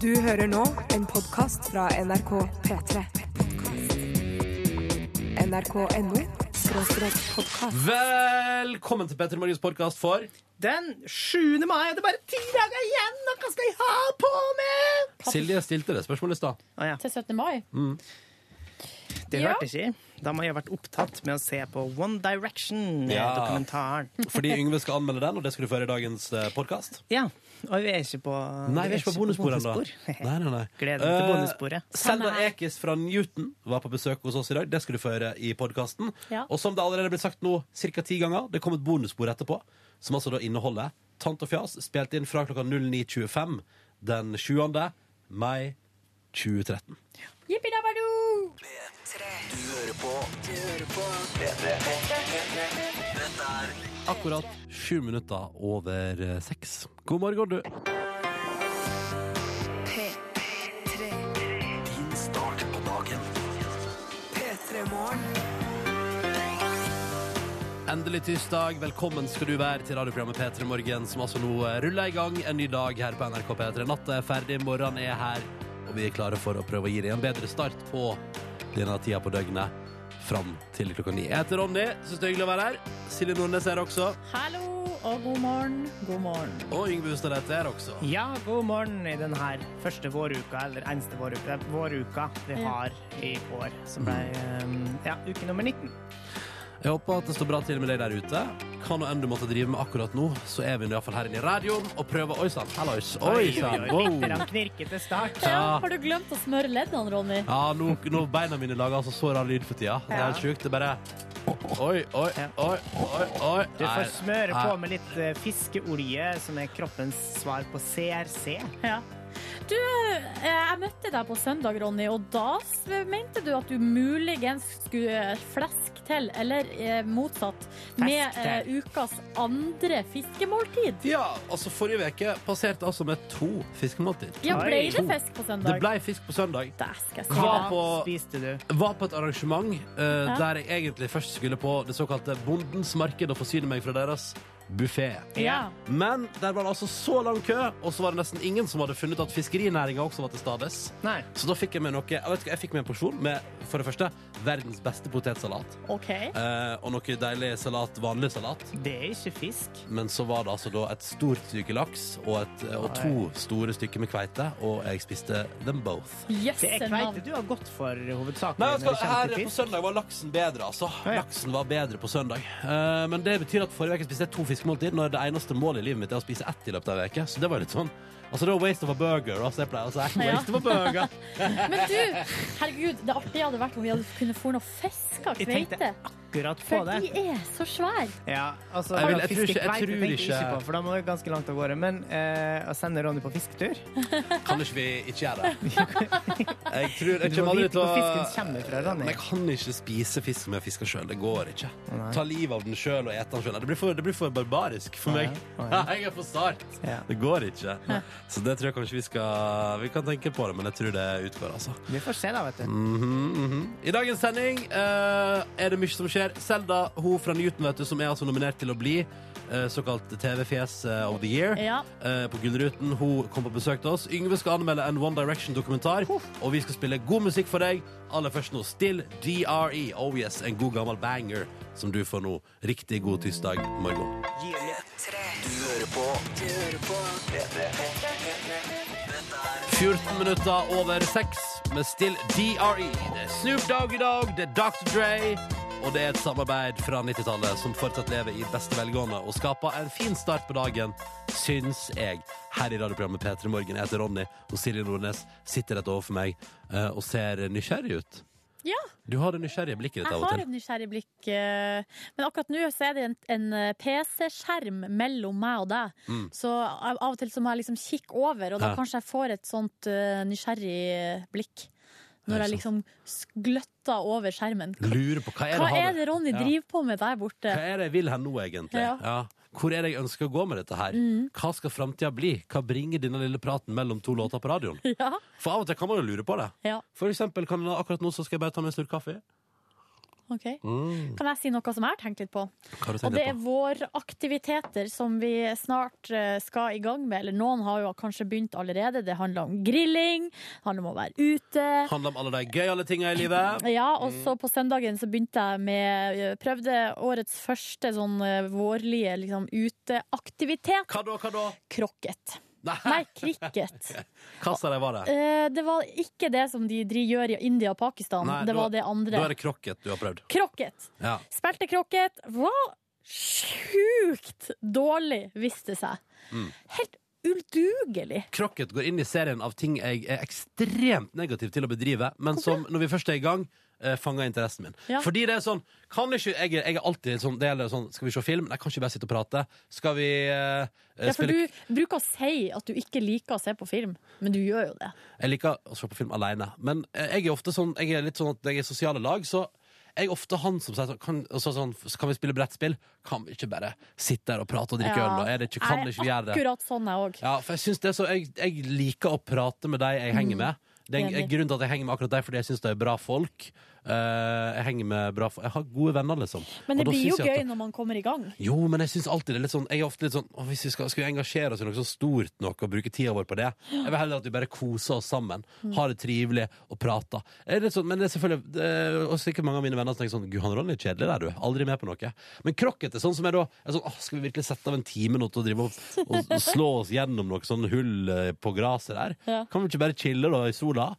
Du hører nå en podkast fra NRK P3. NRK.no podkast. Velkommen til Petter Morgens podkast for Den 7. mai Det er bare ti dager igjen, og hva skal jeg ha på meg? Silje stilte det spørsmålet i stad. Å ja, Til 17. mai. det Ja. hørte jeg ikke. Da må jeg ha vært opptatt med å se på One Direction-dokumentaren. Fordi Yngve skal anmelde den, og det skal du få høre i dagens podkast. Ja, og vi er ikke på Nei, vi er ikke på bonusspor ennå. Gleder meg til Eh, bonussporet. Selda Ekiz fra Newton var på besøk hos oss i dag. Det skal du få høre i podkasten. Ja. Og som det allerede er blitt sagt nå ca. ti ganger, det kom et bonusspor etterpå, som altså da inneholder Tant og fjas, spilt inn fra klokka 09.25 den 7. mai 2013. Jippidabadu! Akkurat sju minutter over eh, seks. God morgen, du. P3. Din start på dagen. P3 Morgen. Endelig tirsdag. Velkommen skal du være til radioprogrammet P3 Morgen, som altså nå eh, ruller i gang en ny dag her på NRK P3. Natta er ferdig, morgenen er her, og vi er klare for å prøve å gi deg en bedre start på denne tida på døgnet fram til klokka ni. Jeg heter Ronny, syns det er hyggelig å være her. Silje Nordnes er her også. Hallo og god morgen. God morgen. Og Yngve Hustad er her også. Ja, god morgen i den her første våruka, eller eneste våruka, våruka vi har i år, som ble um, ja, uke nummer 19. Jeg håper at det står bra til med deg der ute. Hva nå enn du måtte drive med akkurat nå, så er vi i hvert fall her inne i radioen og prøver Oi sann, hallois. Oi sann. Litt Wow. knirkete start. Ja, har du glemt å smøre leddene, Ronny? Ja, nå, nå beina mine lager altså så rar lyd for tida. Det er helt sjukt. Det er bare Oi, oi, oi, oi, oi. Du får smøre nei. på med litt eh, fiskeolje, som er kroppens svar på CRC. Ja. Du, eh, jeg møtte deg på søndag, Ronny, og da s- mente du at du muligens skulle fleske til, eller eh, motsatt, med eh, ukas andre fiskemåltid. Ja, altså Forrige uke passerte altså med to fiskemåltid. Ja, Oi. ble det fisk på søndag? Det ble fisk på søndag. Hva på- spiste du? Var på et arrangement eh, Ja. der jeg egentlig først skulle på det såkalte Bondens marked og forsyne meg fra deres buffé. Ja. Men der var det altså så lang kø, og så var det nesten ingen som hadde funnet at fiskerinæringa også var til stades. Nei. Så da fikk jeg med noe Jeg vet ikke, jeg fikk med en porsjon med for det første verdens beste potetsalat. Okay. Eh, og noe deilig salat, vanlig salat. Det er ikke fisk. Men så var det altså da et stort stykke laks og, et, og to store stykker med kveite, og jeg spiste them both. Det er kveite du har gått for hovedsakelig Nei, kommer her på søndag var laksen bedre, altså. Laksen var bedre på søndag. Eh, men det betyr at forrige uke spiste jeg to fiskemåltid, når det eneste målet i livet mitt er å spise ett i løpet av en uke. Så det var litt sånn Altså, det var waste of a burger, altså, jeg pleier å si. Ja. Waste of a burger. Men du, herregud, det artige hadde vært om vi hadde kunnet få noe fisk tenkte kveite. Akkurat på For det. de er så svære. Ja, altså, Jeg vil- jeg tror ikke- jeg tror jeg ikke- på, for da må det ganske langt av gårde. Men eh, å sende Ronny på fisketur Kan ikke vi ikke gjøre det? Jeg tror jeg kommer aldri til å fra, Ronny. Men jeg kan ikke spise fisk som jeg fisker sjøl. Det går ikke. Ta livet av den sjøl og ete den sjøl. Det, blir for- det blir for barbarisk for meg. Nei, nei. Jeg er for sart. Ja. Det går ikke. Så det tror jeg kanskje vi skal Vi kan tenke på det, men jeg tror det utgår, altså. Vi får se, da, vet du. Mhm, mhm. I dagens sending eh, er det mye som skjer. Selda, hun fra Newton, vet du, som er altså nominert til å bli eh, såkalt TV-fjes eh, of the year Ja. eh, på Gullruten. Hun kom på besøk til oss. Yngve skal anmelde en One Direction-dokumentar, og vi skal spille god musikk for deg. Aller først nå Still DRE. Oh yes, en god gammel banger som du får nå. Riktig god tirsdag morgen. 14 minutter over 6 med Still DRE. Det er Snoop Dogg i dag, det er Dr. Dre, og det er et samarbeid fra 90-tallet som fortsatt lever i beste velgående og skaper en fin start på dagen, syns jeg. Her i radioprogrammet P3 Morgen. Jeg heter Ronny, og Silje Nordnes sitter rett overfor meg eh, og ser nysgjerrig ut. Ja, Du har det nysgjerrige blikket ditt av og til. Jeg har et nysgjerrig blikk. eh, Men akkurat nå så er det en, en eh, PC-skjerm mellom meg og deg. Så av og til så må jeg liksom kikke over, og da Mm. Ja. kanskje jeg får et sånt nysgjerrig blikk. Når jeg liksom gløtter over skjermen. Hva, Lurer på hva er det, hva er det Ronny Ja. driver på med der borte? Hva er det jeg vil her nå, egentlig? Ja. Mm. Ja. Hvor er det jeg ønsker å gå med dette her? Hva skal framtida bli? Hva bringer denne lille praten mellom to låter på radioen? Ja, For av og til kan man jo lure på det. ja. For eksempel kan akkurat nå så skal jeg bare ta meg en slurk kaffe. Ok. Mm. Kan jeg si noe som jeg har tenkt litt på? Og det er våraktiviteter som vi snart eh, skal i gang med. Eller noen har jo kanskje begynt allerede. Det handler om grilling, det handler om å være ute. Handler om alle de gøyale tinga i livet. Ja, og så på søndagen så begynte jeg med eh, Prøvde årets første sånn eh, vårlige liksom, uteaktivitet. Hva da, hva da? Krokket. Nei, Nei, cricket. hva sa de var det? Eh, det var ikke det som de gjør i India og Pakistan. Nei, det da- var det Da er det krokket du har prøvd. Krokket. Ja. Spilte krokket. Var sjukt dårlig, viste det seg. Mm. Helt udugelig. Krokket går inn i serien av ting jeg er ekstremt negativ til å bedrive, men som når vi først er i gang, eh, fanger interessen min. Ja. Fordi det er sånn kan ikke, jeg, jeg er alltid sånn, det gjelder sånn Skal vi se film? Nei, kan ikke bare sitte og prate. Skal vi eh, Ja, for spille du bruker å si at du ikke liker å se på film, men du gjør jo det. Jeg liker å se på film alene. Men eh, jeg er ofte sånn Jeg er litt sånn at jeg er i sosiale lag, så jeg er ofte han som sier sånn kan, så sånn, så kan vi spille brettspill? Kan vi ikke bare sitte her og prate og drikke Ja. øl? Og er det ikke, kan Jeg ikke vi gjøre det? Akkurat sånn, jeg òg. Ja, for jeg synes det er så jeg, jeg liker å prate med de jeg henger med. Det er en Enig. grunnen til at jeg henger med akkurat deg, fordi jeg syns de er bra folk. Eh, jeg henger med bra. Jeg har gode venner, liksom. Men det blir jo gøy at når man kommer i gang. jo, men jeg synes alltid det er litt sånn Jeg er ofte litt sånn å, Hvis vi skal, skal vi engasjere oss i noe så stort nok og bruke tida vår på det Jeg vil heller at vi bare koser oss sammen, Mm. har det trivelig og prater. Er sånn, men det er selvfølgelig det er, Og sikkert mange av mine venner som tenker sånn Gud, han Ronny er kjedelig der, du. Aldri med på noe. Men krokket er sånn som jeg da er sånn, åh, Skal vi virkelig sette av en time nå til å drive og, og, og slå oss gjennom noe sånn hull eh, på gresset der? Ja. Kan vi ikke bare chille da i sola?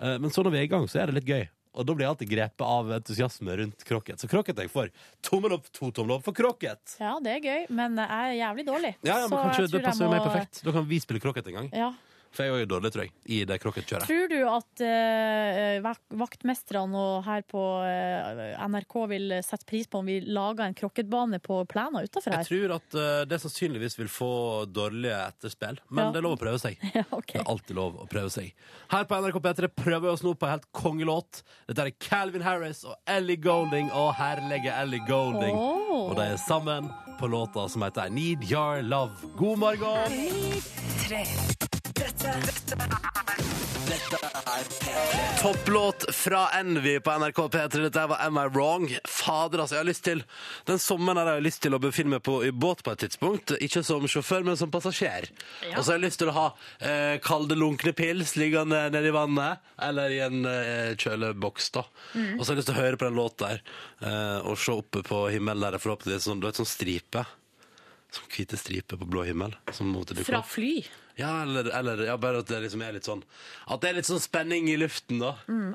Eh, Men så når vi er i gang, så er det litt gøy. Og da blir jeg alltid grepet av entusiasme rundt krokket. Så krokket jeg for. Tommel opp, to tommel opp for krokket! Ja, det er gøy, men jeg er jævlig dårlig. Ja, ja, men Så kanskje jeg tror Det passer jo må- meg perfekt. Da kan vi spille krokket en gang. Ja. For jeg er jo dårlig, tror jeg, i det krokketkjøret. Tror du at eh, vak- vaktmesterne og her på eh, NRK vil sette pris på om vi lager en krokketbane på plena utafor Jeg tror at eh, det sannsynligvis vil få dårlige etterspill, men Ja. det er lov å prøve seg. Ja, okay. Det er alltid lov å prøve seg. Her på NRK P3 prøver vi oss nå på en helt kongelåt. Dette er Calvin Harris og Ellie Golding og herlige Ellie Golding. Oh. Og de er sammen på låta som heter I Need Your Love. God morgen! Topplåt fra Envy på NRK P3. Dette var Am I Wrong? Fader, altså. Jeg har lyst til Den sommeren har jeg lyst til å befinne meg på, i båt på et tidspunkt. Ikke som sjåfør, men som passasjer. Og så har jeg lyst til å ha eh, kalde, lunkne pils liggende nede i vannet. Eller i en eh, kjøleboks, da. Og så har jeg lyst til å høre på den låta der. Eh, og se oppe på himmelen der det forhåpentligvis sånn, du vet, sånn stripe. Sånn hvite striper på blå himmel. Som måtte dukke Fra opp. fly? Ja, eller, eller ja, bare at det liksom er litt sånn At det er litt sånn spenning i luften, da.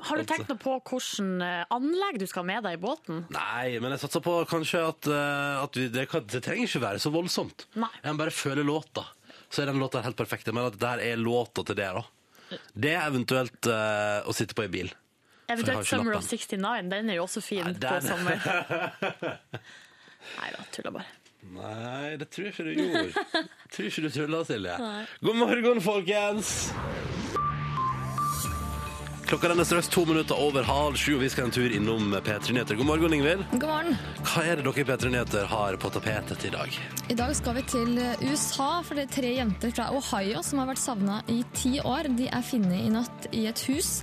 Har du tenkt noe på hvordan eh, anlegg du skal ha med deg i båten? Nei, men jeg satser på kanskje at, eh, at vi, det, kan, det trenger ikke være så voldsomt. Nei. Jeg må bare føle låta. Så er den låta helt perfekt. Jeg mener at der er låta til det, da. Det er eventuelt uh, å sitte på i bil. Eventuelt Summer of 69, den er jo også fin Nei, på sommer. Nei da, tuller bare. Nei, det tror jeg ikke du gjorde. tror ikke du tulla, Silje. God morgen, folkens! Klokka den er straks to minutter over halv sju, og vi skal en tur innom P3 Nyheter. God morgen, Ingvild. God morgen. Hva er det dere i P3 Nyheter har på tapetet i dag? I dag skal vi til USA, for det er tre jenter fra Ohio som har vært savna i ti år. De er funnet i natt i et hus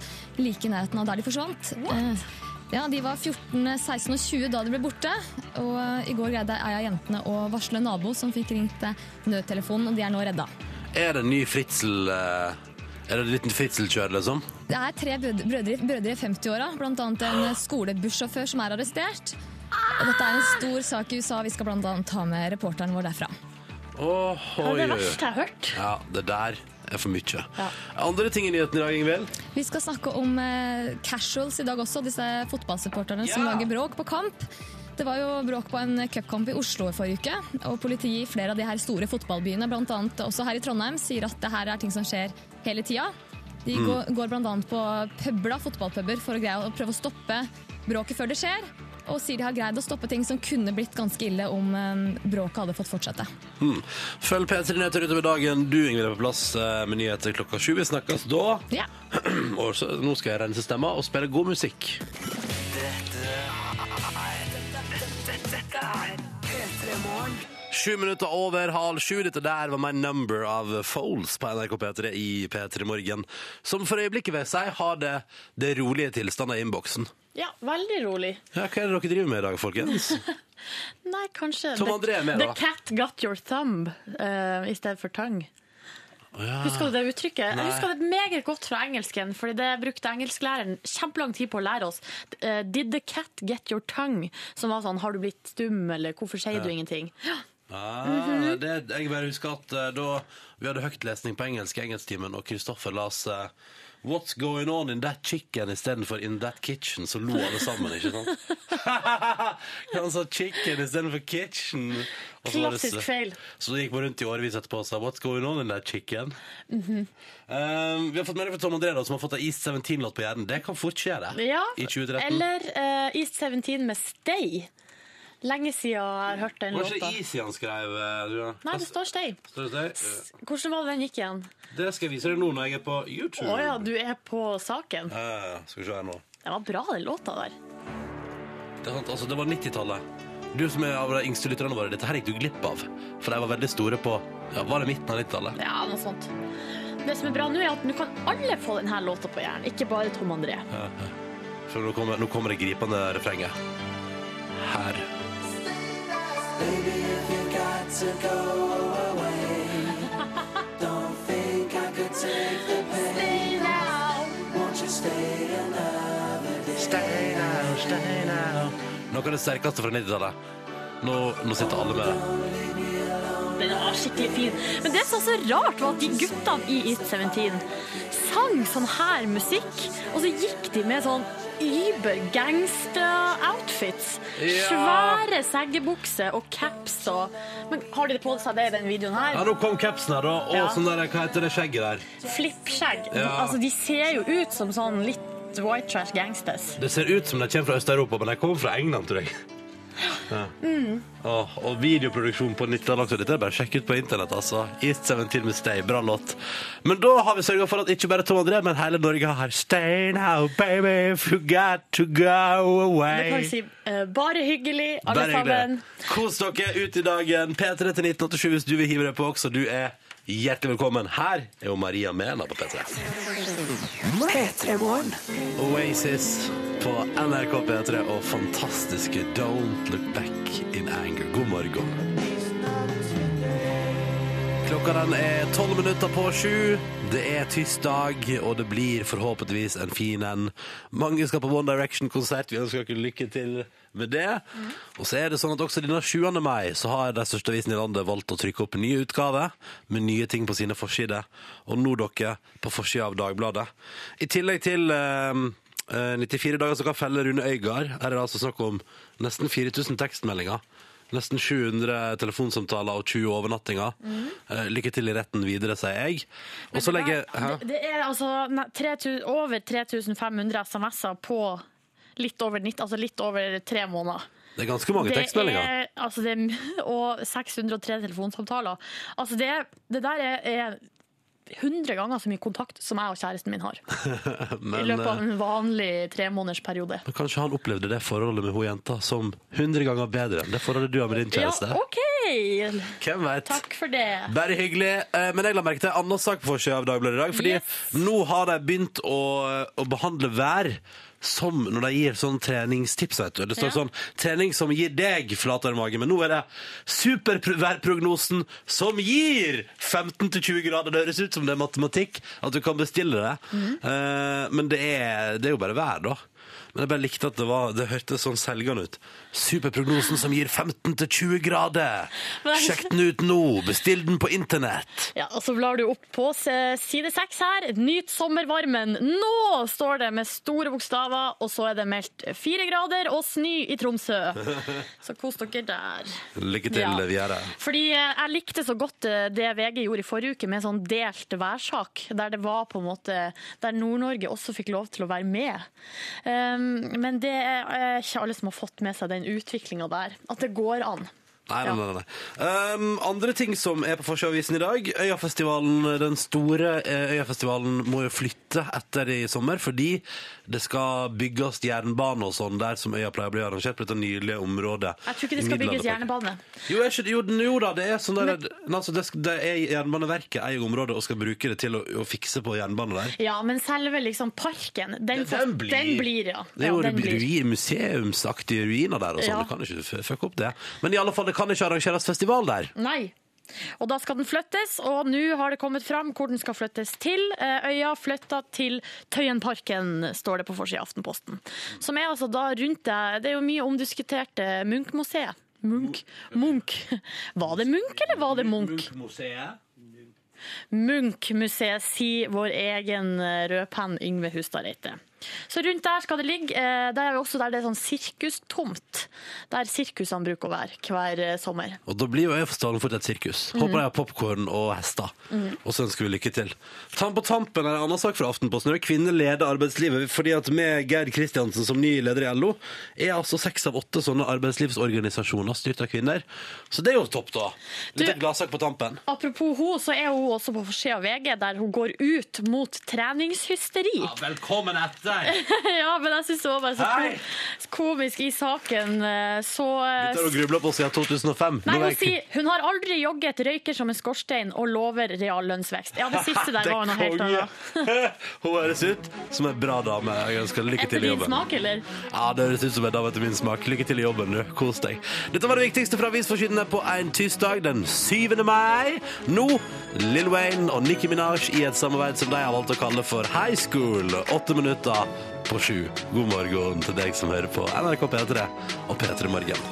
like i nærheten av der de forsvant. Eh, Ja, De var 14, 16 og 20 da de ble borte. Og eh, I går greide ei av jentene å varsle en nabo som fikk ringt eh, nødtelefonen, og de er nå redda. Er det en ny Fritzel eh, Er det en liten Fritzel-kjør, liksom? Det er tre brødre, brødre, i 50-åra, bl.a. en skolebussjåfør som er arrestert. Og dette er en stor sak i USA. Vi skal bl.a. ta med reporteren vår derfra. Oh, Det er det verste jeg har hørt. Ja, det der er for mye. Andre ting i nyheten i dag, Ingvild? Vi skal snakke om eh, casuals i dag også, disse fotballsupporterne som lager bråk på kamp. Det var jo bråk på en cupkamp i Oslo i forrige uke, og politiet i flere av de her store fotballbyene, annet også her i Trondheim, sier at det her er ting som skjer hele tida. De Mm. går, går annet på publa, fotballpuber, for å greie å prøve å stoppe bråket før det skjer, og sier de har greid å stoppe ting som kunne blitt ganske ille om eh, bråket hadde fått fortsette. Hmm. Følg P3 Nyheter utover dagen. Du, Ingrid er på plass eh, med nyheter klokka sju. Vi snakkes da. Ja. Og så, nå skal jeg rense stemma og spille god musikk. Sju minutter over halv sju. Dette der var My Number av Foles på NRK P3 i P3 Morgen. Som for øyeblikket vil si har det, det rolige tilstander i innboksen. Ja, veldig rolig. Ja, hva er det dere driver med i dag, folkens? Nei, kanskje Tom the- André er med, da. The cat got your thumb eh, i stedet for tongue. Husker du det uttrykket? Nei. Jeg husker det meget godt fra engelsken, fordi det brukte engelsklæreren kjempelang tid på å lære oss. Eh, Did the cat get your tongue? Som var sånn, har du blitt stum, eller hvorfor sier du ingenting? Ah, det, jeg bare husker at eh, da vi hadde høytlesning på engelsk i engelsktimen, og Kristoffer las eh, What's going on in that chicken istedenfor in that kitchen, så lo alle sammen, ikke sant? Han sa chicken istedenfor kitchen. Og så var det Klassisk feil. Så det gikk man rundt i årevis etterpå og sa What's going on in that chicken? um, vi har fått melding fra Tom André, da, som har fått ei East 17-låt på hjernen. Det kan fort skje, det. Ja, I 2013. eller eh, East 17 med Stay. Lenge siden jeg har hørt den Var ikke låta. Easy han skrev? eh, du? Nei, det står Stay. Hvordan var det den gikk igjen? Det skal jeg vise deg nå når jeg er på YouTube. Å ja, du er på saken. Eh, skal vi se her nå. Det var bra, den låta der. Det, er sant, altså, det var 90-tallet. Du som er av de yngste lytterne våre, dette her gikk du glipp av. For de var veldig store på ja, Var det midten av 90-tallet? Ja, noe sånt. Det som er bra nå, er at nå kan alle få denne låta på hjernen, ikke bare Tom André. For nå kommer, nå kommer det gripende refrenget. Her. Noe av det sterkeste fra 90-tallet. Nå, nå sitter alle med det. Den var skikkelig fin. Men det som var så rart, var at de guttene i It 17 sang sånn her musikk, og så gikk de med sånn über gangster-outfits. Ja. Svære seggebukser og caps og Men har de på seg det i den videoen her? Ja, nå kom capsen her, da. Og Ja. sånn der, hva heter det skjegget der? Flippskjegg. Ja. Altså, de ser jo ut som sånn litt white trash gangsters. Det ser ut som de kommer fra Øst-Europa, men de kommer fra England, tror jeg. Ja. Åh, og videoproduksjon på 90-tallet også. Dette er bare å sjekke ut på internett, altså. East 17 med Stay. Bra låt. Men da har vi sørga for at ikke bare Tom André, men hele Norge har Stay now, baby, if you got to go Det kan si uh, bare hyggelig, alle Bare sammen. hyggelig. Kos dere ut i dagen. P3 til 1987 hvis du vil hive deg på også. Du er hjertelig velkommen. Her er jo Maria Mena på P3. P3 Morgen. Oasis på NRK P3 og fantastiske Don't Look Back in Anger. God morgen. Klokka den er tolv minutter på sju. Det er tirsdag, og det blir forhåpentligvis en fin en. Mange skal på One Direction-konsert. Vi ønsker dere lykke til med det. Og så er det sånn at også denne 7. mai så har de største avisene i landet valgt å trykke opp nye utgaver med nye ting på sine forsider. Og nå dere på forsida av Dagbladet. I tillegg til eh, eh, 94 dager som kan felle Rune Øygard, er det altså snakk om nesten 4000 tekstmeldinger. Nesten 700 telefonsamtaler og 20 overnattinger. Eh, lykke til i retten videre, sier jeg. Og så legger Hæ? Det, er altså ne- 3000 over 3500 SMS-er på litt over, 90, altså litt over tre måneder. Det er ganske mange tekstmeldinger. er, altså det er, og 603 telefonsamtaler. Altså det, det der er, er 100 ganger så mye kontakt som jeg og kjæresten min har. I løpet av eh, en vanlig tremånedersperiode. men kanskje han opplevde det forholdet med hun jenta som 100 ganger bedre enn det forholdet du har med din kjæreste? Ja. OK! Hvem vet? Takk for det. Bare hyggelig. Eh, Men jeg la merke til en annen sak på forsida av Dagbladet i dag. Fordi Yes. nå har de begynt å, å behandle vær som når de gir sånn treningstips. vet du. Det står sånn 'trening som gir deg flatere mage', men nå er det superværprognosen som gir 15-20 grader. Det høres ut som det er matematikk, at du kan bestille det. Mm. Uh, men det er, det er jo bare vær, da. Men jeg bare likte at det, var, det hørtes sånn selgende ut. Superprognosen som gir 15-20 grader. Sjekk den ut nå. Bestill den på internett. Ja, og Så blar du opp på side seks her. Nyt sommervarmen. Nå står det med store bokstaver, og så er det meldt fire grader og snø i Tromsø. Så kos dere der. Lykke til Ja. videre. Fordi eh, jeg likte så godt eh, det VG gjorde i forrige uke med sånn delt værsak, der det var på en måte Der Nord-Norge også fikk lov til å være med. Um, men det er ikke alle som har fått med seg den utviklinga der. At det går an. Nei, nei, nei, nei. Um, andre ting som er på Forsøavisen i dag. Øyafestivalen, den store eh, Øyafestivalen må jo flytte etter i sommer, fordi det skal bygges jernbane og sånn der som øya pleier å bli arrangert på dette nydelige området. Jeg tror ikke det skal bygges jernbane. Jo, ikke, jo, jo da, det er sånn der, altså, det, det er Jernbaneverket eier området og skal bruke det til å, å fikse på jernbane der. Ja, men selve liksom parken, den, Ja, den blir- den blir ja. Det er jo ja, ruin, museumsaktige ruiner der og sånn. Ja. Du kan ikke fucke opp det. Men i alle fall, det kan ikke arrangeres festival der. Nei. Og da skal den flyttes, og nå har det kommet fram hvor den skal flyttes til. Eh, Øya flytta til Tøyenparken, står det på forsida av Aftenposten. Som er altså da rundt det Det er jo mye omdiskuterte Munch-museet. Munch. Munch. Var det Munch, eller var det Munch? Museet. Munch-museet, sier vår egen eh, rødpenn Yngve Hustad Reite. Så rundt der skal det ligge. eh, Der er også der det er sånn sirkustomt. Der sirkusene bruker å være hver eh, sommer. Og da blir jo Øyafestivalen fort et sirkus. Mhm. Håper jeg har popkorn og hester. Og så ønsker vi lykke til. Tam på tampen er en annen sak fra Aftenposten. Er Kvinner leder arbeidslivet. fordi at med Geir Kristiansen som ny leder i LO, er altså seks av åtte sånne arbeidslivsorganisasjoner styrt av kvinner. Så det er jo topp, da. Litt gladsak på tampen. Apropos hun, så er hun også på forsida av VG, der hun går ut mot treningshysteri. velkommen etter! ja, men jeg syns det var bare så Hei! komisk i saken. eh, Så eh, Dette har du grubla på siden 2005. Nei, hun er sier hun har aldri jogget, røyker som en skorstein og lover reallønnsvekst. Ja, det siste der er var noe helt annet. Hun høres ut som en bra dame. Jeg ønsker lykke Etter til i jobben. Etter din smak, eller? Ja, det høres ut som en dame etter min smak. Lykke til i jobben, du. Kos deg. Dette var det viktigste fra avisforsidene på en tirsdag den 7. mai. Nå Lill Wayne og Nicki Minaj i et samarbeid som de har valgt å kalle for High School. Åtte minutter på sju. God morgen til deg som hører på NRK P3 og P3 Morgen.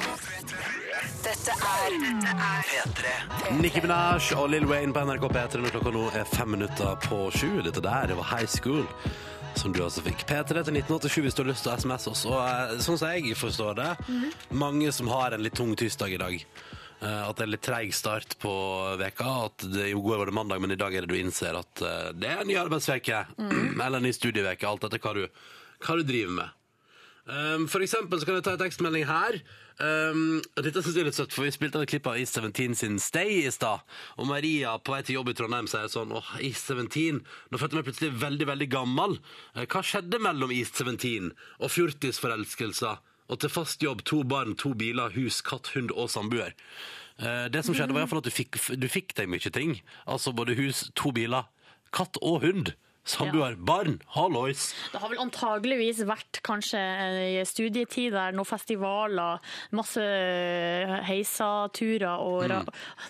Dette er dette er Nicki Minaj og Lill Wayne på NRK P3 når klokka nå er fem minutter på sju. Dette der, det var High School. Som du altså fikk. P3 til 1987 hvis du har lyst til å SMS oss. Og eh, sånn som jeg forstår det, mange som har en litt tung tirsdag i dag. Eh, At det er litt treig start på veka At det, I går var det mandag, men i dag er det du innser at eh, det er en ny arbeidsveke. Eller en ny studieveke, alt etter hva du, hva du driver med. Um, for eksempel så kan jeg ta en tekstmelding her. Um, dette synes jeg er litt søtt, for Vi spilte et klipp av East 17 sin Stay i stad. Og Maria på vei til jobb i Trondheim sier sånn Åh, East 17. Nå følte jeg meg plutselig veldig veldig gammel. Eh, Hva skjedde mellom East 17 og fjortisforelskelser? Og til fast jobb, to barn, to biler, hus, katt, hund og samboer. Eh, Det som skjedde, var i at du fikk, du fikk deg mye ting. Altså både hus, to biler, katt og hund. Samboer, barn, hallois. Det har vel antageligvis vært kanskje i studietid der noen festivaler, masse heisaturer og ra...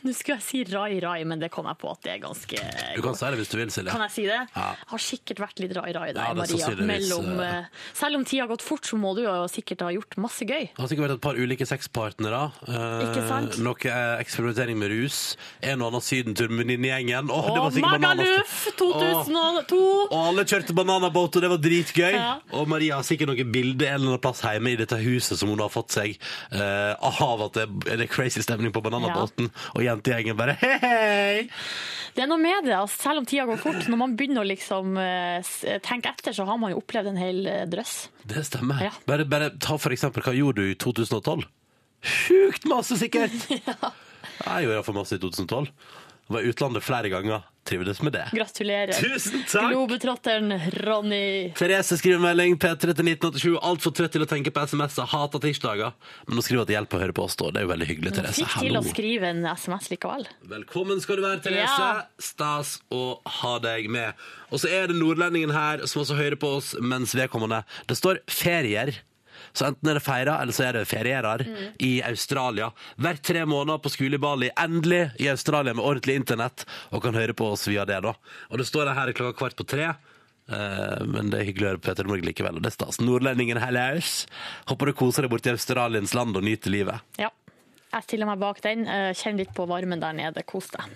Nå skulle jeg si rai-rai, men det kom jeg på at det er ganske Du kan si det hvis du vil, Silje. Kan jeg si det? Ja. Har sikkert vært litt rai-rai der, Ja, Maria. Mellom, eh, eh, selv om tida har gått fort, så må du jo sikkert ha gjort masse gøy. Det har sikkert vært et par ulike sexpartnere. Uh? Noe eh, eksperimentering med rus. En og annen sydentur med venninnegjengen. Oh, sikkert Magaluf bananas- 2002! Og alle kjørte bananabåt, og det var dritgøy. Ja. Og Maria har sikkert noen bilder en eller annen plass hjemme i dette huset som hun har fått seg eh, av at det er det crazy stemning på bananabåten. Og jentegjengen bare hei, hei! Det er noe med det, altså, selv om tida går fort. Når man begynner å liksom, eh, tenke etter, så har man jo opplevd en hel eh, drøss. Det stemmer. Ja. Bare, bare ta for eksempel, hva gjorde du i 2012? Sjukt masse, sikkert! Jeg gjorde iallfall masse i 2012. Var i utlandet flere ganger. Trivdes med det. Gratulerer. Tusen takk! Globetrotteren Ronny. Therese skriver melding P3 til 1987. Altfor trøtt til å tenke på SMS-er. Hater tirsdager. Men hun skriver at det hjelper å høre på oss. da. Det er jo veldig hyggelig, Therese. Fikk til Hallo. å skrive en SMS likevel. Velkommen skal du være, Therese. Ja. Stas å ha deg med. Og så er det nordlendingen her som også hører på oss mens vedkommende. Det står ferier. Så enten er det feira, eller så er det ferierer i Australia. Hvert tre måneder på skole i Bali. Endelig i Australia med ordentlig internett, og kan høre på oss via det, da. Og det står her klokka kvart på tre. Eh, men det er hyggelig å høre på Peter Morgen likevel, og det er stas. Nordlendingen hellaus. Håper du koser deg borti Australiens land og nyter livet. Ja. Jeg stiller meg bak den. Eh, Kjenn litt på varmen der nede. Kos deg.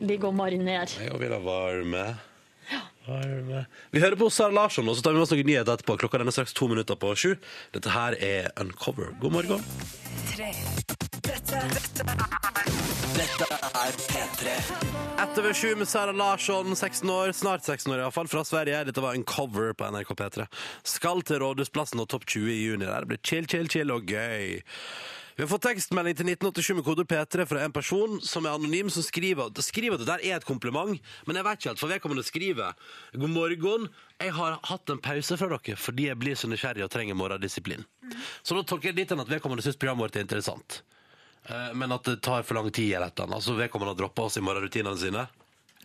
Ligg og mariner. Jeg vil ha varme. Vi hører på Sara Larsson, og så tar vi med oss noen nyheter etterpå. Klokka den er straks to minutter på sju. Dette her er Uncover. God morgen. tre. Dette, dette Etter ved sju med Sara Larsson, 16 år, snart 16 år iallfall, fra Sverige. Dette var Uncover på NRK P3. Skal til Rådhusplassen og Topp 20 i juni. Der blir chill, chill, chill og gøy. Vi har fått tekstmelding til 1987 med koder P3 fra en person som er anonym, som skriver, skriver at det der er et kompliment, men jeg vet ikke helt, for vedkommende skriver God morgen, jeg har hatt en pause fra dere fordi jeg blir så nysgjerrig og trenger morgendisiplin. Så da tolker jeg dit hen at vedkommende syns programmet vårt er interessant. Eh, Men at det tar for lang tid eller et eller annet. Altså vedkommende har droppa oss i morgenrutinene sine.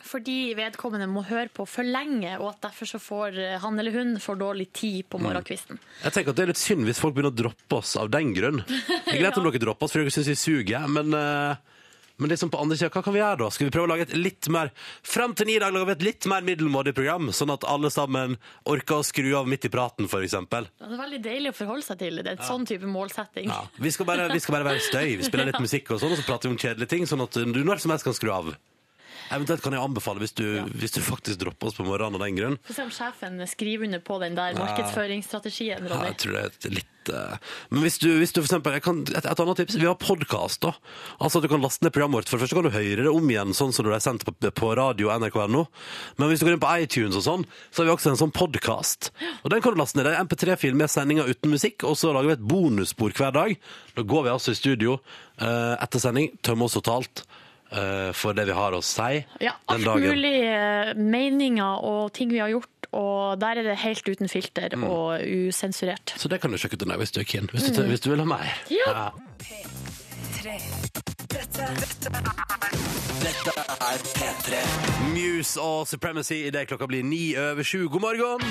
Fordi vedkommende må høre på for lenge, og at derfor så får eh, han eller hun for dårlig tid på morgenkvisten. Jeg tenker at Det er litt synd hvis folk begynner å droppe oss av den grunn. Det er greit om dere dropper oss fordi dere syns vi suger, men, eh, men liksom på andre siden, hva kan vi gjøre da? Skal vi prøve å lage et litt mer Frem til ni i dag lager vi et litt mer middelmådig program, sånn at alle sammen orker å skru av midt i praten, f.eks. Det er veldig deilig å forholde seg til. Det er et sånn type målsetting. Ja. Vi, skal bare, vi skal bare være støy. Vi spiller litt musikk og sånn, og så prater vi om kjedelige ting, sånn at du når som helst kan skru av. Eventuelt kan jeg anbefale hvis du, hvis du faktisk dropper oss på morgenen av den grunn. Få se om sjefen skriver under på den der markedsføringsstrategien. Ja, jeg tror det er litt eh, Men hvis du, hvis du for eksempel kan, et, et annet tips, vi har podkast. Altså at Du kan laste ned programmet vårt. For det første kan du høre det om igjen sånn som det er sendt på, på radio nrk.no. Men hvis du går inn på iTunes og sånn, så har vi også en sånn podkast. Og den kan du laste ned. Det er MP3-fil med sendinger uten musikk, og så lager vi et bonusspor hver dag. Da går vi altså i studio eh, etter sending, tømmer oss totalt for det vi har å si Ja, den alt dagen. mulig eh, meninger og ting vi har gjort, og der er det helt uten filter Mm. og usensurert. Så det kan du sjekke ut hvis du er keen. Hvis, mm. hvis du vil ha mer. Ja. Muse og Supremacy idet klokka blir ni over sju. God morgen!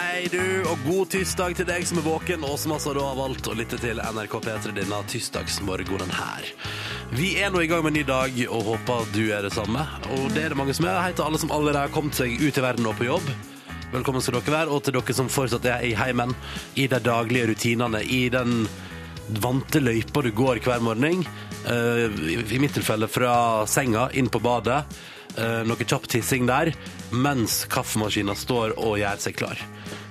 Hei du, og god tirsdag til deg som er våken, og som altså da har valgt å lytte til NRK P3 denne tirsdagsmorgenen her. Vi er nå i gang med en ny dag, og håper du er det samme. Og det er det mange som er. Hei til alle som allerede har kommet seg ut i verden og på jobb. Velkommen skal dere være, og til dere som fortsatt er i heimen, i de daglige rutinene, i den vante løypa du går hver morgen. Eh, i, mitt tilfelle fra senga inn på badet. Eh, noe kjapp tissing der, mens kaffemaskina står og gjør seg klar.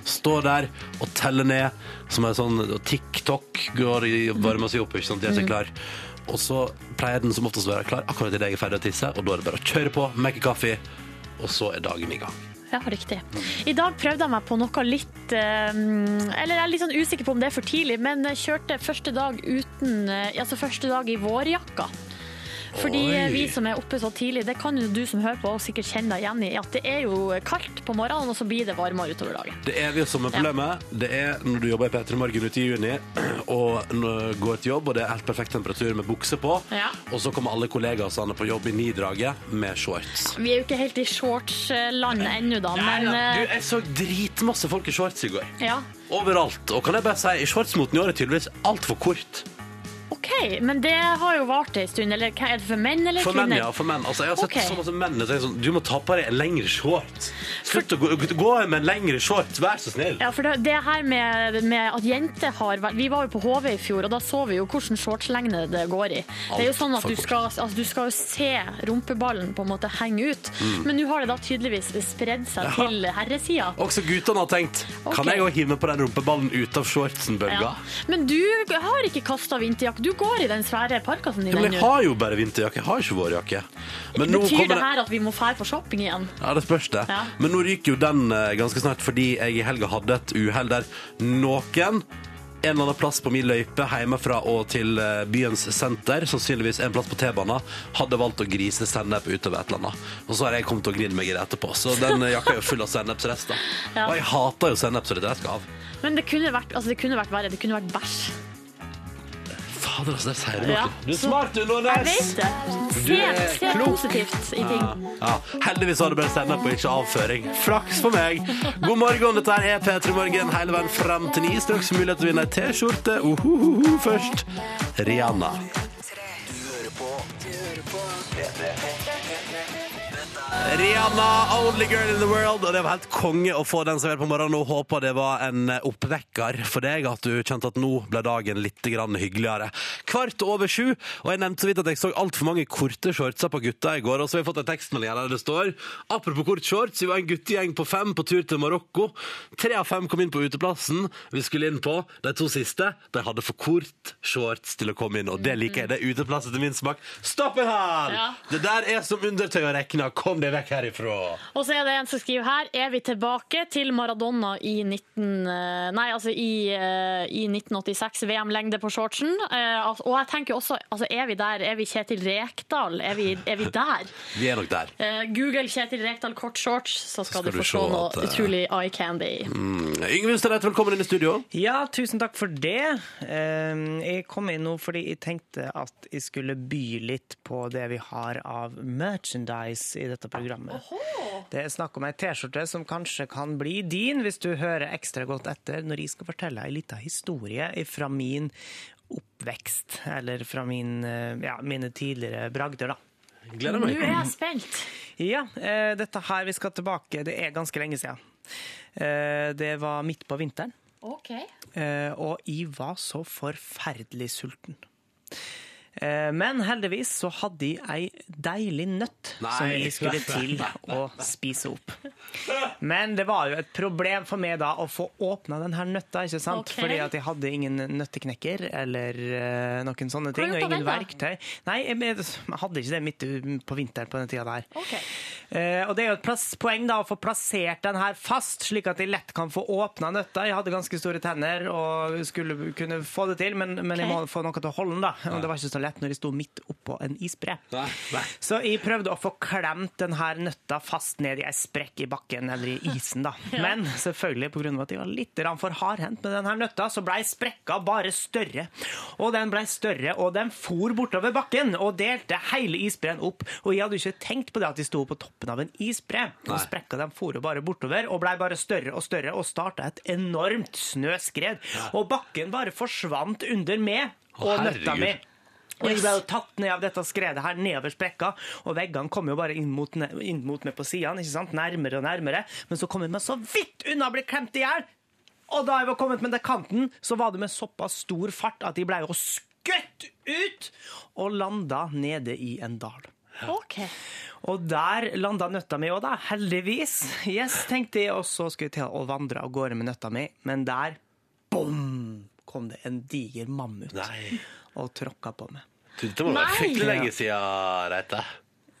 Står der og teller ned, som en sånn TikTok går i varmer seg opp, ikke sant, gjør seg klar. Og så pleier den som oftest å være klar akkurat idet jeg er ferdig å tisse, og da er det bare å kjøre på, mekke kaffe, og så er dagen i gang. Ja, riktig. I dag prøvde jeg meg på noe litt eh, Eller jeg er litt sånn usikker på om det er for tidlig, men kjørte første dag uten Altså første dag i vårjakka. Fordi Oi. vi som er oppe så tidlig, det kan jo du som hører på sikkert kjenne deg igjen i, at det er jo kaldt på morgenen, og så blir det varmere utover dagen. Det er det som er problemet. Ja. det er når du jobber i P3 Morgen ute i juni og går til jobb, og det er helt perfekt temperatur med bukse på, Ja. og så kommer alle kollegaene på jobb i nidraget med shorts. Vi er jo ikke helt i shortsland ennå, da, men du, eh, jeg så dritmasse folk i shorts i går. ja. Overalt. Og kan jeg bare si, shortsmoten i år er tydeligvis altfor kort. OK, men det har jo vart ei stund. Eller hva er det for menn eller For kvinner? menn, ja. For menn. Altså, jeg har sett okay. så masse menn som sier sånn Du må ta på deg en lengre shorts. Slutt å gå, gå med en lengre shorts, vær så snill. Ja, for det, det her med, med at jenter har vært Vi var jo på HV i fjor, og da så vi jo hvordan shortslengde det går i. Det er jo sånn at du skal, altså, du skal jo se rumpeballen på en måte henge ut, men nå har det da tydeligvis spredd seg Ja. til herresida. Også guttene har tenkt Kan jeg òg hive på den rumpeballen ut av shortsen-bølga? Ja. Men du har ikke kasta vinterjakke. Du går i den svære parkasen din Ja, men jeg har jo bare vinterjakke, jeg har ikke vårjakke. Men Betyr det her at vi må fære på shopping igjen? Ja, det spørs det. Ja. Men nå ryker jo den eh, ganske snart fordi jeg i helga hadde et uhell der noen en eller annen plass på min løype hjemmefra og til eh, byens senter, sannsynligvis en plass på T-banen, hadde valgt å grise sennep utover et eller annet. Og så har jeg kommet og gnidd meg i det etterpå. Så den eh, jakka er jo full av sennepsrester. Ja. Og jeg hater jo sennep, så det er det jeg skal av. Men det kunne vært, altså, det kunne vært verre. Det kunne vært bæsj. Fader, altså, der sier du noe. Ja. Du er smart, du, Nordnes! Jeg vet det. Du er Se, klok. positivt i ting. Ja, heldigvis har du bare sennep og ikke avføring. Flaks for meg. God morgen, dette her er P3 Morgen hele veien fram til ni. Straks mulighet til å vinne ei T-skjorte. Uhuhuhu. Først Rihanna. Rihanna, Only Girl in the World. Og det var helt konge å få den servert på morgenen. Og håper det var en oppvekker for deg, at du kjente at nå ble dagen litt grann hyggeligere. Kvart over sju, og jeg nevnte så vidt at jeg så altfor mange korte shortser på gutta i går. Og så har vi fått en tekstmelding der det står Apropos kort shorts, vi var en guttegjeng på fem på tur til Marokko. Tre av fem kom inn på uteplassen vi skulle inn på. De to siste de hadde for kort shorts til å komme inn, og det liker jeg. Det er uteplass etter min smak. Stopp en hal! Ja. Det der er som undertøy å regne. Kom deg vekk herifra. Og så er det en som skriver her Er vi tilbake til Maradona i 19... eh, Nei, altså i, eh, i 1986 VM-lengde på shortsen. Eh, Og jeg tenker også, altså er vi der? Er vi Kjetil Rekdal? Er vi, er vi der? Vi er nok der. Google Kjetil Rekdal kort shorts, så skal, Skal du få se noe at, utrolig eye candy. Mm. Yngve Ustadreit, velkommen inn i studio. Ja, tusen takk for det. Eh, Jeg kom inn nå fordi jeg tenkte at jeg skulle by litt på det vi har av merchandise i dette programmet. Det er snakk om ei T-skjorte som kanskje kan bli din hvis du hører ekstra godt etter når jeg skal fortelle ei lita historie fra min oppvekst, eller fra min, eh, ja, mine tidligere bragder, da. Gleder Nå er jeg spent. Ja, eh, dette her vi skal tilbake, det er ganske lenge siden. Eh, det var midt på vinteren. OK. Eh, og jeg var så forferdelig sulten. Eh, Men heldigvis så hadde jeg ei deilig nøtt som vi skulle til å spise opp. Men det var jo et problem for meg da å få åpna den her nøtta, ikke sant? Okay. Fordi at jeg hadde ingen nøtteknekker eller eh, noen sånne ting, og ingen verktøy. Nei, jeg, hadde ikke det midt på vinteren på den tida der. Okay. Eh, og det er jo et plass, poeng da å få plassert den her fast, slik at jeg lett kan få åpna nøtta. Jeg hadde ganske store tenner og skulle kunne få det til, men, men jeg må få noe til å holde den. da. Og det var ikke så lett når jeg sto midt oppå en isbre. Nei, nei. Så jeg prøvde å få klemt denne nøtta fast ned i ei sprekk i bakken eller i isen. da. Men selvfølgelig pga. at jeg var litt for hardhendt med denne nøtta, så blei sprekka bare større. Og den blei større, og den for bortover bakken og delte hele isbreen opp. Og jeg hadde ikke tenkt på det at de sto på toppen av en isbre. Og sprekka den for bare bortover og blei bare større og større og starta et enormt snøskred. Og bakken bare forsvant under meg og nøtta mi. Og jeg ble jo tatt ned av dette skredet her nedover sprekka, og veggene kom jo bare inn mot, inn mot meg på sidene, ikke sant? nærmere og nærmere. Men så kom jeg meg så vidt unna å bli klemt i hjel! Og da jeg var kommet med den kanten, så var det med såpass stor fart at de ble jo skutt ut og landa nede i en dal. OK. Og der landa nøtta mi òg, da. Heldigvis. Yes, tenkte jeg, og så skulle jeg til å vandre av gårde med nøtta mi, men der bom, kom det en diger mammut Nei. og tråkka på meg. Det må være fryktelig lenge siden, Reite.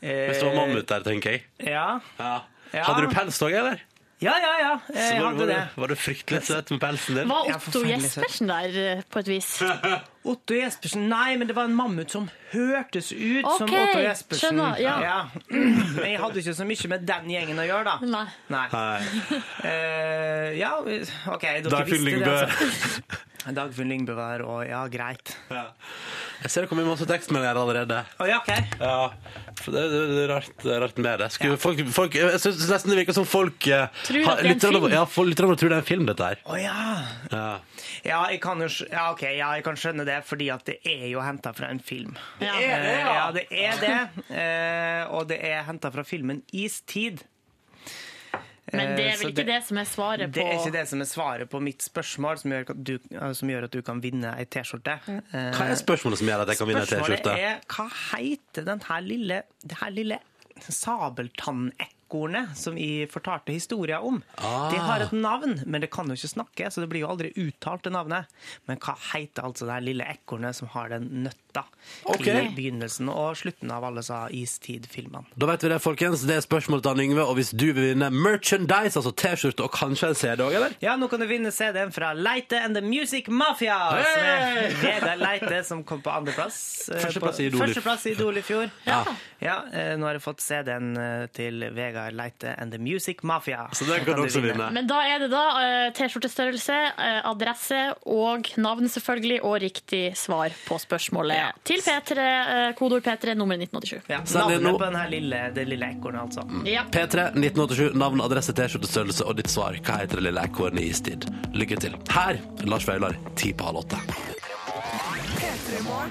Hvis det var mammut der, tenker jeg. Ja, Ja. Ja. Hadde du pels òg, eller? ja, ja. ja. Jeg var, hadde var, det. du, var du fryktelig søt med pelsen din? Var Otto. Jespersen der, eh, på et vis? Otto Jespersen Nei, men det var en mammut som hørtes ut som Otto Jespersen. skjønner, ja. Men jeg hadde ikke så mye med den gjengen å gjøre, da. Nei. Nei. Nei. Eh, ja, OK, dere visste det. Altså. Dagfinn Lyngbø var og Ja, greit. Jeg ser det kommer masse tekstmeldinger allerede. Oh, ja, OK. Ja, det, det, det er rart, det er rart med det. Skulle folk, folk, jeg synes nesten det virker som folk eh, Tror har- det er en film. Ja, folk- tror det er en film, dette her. Å ja. Ja. Ja, jeg kan jo ja, ok, ja, jeg kan skjønne det, fordi at det er jo henta fra en film. Ja. Eh, ja, det er det. Eh, og det er henta fra filmen Istid. Men det Eh, er så vel ikke det som er svaret på Det er ikke det som er svaret på mitt spørsmål, som gjør at du, eh, som gjør at du kan vinne ei T-skjorte. Eh, Hva er spørsmålet som gjør at jeg kan vinne ei T-skjorte? er hva heter den her lille, det her lille sabeltannekornet som jeg fortalte historier om? Ah. Det har et navn, men det kan jo ikke snakke, så det blir jo aldri uttalt det navnet. Men hva heter altså det lille ekornet som har den nøtta okay. i begynnelsen og slutten av alle sa Istid-filmene? Da vet vi det, folkens. Det er spørsmålet til Yngve. Og hvis du vil vinne merchandise, altså T-skjorte og kanskje en CD òg, eller? Ja, nå kan du vinne CD-en fra Leite and the Music Mafia. Som er Vegard Leite, som kom på andreplass. eh, Førsteplass i Idol i- Førsteplass i Idol i fjor. Ja. Ja, eh, nå har jeg fått CD-en eh, til Vegard Leite and the Music Mafia. Så det kan du også vinne. Men da er det da eh, T-skjortestørrelse, eh, adresse og navn selvfølgelig, og riktig svar på spørsmålet Ja. til P3, eh, kodeord P3, nummer 1987. Ja, navnet på den her lille, det lille ekornet, altså. Ja. P3 1987, navn, adresse, T-skjortestørrelse og ditt svar. Hva heter det lille ekornet i istid? Lykke til. Her, Lars Vaular, ti på halv åtte. P3.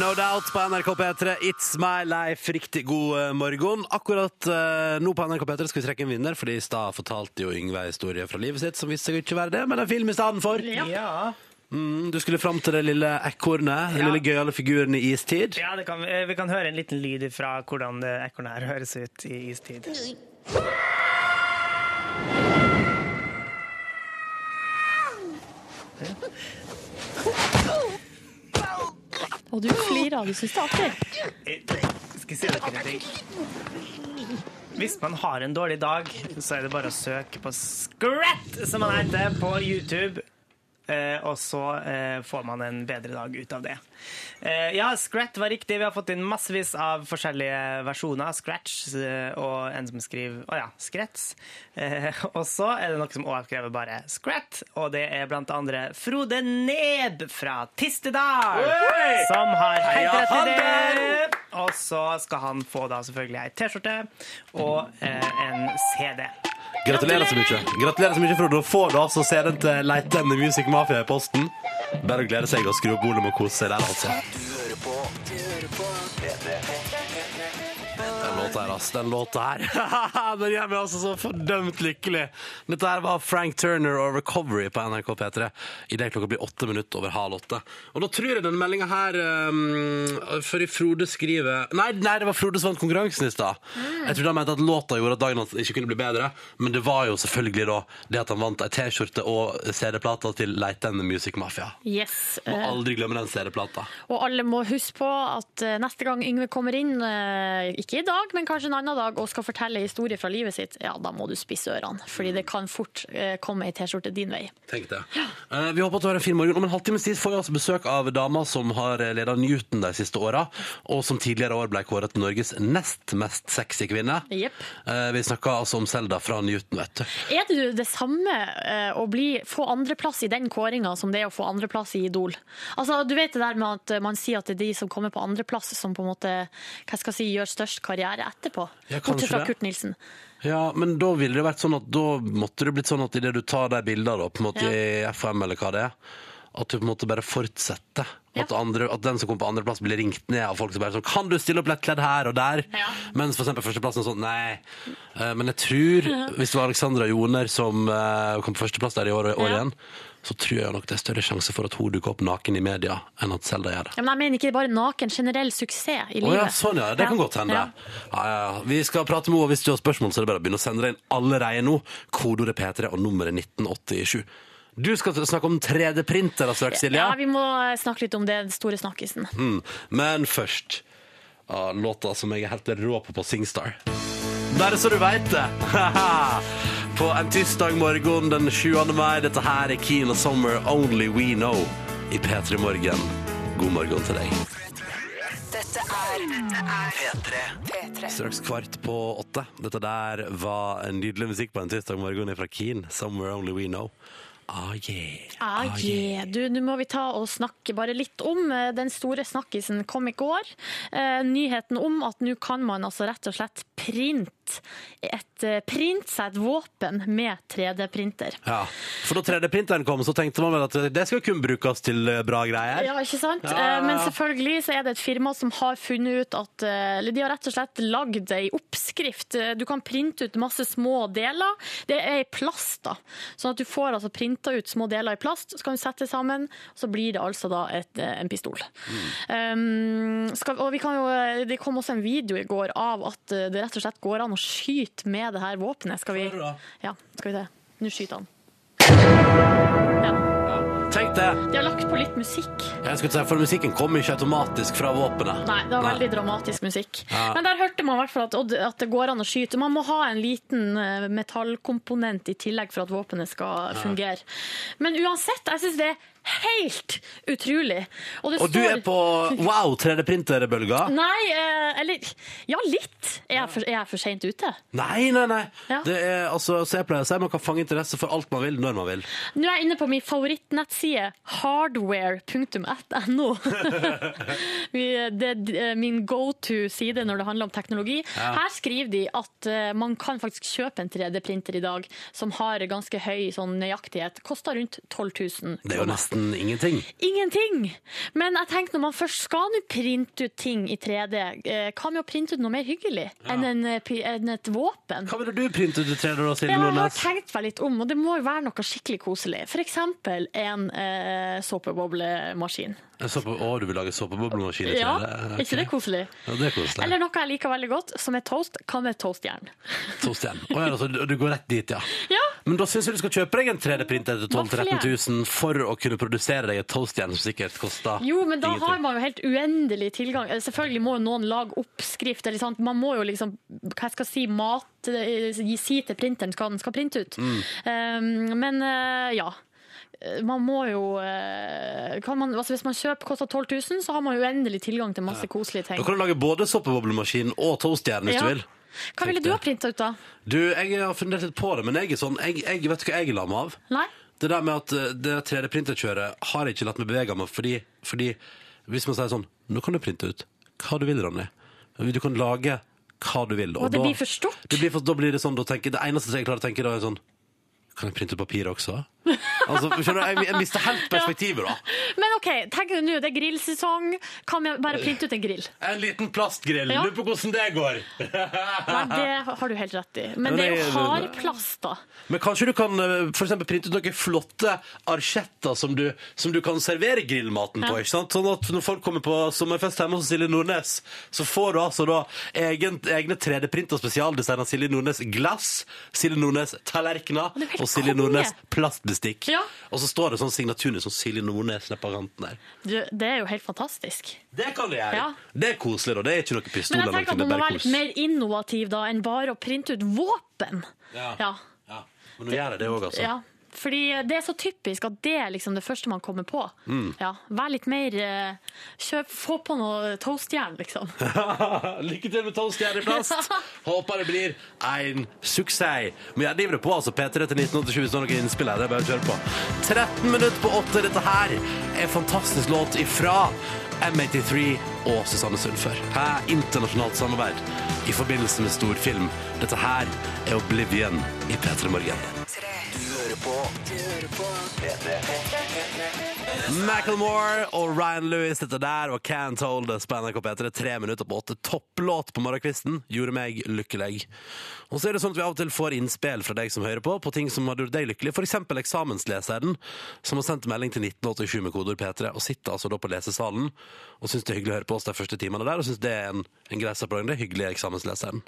No Doubt på NRK P3, It's My Life. Riktig god eh, morgen. Akkurat eh, nå på NRK P3 skal vi trekke en vinner, fordi i stad fortalte jo Yngve en historie fra livet sitt som viste seg ikke å være det, men en film i stedet for. Ja. Mm, du skulle fram til det lille ekornet, den Ja. lille gøyale figuren i istid. Ja, det kan, vi vi kan høre en liten lyd fra hvordan det ekornet her høres ut i istid. Og du flirer, syns det er artig. Jeg si dere en ting. Hvis man har en dårlig dag, så er det bare å søke på Scrat, som han heter, på YouTube. Eh, og så eh, får man en bedre dag ut av det. Eh, ja, Scrat var riktig. Vi har fått inn massevis av forskjellige versjoner. Scratch og en som skriver Å ja, Screts. Eh, og så er det noe som også har bare Scrat, og det er blant andre Frode Neb fra Tistedal, som har helt rett i det. Og så skal han få da selvfølgelig ei T-skjorte og en CD. Gratulerer så mye. Gratulerer så mye, Frode. du får du altså CD-en til Leitende Music Mafia i posten. Bare å glede seg og skru opp volumet og kose seg der, altså. Den låta her, altså. Den låta her. Den gjør meg altså så fordømt lykkelig. Dette her var Frank Turner og Recovery på NRK P3 idet klokka blir åtte minutter over halv åtte. Og da tror jeg denne meldinga her um, Fordi Frode skriver nei, nei, det var Frode som vant konkurransen i stad. Jeg trodde han mente at låta gjorde at dagen hans ikke kunne bli bedre, men det var jo selvfølgelig da det at han vant ei T-skjorte og CD-plata til Leitende Music Mafia. Yes. Må eh, aldri glemme den CD-plata. Og alle må huske på at eh, neste gang Yngve kommer inn, eh, ikke i dag, men kanskje en annen dag, og skal fortelle historie fra livet sitt, ja, da må du spisse ørene. Fordi det kan fort eh, komme ei T-skjorte din vei. Tenk det. Eh, vi håper at du har en fin morgen. Om en halvtimes tid får vi altså besøk av dama som har leda Newton de siste åra, og som tidligere år ble kåret til Norges nest mest sexy kvinne. Yep. Eh, vi snakker altså om Selda fra Newton, vet du. Er det det samme eh, å bli, få andreplass i den kåringa som det er å få andreplass i Idol? Altså, du vet det der med at man sier at det er de som kommer på andreplass som på en måte, hva skal jeg si, gjør størst karriere etterpå? Ja, Bortsett fra det. Kurt Nilsen. Ja, men da ville det vært sånn at da måtte det blitt sånn at idet du tar de bildene da, på en måte i FM eller hva det er, at du på en måte bare fortsetter. At, andre, at den som kommer på andreplass blir ringt ned av folk som bare sånn Kan du stille opp lettkledd her og der? Ja. Mens for eksempel førsteplassen sånn Nei. Eh, Men jeg tror, hvis det var Alexandra Joner som eh, kom på førsteplass der i år, år Ja. igjen, så tror jeg nok det er større sjanse for at hun dukker opp naken i media, enn at Selda gjør det. Ja, men jeg mener ikke bare naken, generell suksess i livet. ja, sånn ja. Det kan godt hende. Ja. Vi skal prate med henne, og hvis du har spørsmål, så er det bare å begynne å sende det inn allerede nå. Kodeordet P3 og nummeret 1987. Du skal snakke om 3D-printer straks, Silje. Ja, vi må snakke litt om det, den store snakkisen. Mm. Men først låta som jeg er helt rå på på Singstar. Bare så du veit det! på en tirsdag morgen den 7. mai. Dette her er Keen og Summer, Only We Know, i P3 Morgen. God morgen til deg. Dette er dette er P3. Straks kvart på åtte. Dette der var en nydelig musikk på en tirsdag morgen fra Keen. Somewhere only we know. Ah, yeah. Ah, yeah. Du, nå må vi ta og snakke bare litt om eh, den store snakkisen kom i går. Eh, nyheten om at nå kan man altså rett og slett printe et, print seg et våpen med 3D-printer. Ja, for da 3D-printeren kom, så tenkte man at det skal kun brukes til eh, bra greier. Ja, ikke sant? Ja. Eh, Men selvfølgelig så er det et firma som har funnet ut at eh, Eller de har rett og slett lagd ei oppskrift. Eh, Du kan printe ut masse små deler. Det er i plast, da. Sånn at du får altså printa ut små deler i plast, så kan du sette sammen, og så blir det altså da et, eh, en pistol. Um, skal, og vi kan jo, eh, det kom også en video i går av at eh, det rett og slett går an å skyte med det her våpenet. Skal vi, ja, skal vi se. Nå skyter han. Ja. Tenk det! De har lagt på litt musikk. Jeg skulle si, For musikken kommer ikke automatisk fra våpenet. Nei, det var veldig dramatisk musikk. Ja. Men der hørte man i hvert fall at, at det går an å skyte. Man må ha en liten eh, metallkomponent i tillegg for at våpenet skal fungere. Men uansett, jeg syns det er helt utrolig. Og, Og du står- er på wow, 3D-printerbølga? Nei, eh, eller Ja, litt. Er jeg for, er jeg for seint ute? Nei, nei, nei. Ja. Det er, altså, så jeg pleier å si man kan fange interesse for alt man vil, når man vil. Nå er jeg inne på min favorittnettside, hardware.no. Det er min go to-side når det handler om teknologi. Her skriver de at eh, man kan faktisk kjøpe en 3D-printer i dag som har ganske høy sånn nøyaktighet. Koster rundt 12 000 kroner. Det er jo nesten ingenting. Ingenting! Men jeg tenker når man først skal nå printe ut ting i 3D, eh, hva med å printe ut noe mer hyggelig enn, en, eh, enn et våpen? Hva ville du printe ut i 3D da, Silje Nordnes? jeg har tenkt meg litt om, og det må jo være noe skikkelig koselig. Eksempel en eh, såpeboblemaskin. Å, du vil lage såpeboblemaskin i 3D? Ja, okay. ikke det koselig? Ja, det er koselig. Eller noe jeg liker veldig godt, som er toast. Hva med toastjern? Toastjern. Å, ja, altså, du, går rett dit, ja. Ja, Men da syns jeg du skal kjøpe deg en 3D-printer til 12 000-13 Vaffeljern. 000 for å kunne produsere deg et toastjern som sikkert koster Jo, men da ingenting. har man jo helt uendelig tilgang. Eh, Selvfølgelig må jo noen lage oppskrift. Eller sant? Man må jo liksom, hva jeg skal si, mat, eh, si til printeren hva den skal printe ut. Mm. Um, men eh, ja. Man må jo kan man, altså Hvis man kjøper koster 12 000, så har man uendelig tilgang til masse koselige ting. Da kan du lage både soppeboblemaskin og toastjern hvis Ja. du vil. Hva ville du ha printa ut, da? Du, jeg har fundert litt på det, men jeg er sånn Jeg, jeg vet hva jeg er lam av. Nei? Det der med at eh, det 3D-printerkjøret har jeg ikke latt meg bevege meg fordi, fordi hvis man sier sånn Nå kan du printe ut hva du vil, Ronny. Du kan lage hva du vil. Og det da- blir for stort. Det, blir for, da blir det sånn, da tenker, det eneste jeg klarer å tenke da er sånn Kan jeg printe ut papir også? Altså, skjønner du, jeg, jeg mister helt perspektivet, da. Men OK, tenk deg nå, det er grillsesong. Kan vi bare printe ut en grill? En liten plastgrill. Ja. Lurer på hvordan det går. Nei, det har du helt rett i. Men det er jo hard plast, da. Men kanskje du kan eh, for eksempel printe ut noen flotte archetter som du, som du kan servere grillmaten på. Ja. ikke sant? Sånn at når folk kommer på sommerfest hjemme hos Silje Nordnes, så får du altså da egen, egne 3D-print og spesialdesign av Silje Nordnes glass, Silje Nordnes tallerkener er og Silje Nordnes Nordnes plastbestikk. Ja. Og så står det sånn signaturen som Silje Nordnes nede på kanten der. Du, det er jo helt fantastisk. Det kan du gjøre. Ja. Det er koselig, da. Det er ikke noe pistol Men jeg tenker at du man må være litt mer innovativ da enn bare å printe ut våpen. Ja. Ja. Ja. Men nå gjør jeg det òg, altså. Ja. Fordi det er så typisk at det er liksom det første man kommer på. Mm. Ja. Vær litt mer eh, kjøp, Få på noe toastjern, liksom. Lykke til med toastjern i plast. Håper det blir en suksess. Men jeg driver det på, altså. P3 til 1987 hvis det er noen innspill her. Det er bare å kjøre på. 13 minutter på 8. Dette her er en fantastisk låt ifra M83 og Susanne Sundfør. Her er internasjonalt samarbeid i forbindelse med storfilm. Dette her er Oblivion i P3 Morgen. Macklemore og Ryan Lewis, dette der var Can't Hold Us på NRK P3. Tre minutter på åtte. Topplåt på morgenkvisten. Gjorde meg lykkelig. Og så er det sånn at vi av og til får innspill fra deg som hører på, på ting som har gjort deg lykkelig. Eksempel eksamensleseren, som har sendt melding til 1987 med kodeord P3, og sitter altså da på lesesalen og syns det er hyggelig å høre på oss de første timene der, og syns det er en, en grei. Det er hyggelig, eksamensleseren.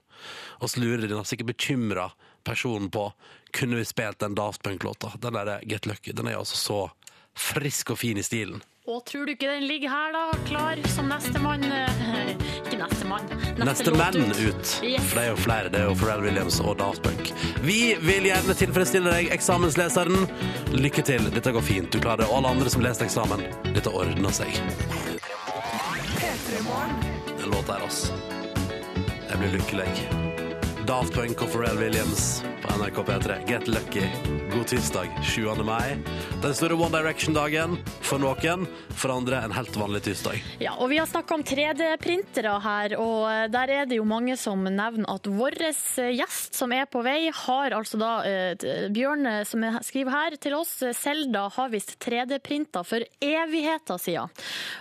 Og så lurer den sikkert bekymra personen på kunne vi spilt den Daft Punk-låta. Den der Get Lucky. Den er altså så frisk og fin i stilen. Og tror du ikke den ligger her, da? Klar som nestemann Ikke nestemann. Neste låt menn ut. Yes. For det er jo flere. Det er jo Pharrell Williams og Daft Punk. Vi vil gjerne tilfredsstille deg, eksamensleseren. Lykke til. Dette går fint. Du klarer det. Og alle andre som leste eksamen. Dette ordner seg. Den låta her, oss Jeg blir lykkelig. Daft Punk og Pharrell Williams på NRK P3. Get lucky. God tirsdag 7. mai. Den store One Direction-dagen for noen, for andre en helt vanlig tirsdag. Ja, og Vi har snakka om 3D-printere her, og der er det jo mange som nevner at vår eh, gjest som er på vei, har altså da eh, Bjørn eh, som er- skriver her til oss, Selda har visst 3D-printa for evigheter siden.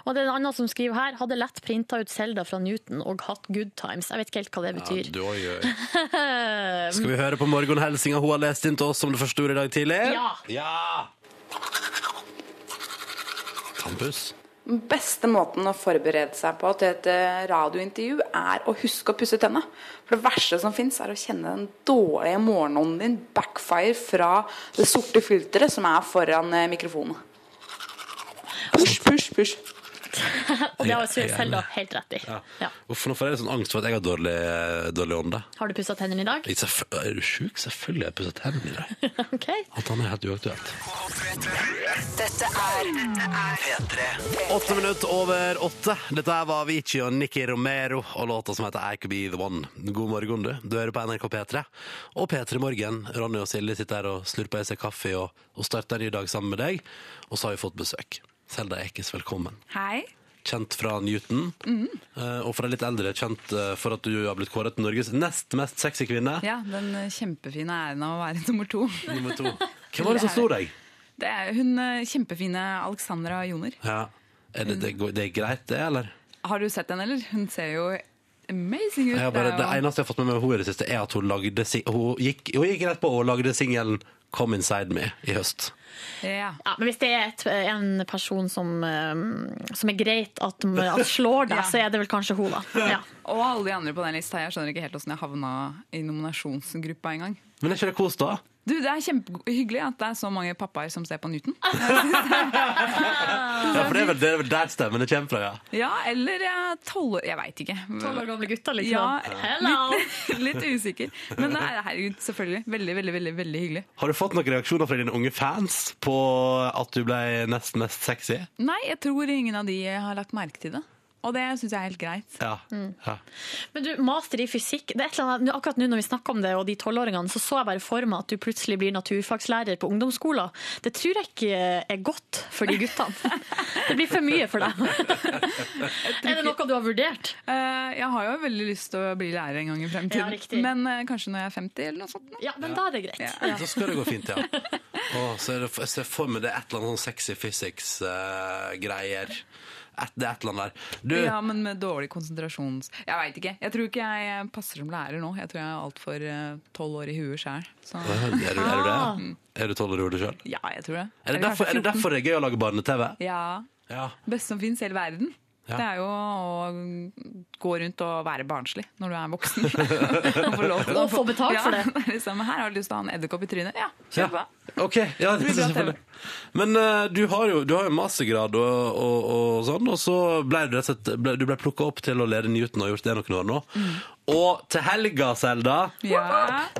Og det er en annen som skriver her, hadde lett printa ut Selda fra Newton og hatt good times. Jeg vet ikke helt hva det betyr. Ja, du. Skal vi høre på morgenhelsinga hun har lest inn til oss som det første ordet i dag tidlig? Ja. ja. Tannpuss. Beste måten å forberede seg på til et eh, radiointervju, er å huske å pusse tenna. For det verste som fins, er å kjenne den dårlige morgenånden din backfire fra det sorte filteret som er foran eh, mikrofonen. Push, push, push. Og det har jeg selv da helt rett i. Ja. Ja. Uff, nå får jeg litt sånn angst for at jeg har dårlig, dårlig ånde. Har du pussa tennene i dag? Er du sjuk? Selvfølgelig har jeg pusset tennene i dag. OK. At han er helt uaktuelt. Dette er P3. Åtte minutter over åtte. Dette var Avicii og Nicky Romero og låta som heter I Could Be The One. God morgen, du. Du hører på NRK P3. Og P3 Morgen. Ronny og Silje sitter her og slurper i seg kaffe og, og starter en ny dag sammen med deg. Og så har vi fått besøk. Selda Ekiz, velkommen. Hei. Kjent fra Newton. mm. Og for de litt eldre, kjent eh, for at du har blitt kåret til Norges nest mest sexy kvinne. Ja, den eh, kjempefine æren av å være nummer to. Nummer to. Hvem var det som slo deg? Det er hun eh, kjempefine Alexandra Joner. Ja. Er det, det, det er greit, det, eller? Har du sett den, eller? Hun ser jo amazing ut. Bare, Det eneste jeg har fått med meg med henne i det siste, er at hun, lagde, hun, gikk, hun gikk rett på og lagde singelen 'Come Inside Me' i høst. Ja. Ja, men hvis det er et, en person som, eh, som er greit at, at slår deg, Ja. så er det vel kanskje hun, da. Ja. Og alle de andre på den lista. Jeg skjønner ikke helt hvordan jeg havna i nominasjonsgruppa engang. Men er ikke det kos, da? Du, Det er kjempehyggelig at det er så mange pappaer som ser på Newton. Ja, for det er vel, det er vel der stemmen kommer fra, ja. Ja, eller tolv år Jeg veit ikke. Tolv år gamle gutter, liksom. Ja, Hello! Litt usikker. Men det er, herregud, selvfølgelig. Veldig, veldig, veldig, veldig hyggelig. Har du fått noen reaksjoner fra dine unge fans på at du ble nest mest sexy? Nei, jeg tror ingen av de har lagt merke til det. Og det syns jeg er helt greit. Ja. ja. Men du, master i fysikk det er et eller annet, Akkurat nå når vi snakker om det, og de tolvåringene, så så jeg bare for meg at du plutselig blir naturfagslærer på ungdomsskolen. Det tror jeg ikke er godt for de guttene. Det blir for mye for deg. Er det noe du har vurdert? Eh, jeg har jo veldig lyst til å bli lærer en gang i fremtiden. Ja, Men eh, kanskje når jeg er 50 eller noe sånt. nå. Ja, men da er det greit. Ja. Ja. Så skal det gå fint, ja. Å, så er det, jeg ser for meg det er et eller annet sånn sexy physics-greier. Et, det er et eller annet der. Du, Ja, men med dårlig konsentrasjons... Jeg veit ikke. Jeg tror ikke jeg passer som lærer nå. Jeg tror jeg er altfor tolv år i huet sjøl. er, du, er du det? Er du tolv år i hodet sjøl? Ja, jeg tror det. Er, det derfor- er det derfor det er gøy å lage barne-TV? Ja. Ja. Beste som fins i hele verden. Ja. Det er jo å gå rundt og være barnslig når du er voksen. og få lov til å Og få betalt for det. Liksom, her har du lyst til å ha en edderkopp i trynet. Ja, Ja. kjør på. Ja, Okay, ja, selvfølgelig. Men uh, du har jo du har jo mastergrad og, og, og sånn, og så ble du ble, du ble plukka opp til å lede Newton og har gjort det noen år nå. Mm. Og til helga, Selda Ja.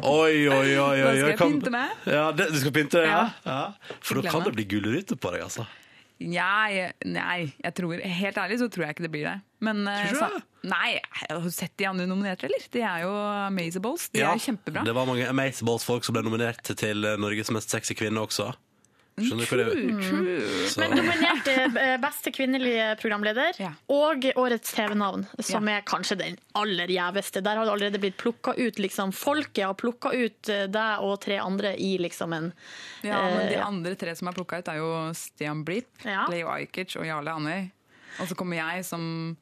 Oi, oi, oi. oi, Da skal jeg pynte meg. Ja, det, du skal pynte deg, ja? Ja. ja. For da kan det. bli gullrytte på deg, altså. Nei, nei, jeg tror, helt ærlig så tror jeg ikke det blir det. Men, eh, Tror du sa- Nei, har du sett de andre nominerte, eller? De er jo Amazeballs. De er jo kjempebra. Det var mange Amazeballs-folk som ble nominert til Norges mest sexy kvinne også. Skjønner du hva det True, true. Men nominert eh, beste kvinnelige programleder Ja. og årets TV-navn, som Ja. er kanskje den aller gjeveste. Der har det allerede blitt plukka ut liksom, Folket har plukka ut eh, deg og tre andre i liksom en Ja, men eh, de andre tre som er plukka ut, er jo Stian Blipp, Ja. Leo Ajkic og Jarle Andøy. Og så kommer jeg som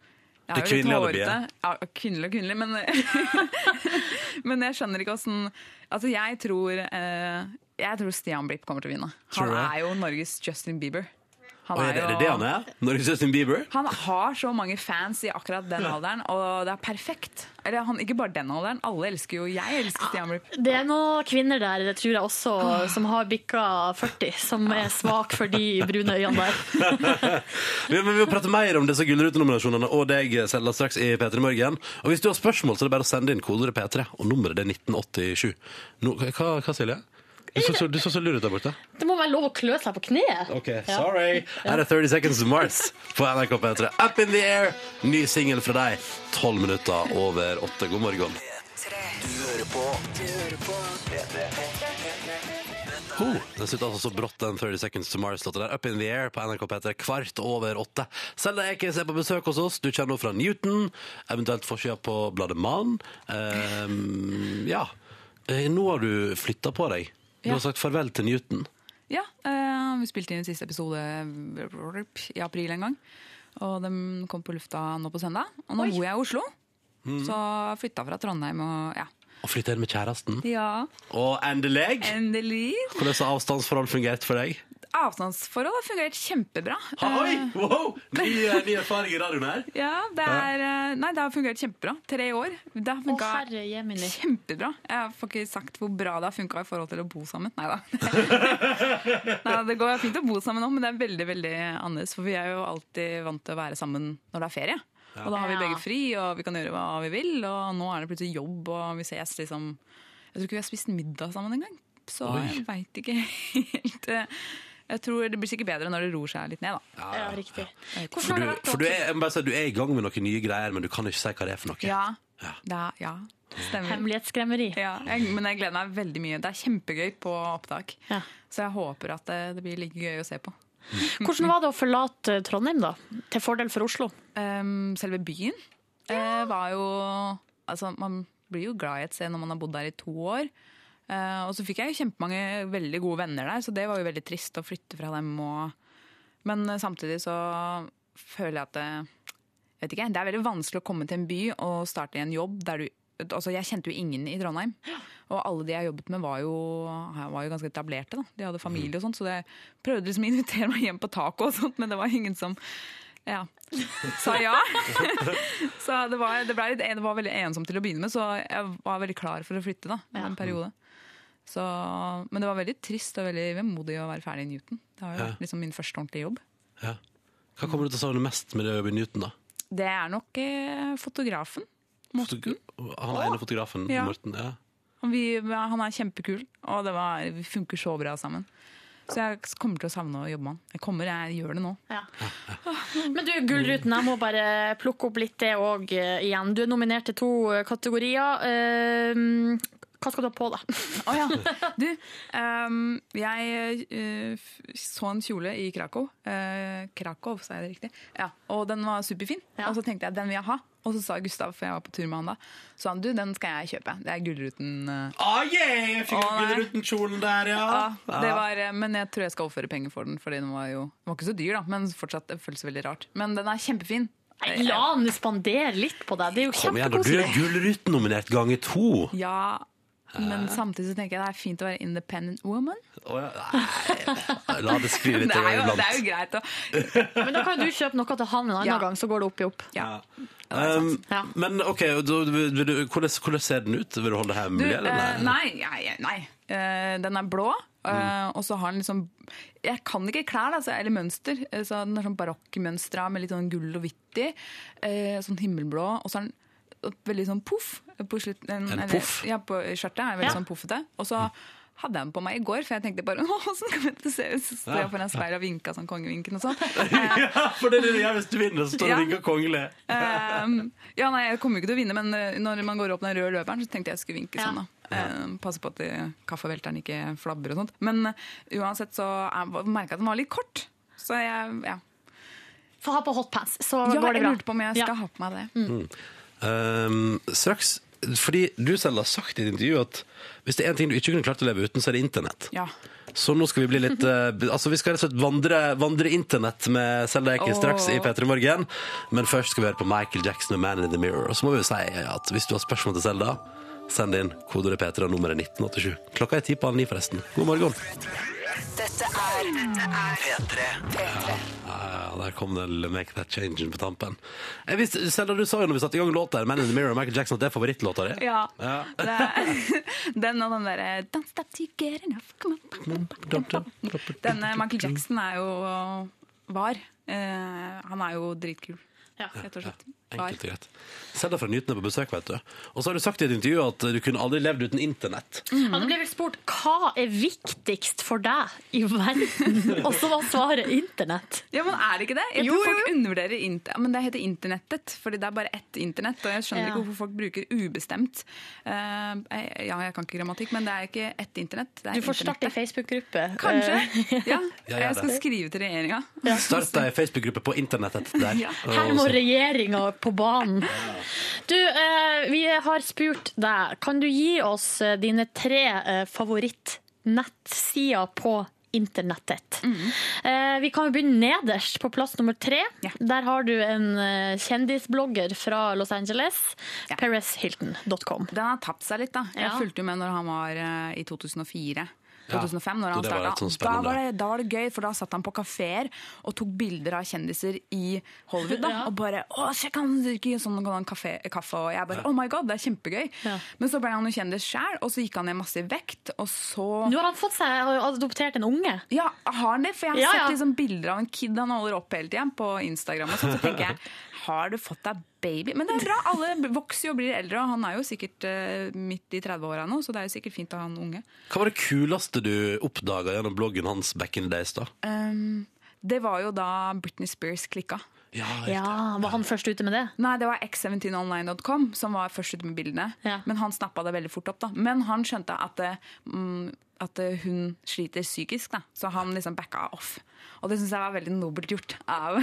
jeg Det er jo litt kvinnelige alibiet. hårete. Ja, kvinnelig og kvinnelig, men Men jeg skjønner ikke åssen Altså, jeg tror eh, Jeg tror Stian Blipp kommer til å vinne. Han er jo Norges Justin Bieber. Han er det er det det han er? Norges Justin Bieber? Han har så mange fans i akkurat den alderen, og det er perfekt. Eller han, ikke bare den alderen, alle elsker jo Jeg elsker Stian Blipp. Det er noen kvinner der, det tror jeg også, som har bikka 40, som er svak for de brune øynene der. Vi, men vi vil prate mer om disse Gullruten-nominasjonene og deg, Selda, straks i P3 Morgen. Og hvis du har spørsmål, så er det bare å sende inn kodeordet P3, og nummeret det er 1987. No, hva, hva, Silje? Du så, så, du så så lur ut der borte. Det må være lov å klø seg på kneet. Ok, sorry. Her er 30 Seconds to Mars på NRK P3. Up in the air! Ny singel fra deg. 12 minutter over 8. God morgen. Oh, den slutta altså så brått, den 30 Seconds to Mars-låta der. Up in the air på NRK P3 kvart over åtte. Selda Ekiz er på besøk hos oss. Du kjenner henne fra Newton, eventuelt forsida på bladet Mann. Um, ja. Eh, Nå har du flytta på deg. Du Ja. har sagt farvel til Newton. Ja, eh, vi spilte inn siste episode i april en gang. Og den kom på lufta nå på søndag. Og nå bor jeg i Oslo. Så flytta fra Trondheim og ja. Og flytta inn med kjæresten. Ja, Og endelig! endelig. Hvordan har avstandsforhold fungert for deg? Avstandsforhold har fungert kjempebra. Oi, Eh, wow! Ny, ny erfaring i radioen her. Ja, det er eh, Nei, det har fungert kjempebra. Tre år. Det har funka kjempebra. Jeg får ikke sagt hvor bra det har funka i forhold til å bo sammen. Nei da. Nei, det går fint å bo sammen nå, men det er veldig veldig annerledes. For vi er jo alltid vant til å være sammen når det er ferie. Og da har vi begge fri, og vi kan gjøre hva vi vil. Og nå er det plutselig jobb, og vi ses liksom Jeg tror ikke vi har spist middag sammen engang. Så Oi. jeg veit ikke helt eh, Jeg tror Det blir sikkert bedre når det roer seg litt ned, da. Ja, riktig. For du, for du, er, bare si, du er i gang med noen nye greier, men du kan ikke si hva det er for noe. Ja. Ja. Det er, ja. Stemmer. Hemmelighetsskremmeri. Ja, jeg, men jeg gleder meg veldig mye. Det er kjempegøy på opptak. Ja. Så jeg håper at det, det blir like gøy å se på. Hvordan var det å forlate Trondheim, da? Til fordel for Oslo? Um, selve byen eh, var jo Altså, man blir jo glad i et sted når man har bodd der i to år. Eh, og så fikk jeg jo kjempemange veldig gode venner der, så det var jo veldig trist å flytte fra dem. Og... Men eh, samtidig så føler jeg at det, jeg vet ikke, det er veldig vanskelig å komme til en by og starte i en jobb der du Altså, jeg kjente jo ingen i Trondheim. Og alle de jeg jobbet med, var jo, var jo ganske etablerte. Da. De hadde familie og sånt, så jeg prøvde liksom å invitere meg hjem på taco og sånt, men det var ingen som ja, sa ja. så det var, det, ble det var veldig ensomt til å begynne med, så jeg var veldig klar for å flytte da, en en periode. Så, men det var veldig trist og veldig vemodig å være ferdig i Newton. Det var jo Ja. liksom min første ordentlige jobb. Ja. Hva kommer du til å savne mest med det å jobbe i Newton, da? Det er nok eh, fotografen. Fotogra han ene fotografen, Ja. Morten. Ja. Han, vi, han er kjempekul, og det var, vi funker så bra sammen. Så jeg kommer til å savne å jobbe med han. Jeg kommer, jeg gjør det nå. Men du, Gullruten, jeg må bare plukke opp litt det òg igjen. Du er nominert til to eh, kategorier. Hva skal du ha på deg? Å ja. Du, um, jeg uh, så en kjole i Krakow. Uh, Krakow, sa jeg det riktig? Ja, Og den var superfin. Ja. Og så tenkte jeg den vil jeg ha. Og så sa Gustav, for jeg var på tur med han da, så han du, den skal jeg kjøpe. Det er Gullruten. Uh, Ah, yeah! Jeg fikk. Gullruten-kjolen der, ja. Ja, det var, men jeg tror jeg skal overføre penger for den, for den var jo den var ikke så dyr, da, men fortsatt det føles veldig rart. Men den er kjempefin. Nei, La han spandere litt på deg. Det er jo Kom igjen. Du er kjempekoselig. Gullruten-nominert ganger to. Ja, men samtidig så tenker jeg det er fint å være independent woman. Oh, ja. Nei, La det skrive litt Det er, jo, iblant. det er jo greit å Men da kan jo du kjøpe noe til han en annen Ja. gang, så går det opp i opp. Ja. Um, Ja. men OK, du, hvordan, hvordan ser den ut? Vil du holde det Du, hemmelig? eller eh, nei, nei, nei. Eh, den er blå, eh, og så har den liksom Jeg kan ikke klær, da, så- eller mønster. eh, Så den er sånn barokkmønstra med litt sånn gull og hvitt i. Uh, Sånn himmelblå. Og så er den veldig sånn poff. På slutten. En eller- poff? Ja, på skjørtet er veldig Ja. sånn poffete. Og så hadde jeg den på meg i går, for jeg tenkte bare Å, sånn kommer det til å se ut. Så står jeg foran speilet og vinka sånn kongevinken og sånn. Ja, for det er det du gjør hvis du vinner, så står du Ja. og vinker kongelig. Um, ja, nei, Jeg kommer jo ikke til å vinne, men uh, når man går opp den røde løperen, så tenkte jeg jeg skulle vinke Ja. sånn. da. Um, passe på at kaffevelteren ikke flabber og sånt. Men uh, uansett så merka jeg at den var litt kort. Så jeg, ja. Få ha på hotpants, så ja, går det bra jeg lurte på om jeg Ja. skal ha på meg det. Um, straks fordi du selv har sagt i et intervju at hvis det er en ting du ikke kunne klart å leve uten, så er det internett. Ja. Så nå skal vi bli litt eh, Altså vi skal rett og slett vandre, vandre internett med Selda Ekin straks i Åh. P3 Morgen. Men først skal vi høre på Michael Jackson og Man in the Mirror. Og så må vi jo si at hvis du har spørsmål til Selda, send inn kodeordet P3 og nummeret 1987. Klokka er ti på halv ni, forresten. God morgen. Dette er P3. Ja, der kom det Make That Change på tampen. Jeg visste, Selda, du sa jo når vi satte i gang låta Man in the Mirror og Michael Jackson, at det er favorittlåta di. Ja. Ja. Er, den og den derre Don't stop to get enough. Come on. Denne Michael Jackson er jo var. Uh, han er jo dritkul, Ja. rett og slett. Enkelt og greit. Selda fra Nyten er på besøk, vet du. Og så har du sagt i et intervju at du kunne aldri levd uten internett. Ja, det ble vel spurt hva er viktigst for deg i verden, og så var svaret internett. Ja, men er det ikke det? Jeg Jo, tror folk jo. undervurderer internett. Men det heter internettet, fordi det er bare ett internett. Og jeg skjønner Ja. ikke hvorfor folk bruker ubestemt. Uh, ja, jeg kan ikke grammatikk, men det er ikke ett internett. Det er Du får starte ei Facebook-gruppe. Kanskje. Eh, Ja, Ja, jeg, jeg skal det. skrive til regjeringa. Start ei Facebook-gruppe på internettet der. Ja. Her må regjeringa på banen. Du, eh, vi har spurt deg. Kan du gi oss eh, dine tre eh, favorittnettsider på internettet? Eh, vi kan jo begynne nederst, på plass nummer tre. Ja. Der har du en kjendisblogger fra Los Angeles. Ja. ParisHilton.com. Den har tapt seg litt, da. Jeg Ja. fulgte jo med når han var i 2004. 2005, når han det var litt starta. sånn da, var det, da var det gøy, for da satt han på kafeer og tok bilder av kjendiser i Hollywood. Da, Ja. Og bare 'Å, sjekk, han sånn kan han kaffe, kaffe?' Og jeg bare 'Oh my god, det er kjempegøy'. Ja. Men så ble han jo kjendis sjæl, og så gikk han ned masse i vekt, og så Nå har han fått seg adoptert en unge. ja, har han det? For jeg har Ja, ja. sett liksom bilder av en kid han holder opp hele tida på Instagram. Og sånn, så tenker jeg, har du fått deg baby? Men det er bra, alle vokser jo og blir eldre, og han er jo sikkert eh, midt i 30-åra nå, så det er jo sikkert fint å ha en unge. Hva var det kuleste du oppdaga gjennom bloggen hans back in the days? da? Um, det var jo da Britney Spears klikka. Ja, Ja, Var han først ute med det? Nei, det var x17online.com som var først ute med bildene. Ja. Men han snappa det veldig fort opp. da. Men han skjønte at det, mm, at eh, hun sliter psykisk, da. så han liksom backa off. Og det syns jeg var veldig nobelt gjort av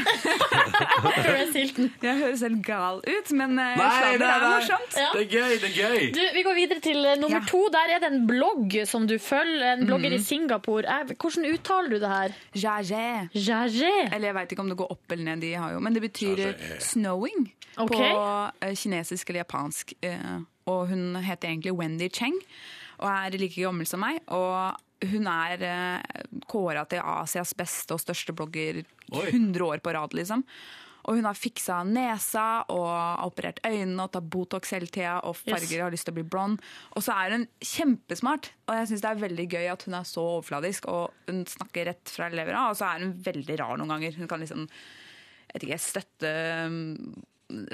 Paris Hilton. Jeg høres helt gal ut, men uh, Nei, det nei, er nei. morsomt. Ja. Det er gøy, det er gøy! Du, vi går videre til eh, nummer Ja. to. Der er det en blogg som du følger. En blogger i Singapore. Eh, Hvordan uttaler du det her? Jajé. Jajé. Eller jeg veit ikke om det går opp eller ned, de har jo, men det betyr eh, snowing okay. på eh, kinesisk eller japansk. eh, og hun heter egentlig Wendy Cheng og er like gammel som meg. Og hun er uh, kåra til Asias beste og største blogger Oi. 100 år på rad, liksom. Og hun har fiksa nesa og har operert øynene og tar Botox hele tida og farger Yes. og har lyst til å bli blond. Og så er hun kjempesmart, og jeg syns det er veldig gøy at hun er så overfladisk og hun snakker rett fra levra, og så er hun veldig rar noen ganger. Hun kan liksom jeg vet ikke, støtte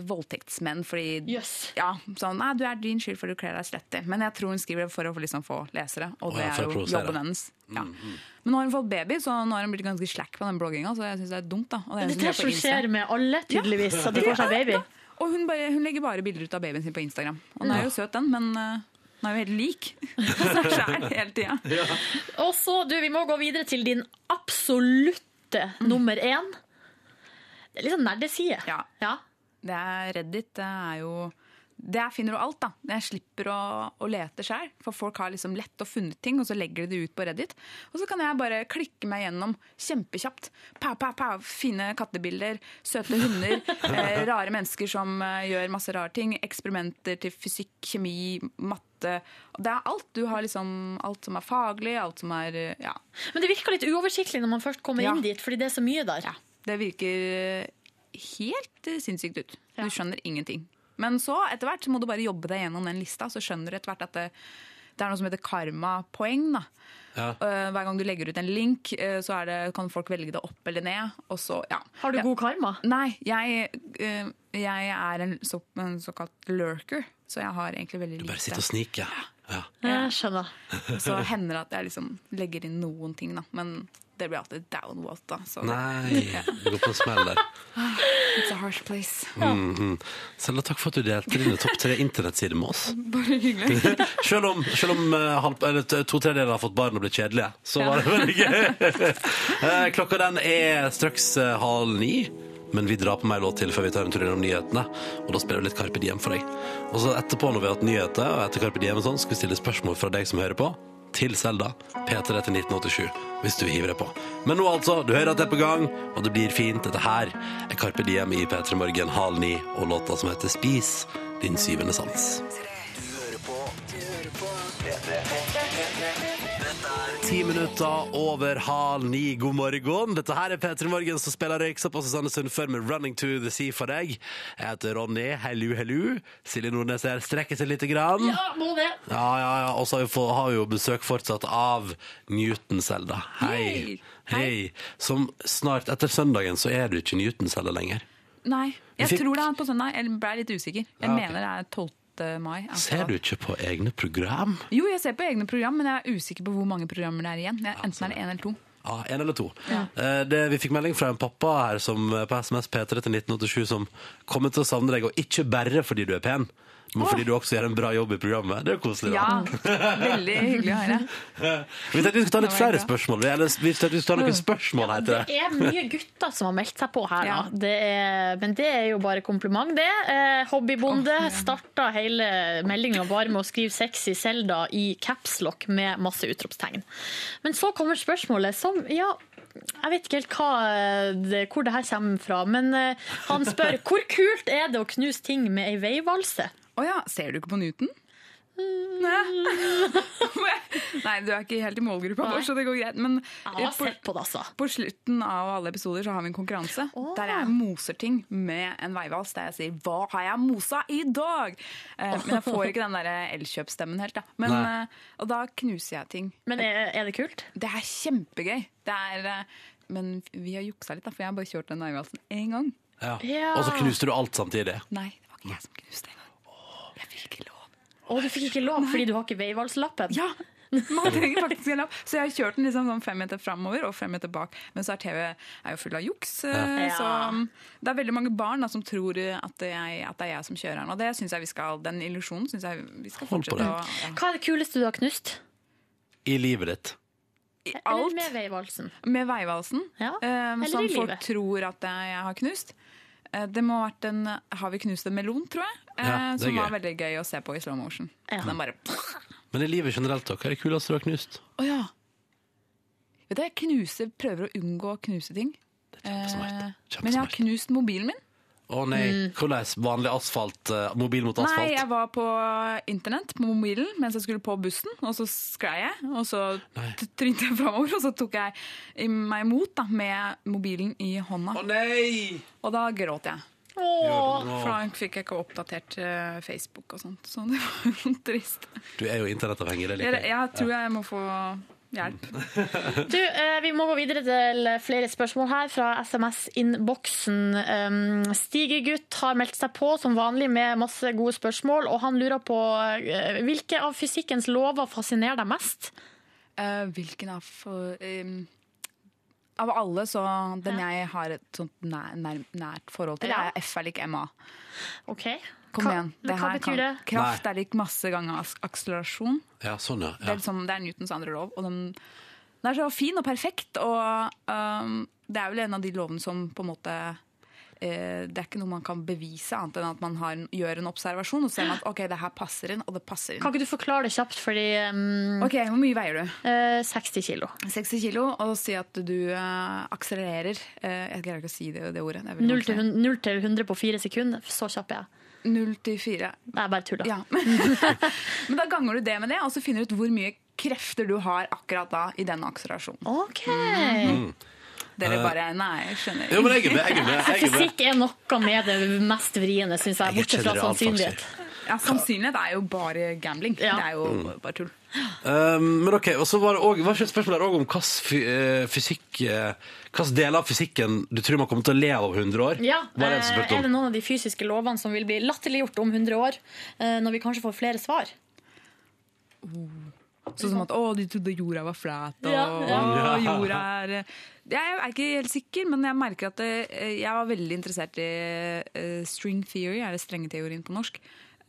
voldtektsmenn fordi yes. ja, sånn, nei, du er din skyld for du kler deg slettig. Men jeg tror hun skriver det for å få liksom få lesere, og det ja, er jo jobben hennes. Ja. Men nå har hun fått baby, så nå har hun blitt ganske slack på den blogginga, så jeg syns det er dumt. da. Og det er Det som skjer med alle, tydeligvis, at de får seg baby. Og hun, bare, hun legger bare bilder ut av babyen sin på Instagram. Og den er jo søt, den, men uh, den er jo helt lik. seg sjæl hele tida. Og så, du, vi må gå videre til din absolutte nummer én. Det er litt sånn nerdeside. Ja. Ja. Det er Reddit. Det er jo Der finner du alt, da. Jeg slipper å, å lete sjøl. For folk har liksom lett og funnet ting, og så legger de det ut på Reddit. Og så kan jeg bare klikke meg gjennom kjempekjapt. Pa, pa, pa, Fine kattebilder, søte hunder, eh, rare mennesker som eh, gjør masse rare ting. Eksperimenter til fysikk, kjemi, matte. Det er alt. Du har liksom alt som er faglig, alt som er eh, Ja. Men det virker litt uoversiktlig når man først kommer Ja. inn dit, fordi det er så mye der. Ja, det virker helt eh, sinnssykt ut. Ja. Du skjønner ingenting. Men så etter hvert så må du bare jobbe deg gjennom den lista, så skjønner du etter hvert at det, det er noe som heter karmapoeng. da. Ja. Eh, hver gang du legger ut en link, eh, så er det, kan folk velge det opp eller ned. Og så, ja. Har du god karma? Nei, jeg, jeg er en, så, en såkalt lurker, så jeg har egentlig veldig lite Bare sitter og Ja. Ja. Jeg skjønner. Så hender det at jeg liksom legger inn noen ting, da. Men det blir alltid. Så Nei, du går på en smell der. it's a harsh place. Mhm. Selda, takk for at du delte dine topp tre internettsider med oss. Bare hyggelig. Selv om, selv om halv, eller, to tredjedeler har fått barn og blitt kjedelige, så var det veldig gøy. Eh, Klokka den er straks eh, halv ni. Men vi drar på meg låt til før vi tar en tur innom nyhetene. Og da spiller vi litt Carpe Diem for deg. Og så etterpå, når vi har hatt nyheter, og etter Carpe Diem og sånn, skal vi stille spørsmål fra deg som hører på, til Selda. P3 til 1987, hvis du hiver deg på. Men nå altså, du hører at det er på gang, og det blir fint. Dette her er Carpe Diem i P3 Morgen halv ni, og låta som heter Spis din syvende sans. Ti minutter over halv ni. God morgen. Dette her er P3 Morgen som spiller røyksopp og Susanne Sundfør med 'Running to the Sea' for deg. Jeg heter Ronny. Hello, hello. Silje Nordnes her strekker seg lite grann. Ja, Ja, må det. ja, ja. Og så har vi, jo besøk fortsatt av Newton-Selda. Hei. Hei. Som snart, etter søndagen, så er du ikke Newton-Selda lenger. Nei, jeg tror det er på søndag. Jeg ble litt usikker. Jeg Ja, okay. mener det er 12. mai. Akkurat. Ser du ikke på egne program? Jo, jeg ser på egne program, men jeg er usikker på hvor mange programmer det er igjen. Er Enten er det én eller to. Ja, en eller to. Ja. Det, vi fikk melding fra en pappa her som, eh, på SMS P3 til 1987 som kommer til å savne deg, og ikke bare fordi du er pen, men fordi du også gjør en bra jobb i programmet. Det er jo koselig. Ja. Veldig hyggelig å høre. Vi tenkte vi skulle ta litt flere spørsmål. Eller vi tenkte vi skulle ta noen spørsmål her til Det deg. er mye gutter som har meldt seg på her, da. Det er, men det er jo bare kompliment, det. Eh, hobbybonde starta hele meldinga bare med å skrive 'sexy Selda' i capslock med masse utropstegn. Men så kommer spørsmålet som Ja, jeg vet ikke helt hva, eh, det, hvor det her kommer fra, men eh, han spør hvor kult er det å knuse ting med ei veivalse? Å ja, ser du ikke på Newton? Nei. Nei, du er ikke helt i målgruppa vår, så det går greit. Men på, på det, altså. på slutten av alle episoder så har vi en konkurranse oh. der jeg moser ting med en veivals. Der jeg sier 'Hva har jeg mosa i dag?' Eh, men jeg får ikke den der Elkjøp-stemmen helt. da. Men, eh, og da knuser jeg ting. Men er, er det kult? Det er kjempegøy. Det er, eh, men vi har juksa litt, da, for jeg har bare kjørt den veivalsen én gang. Ja. Ja. Og så knuste du alt samtidig. Nei, det var ikke jeg som knuste fikk ikke lov. Å, du fikk ikke lov fordi du har ikke veivalslappen? Ja, man trenger faktisk en lapp. Så jeg har kjørt den liksom sånn fem meter framover og fem meter bak. Men så er TV er jo full av juks. eh, Ja. Så um, det er veldig mange barn da, som tror eh, at det, er, at det er jeg som kjører den. Og det synes jeg vi skal, den illusjonen syns jeg vi skal fortsette å ja. Hva er det kuleste du har knust? i livet ditt? I Eller med veivalsen. med veivalsen, Ja. eh, Eller som i folk tror at jeg har knust. Eh, Det må ha vært en Har vi knust en melon, tror jeg? Eh, Ja, det er som var veldig gøy å se på i slow motion. Ja. Den bare Men i livet generelt, da? Hva er det kuleste du har knust? Å ja. Vet du, jeg knuser, prøver å unngå å knuse ting. Kjempesmart. kjempesmart. Men jeg har knust mobilen min. Å nei, hvordan? Vanlig asfalt? eh, Mobil mot asfalt? Nei, jeg var på internett på mobilen mens jeg skulle på bussen, og så sklei jeg. Og så trynte jeg framover, og så tok jeg meg imot da, med mobilen i hånda. Å nei! Og da gråt jeg. Åh. Da fikk jeg ikke oppdatert eh, Facebook og sånt. Så det var jo trist. Du er jo internettavhengig, det Jeg, liker jeg. jeg tror jeg må få hjelp. Du, eh, vi må gå videre til flere spørsmål her fra SMS-innboksen. Um, Stigegutt har meldt seg på som vanlig med masse gode spørsmål, og han lurer på eh, hvilke av fysikkens lover fascinerer deg mest? Eh, hvilken av for, Av alle, så den jeg har et sånt nær, nær, nært forhold til, er F er lik MA. OK. Kom Hva- igjen. hva her betyr kan- det? Kraft er lik masse ganger akselerasjon. Ja, sånn, ja. Det, er liksom, det er Newtons andre lov. Og den, den er så fin og perfekt. Og um, det er vel en av de lovene som på en måte eh, Det er ikke noe man kan bevise, annet enn at man har, en- gjør en observasjon og ser at ok, det her passer inn, og det passer inn. Kan ikke du forklare det kjapt, fordi um, Ok, Hvor mye veier du? eh, 60 kilo. 60 kilo, og si at du uh, akselererer eh, Jeg greier ikke å si det, det ordet. Det er 0 til, vanskelig. hun- 0 til 100 på fire sekunder. Så kjapp er jeg. 0 til 4. Det er bare tuller. Ja. Men da ganger du det med det, og så finner du ut hvor mye krefter du har akkurat da i den akselerasjonen. OK. Dere bare Nei, skjønner. Jo, men jeg er med. Jeg er med. Jeg er med. Fysikk er noe med det mest vriene, syns jeg. Bortsett fra sannsynlighet. sannsynlighet. Ja, Sannsynlighet er jo bare gambling. Ja. Det er jo Mm. bare tull. Um, men ok, og så var det også, var ikke et spørsmål der også om hvilken fysikk eh, deler av fysikken du tror man kommer til å le av om 100 år? Ja, det eh? Er det noen av de fysiske lovene som vil bli latterliggjort om 100 år, eh, når vi kanskje får flere svar? Sånn som at 'å, de trodde jorda var flat', og Ja, ja. «Å, jorda er Jeg er ikke helt sikker, men jeg merker at eh, jeg var veldig interessert i eh, string theory, er det strengeteorien på norsk,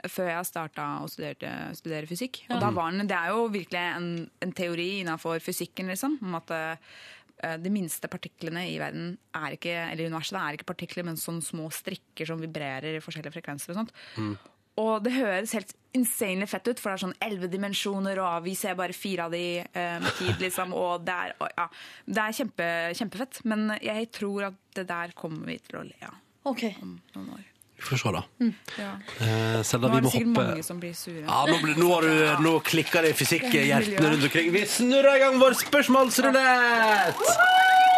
før jeg starta å studere, studere fysikk. Og da var den, Det er jo virkelig en, en teori innafor fysikken, liksom, om at eh, de minste partiklene i verden er ikke, eller universet er ikke partikler, men sånne små strikker som vibrerer i forskjellige frekvenser. og sånt. Og det høres helt insanely fett ut, for det er sånn elleve dimensjoner, og vi ser bare fire av de eh, med tid, liksom. Og det er, og, ja, det er kjempe, kjempefett. Men jeg tror at det der kommer vi til å le av okay. om noen år. Vi får se, da. Ja. Eh, Selda, Nå vi er det sikkert hoppe mange som blir sure. ja, nå, blir, nå, du, nå klikker det i fysikkhjertene rundt omkring. Vi snurrer i gang vår spørsmålsrulett!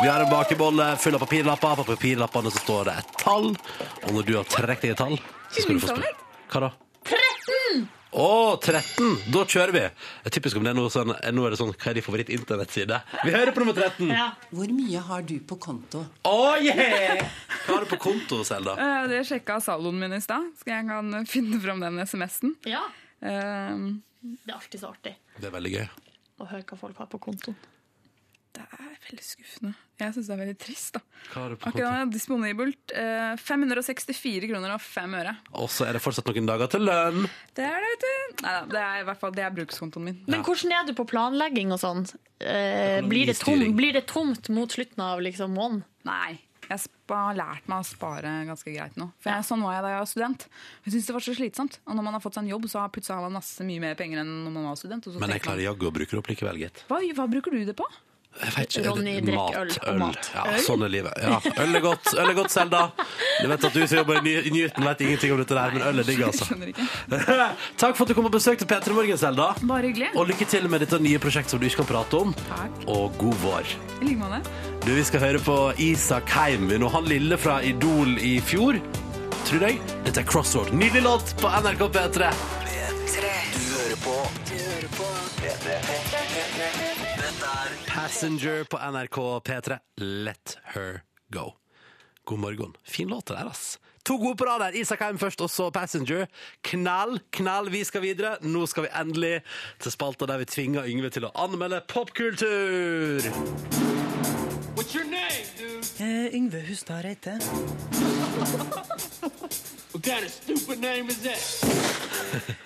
Vi har en bakebolle full av papirlapper. På papirlappene så står det et tall. Og når du har trukket deg et tall, så skal du få spørre. Hva da? 13! Å, 13! Da kjører vi. Det er typisk om det er noe sånn, nå er det sånn Hva er din favoritt-internettside? Vi hører på nummer 13. Ja. Hvor mye har du på konto? Oh, yeah! Hva har du på konto, Selda? Uh, Det sjekka saldoen min i stad. Skal jeg kan finne fram den SMS-en. ja. Uh, Det er alltid så artig Det er veldig gøy. å høre hva folk har på kontoen. Det er veldig skuffende. Jeg syns det er veldig trist. da. Hva har det på Akkurat konto? nå er disponibelt eh, 564 kroner og 5 øre. Og så er det fortsatt noen dager til lønn. Det er det, vet du. Neida, det er i hvert fall det er brukskontoen min. Men hvordan er du på planlegging og sånn? Eh, blir, det tom, blir det tomt mot slutten av liksom måneden? Nei. Jeg har lært meg å spare ganske greit nå. For jeg, Sånn var jeg da jeg var student. Jeg synes det var så slitsomt. Og når man har fått seg en jobb, så har plutselig har man masse mye mer penger enn når man var student. Og så Men jeg tenker klarer jaggu å bruke det opp likevel, gitt. hva, hva bruker du det på? Jeg vet ikke, Ronny drikker øl og mat. Ja, sånn er livet. Ja, øl er godt, øl er godt, Selda. Du vet at du som jobber i Newton vet ingenting om dette der, men øl er digg, altså. Takk for at du kom og besøkte til P3 Morgen, Selda. Bare hyggelig. Og lykke til med dette nye prosjektet som du ikke kan prate om. Takk. Og god vår. I like måte. Du, Vi skal høre på Isak Heim, og han lille fra Idol i fjor. Tror jeg. Dette er Crossroad. Nydelig låt på NRK P3. P3. Du hører på P3. Dette er Passenger på NRK P3. Let her go. God morgen. Fin låt det der, ass. To gode på rad her. Isak Heim først, og så Passenger. Knall, knall. Vi skal videre. Nå skal vi endelig til spalta der vi tvinger Yngve til å anmelde popkultur. Eh, Yngve Hustad Reite.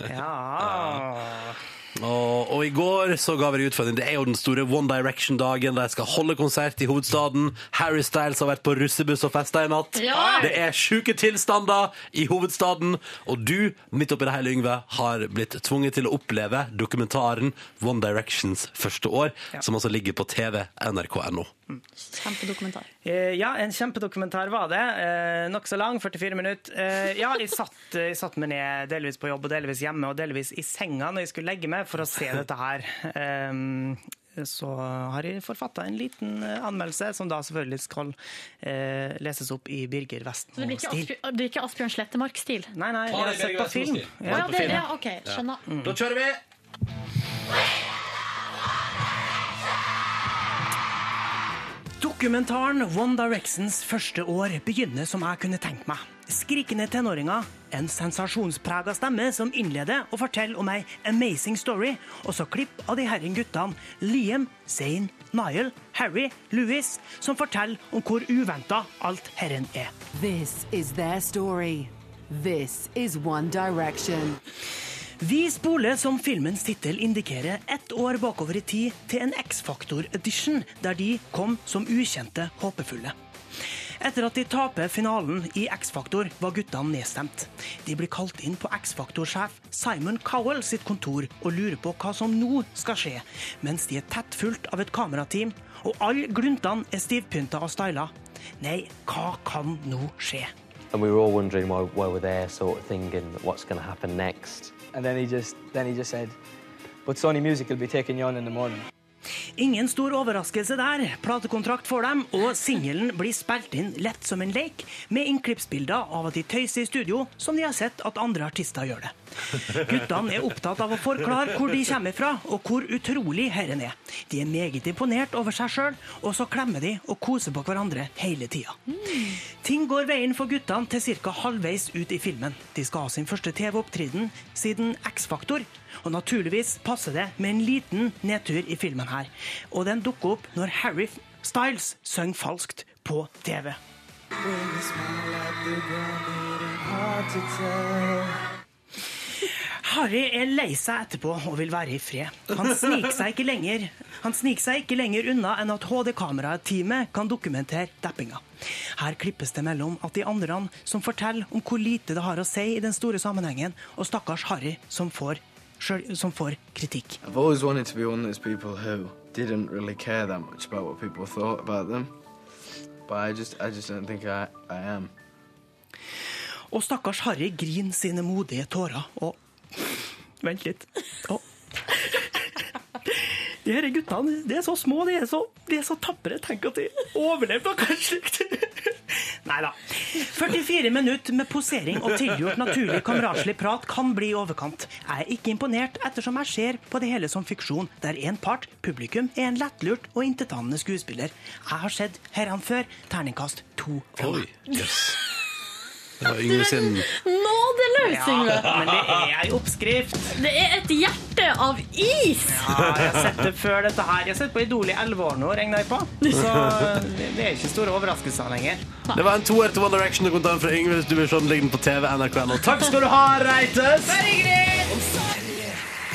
Ja Og, og i går så ga vi deg utfordring. Det er jo den store One Direction-dagen. De skal holde konsert i hovedstaden. Harry Styles har vært på russebuss og festa i natt. Ja! Det er sjuke tilstander i hovedstaden. Og du, midt oppi det hele, Yngve, har blitt tvunget til å oppleve dokumentaren One Directions første år, som altså ligger på TV nrk.no. Kjempedokumentar. Eh, Ja, en kjempedokumentar var det. Eh, Nokså lang, 44 minutter. Eh, ja, jeg satt, jeg satt meg ned delvis på jobb og delvis hjemme og delvis i senga når jeg skulle legge meg for å se dette her. Eh, så har jeg forfatta en liten eh, anmeldelse, som da selvfølgelig skal eh, leses opp i Birger Vestmo-stil. Det blir ikke Asbjørn Slettemark-stil? Nei, nei, jeg har sett på film. Ja, Ja, det, ja, OK. Skjønner. Da kjører vi! Dokumentaren One Directions første år begynner som jeg kunne tenkt meg. Skrikende tenåringer, en sensasjonsprega stemme som innleder og forteller om ei amazing story, og så klipp av de herren guttene Liam, Zane, Niall, Harry, Louis, som forteller om hvor uventa alt herren er. This is their story. This is One Direction. Vi spoler, som filmens tittel indikerer, ett år bakover i tid til en X-Faktor-edition, der de kom som ukjente håpefulle. Etter at de taper finalen i X-Faktor, var guttene nedstemt. De blir kalt inn på X-Faktor-sjef Simon Cowell sitt kontor og lurer på hva som nå skal skje, mens de er tett fulgt av et kamerateam, og alle gluntene er stivpynta og styla. Nei, hva kan nå skje? and we were all wondering why, why we're there, sort of thing, and what's going to happen next. And then he just then he just said, "But Sony Music will be taking you on in the morning." Ingen stor overraskelse der. Platekontrakt får dem, og singelen blir spilt inn lett som en lek, med innklippsbilder av at de tøyser i studio, som de har sett at andre artister gjør det. Guttene er opptatt av å forklare hvor de kommer fra, og hvor utrolig herren er. De er meget imponert over seg sjøl, og så klemmer de og koser på hverandre hele tida. Ting går veien for guttene til ca. halvveis ut i filmen. De skal ha sin første TV-opptreden siden X-Faktor. Og naturligvis passer det med en liten nedtur i filmen her. Og den dukker opp når Harry Styles synger falskt på TV. Harry er lei seg etterpå og vil være i fred. Han sniker seg ikke lenger seg ikke lenger unna enn at HD-kamerateamet kan dokumentere dappinga. Her klippes det mellom at de andre som forteller om hvor lite det har å si i den store sammenhengen, og stakkars Harry som får, som får kritikk. I've always wanted to be one of those people who didn't really care that much about what people thought about them. But I just, I just I, I. Og stakkars Harry griner sine modige tårer og Vent litt. Og... De her guttene de er så små, de er så, de er så tapre. Tenk at de overlevde noe slikt. Nei da. 44 minutter med posering og tilgjort naturlig kameraslig prat kan bli i overkant. Jeg er ikke imponert ettersom jeg ser på det hele som fiksjon, der en part, publikum, er en lettlurt og intetanende skuespiller. Jeg har sett herrene før. Terningkast to. Oi, jøss. Det var Yngve sin Nådeløs, Yngve! Men det er ei oppskrift. Det er et hjerte av is! Ja, jeg har sett det før dette her. Jeg har sett på Idol i elleve år nå, regner jeg på. Så det er ikke store overraskelser lenger. Det var en toer til One Direction-dokumentaren fra Yngve. Hvis du vil se den, ligger på TV nrk.no. Takk skal du ha, Reites!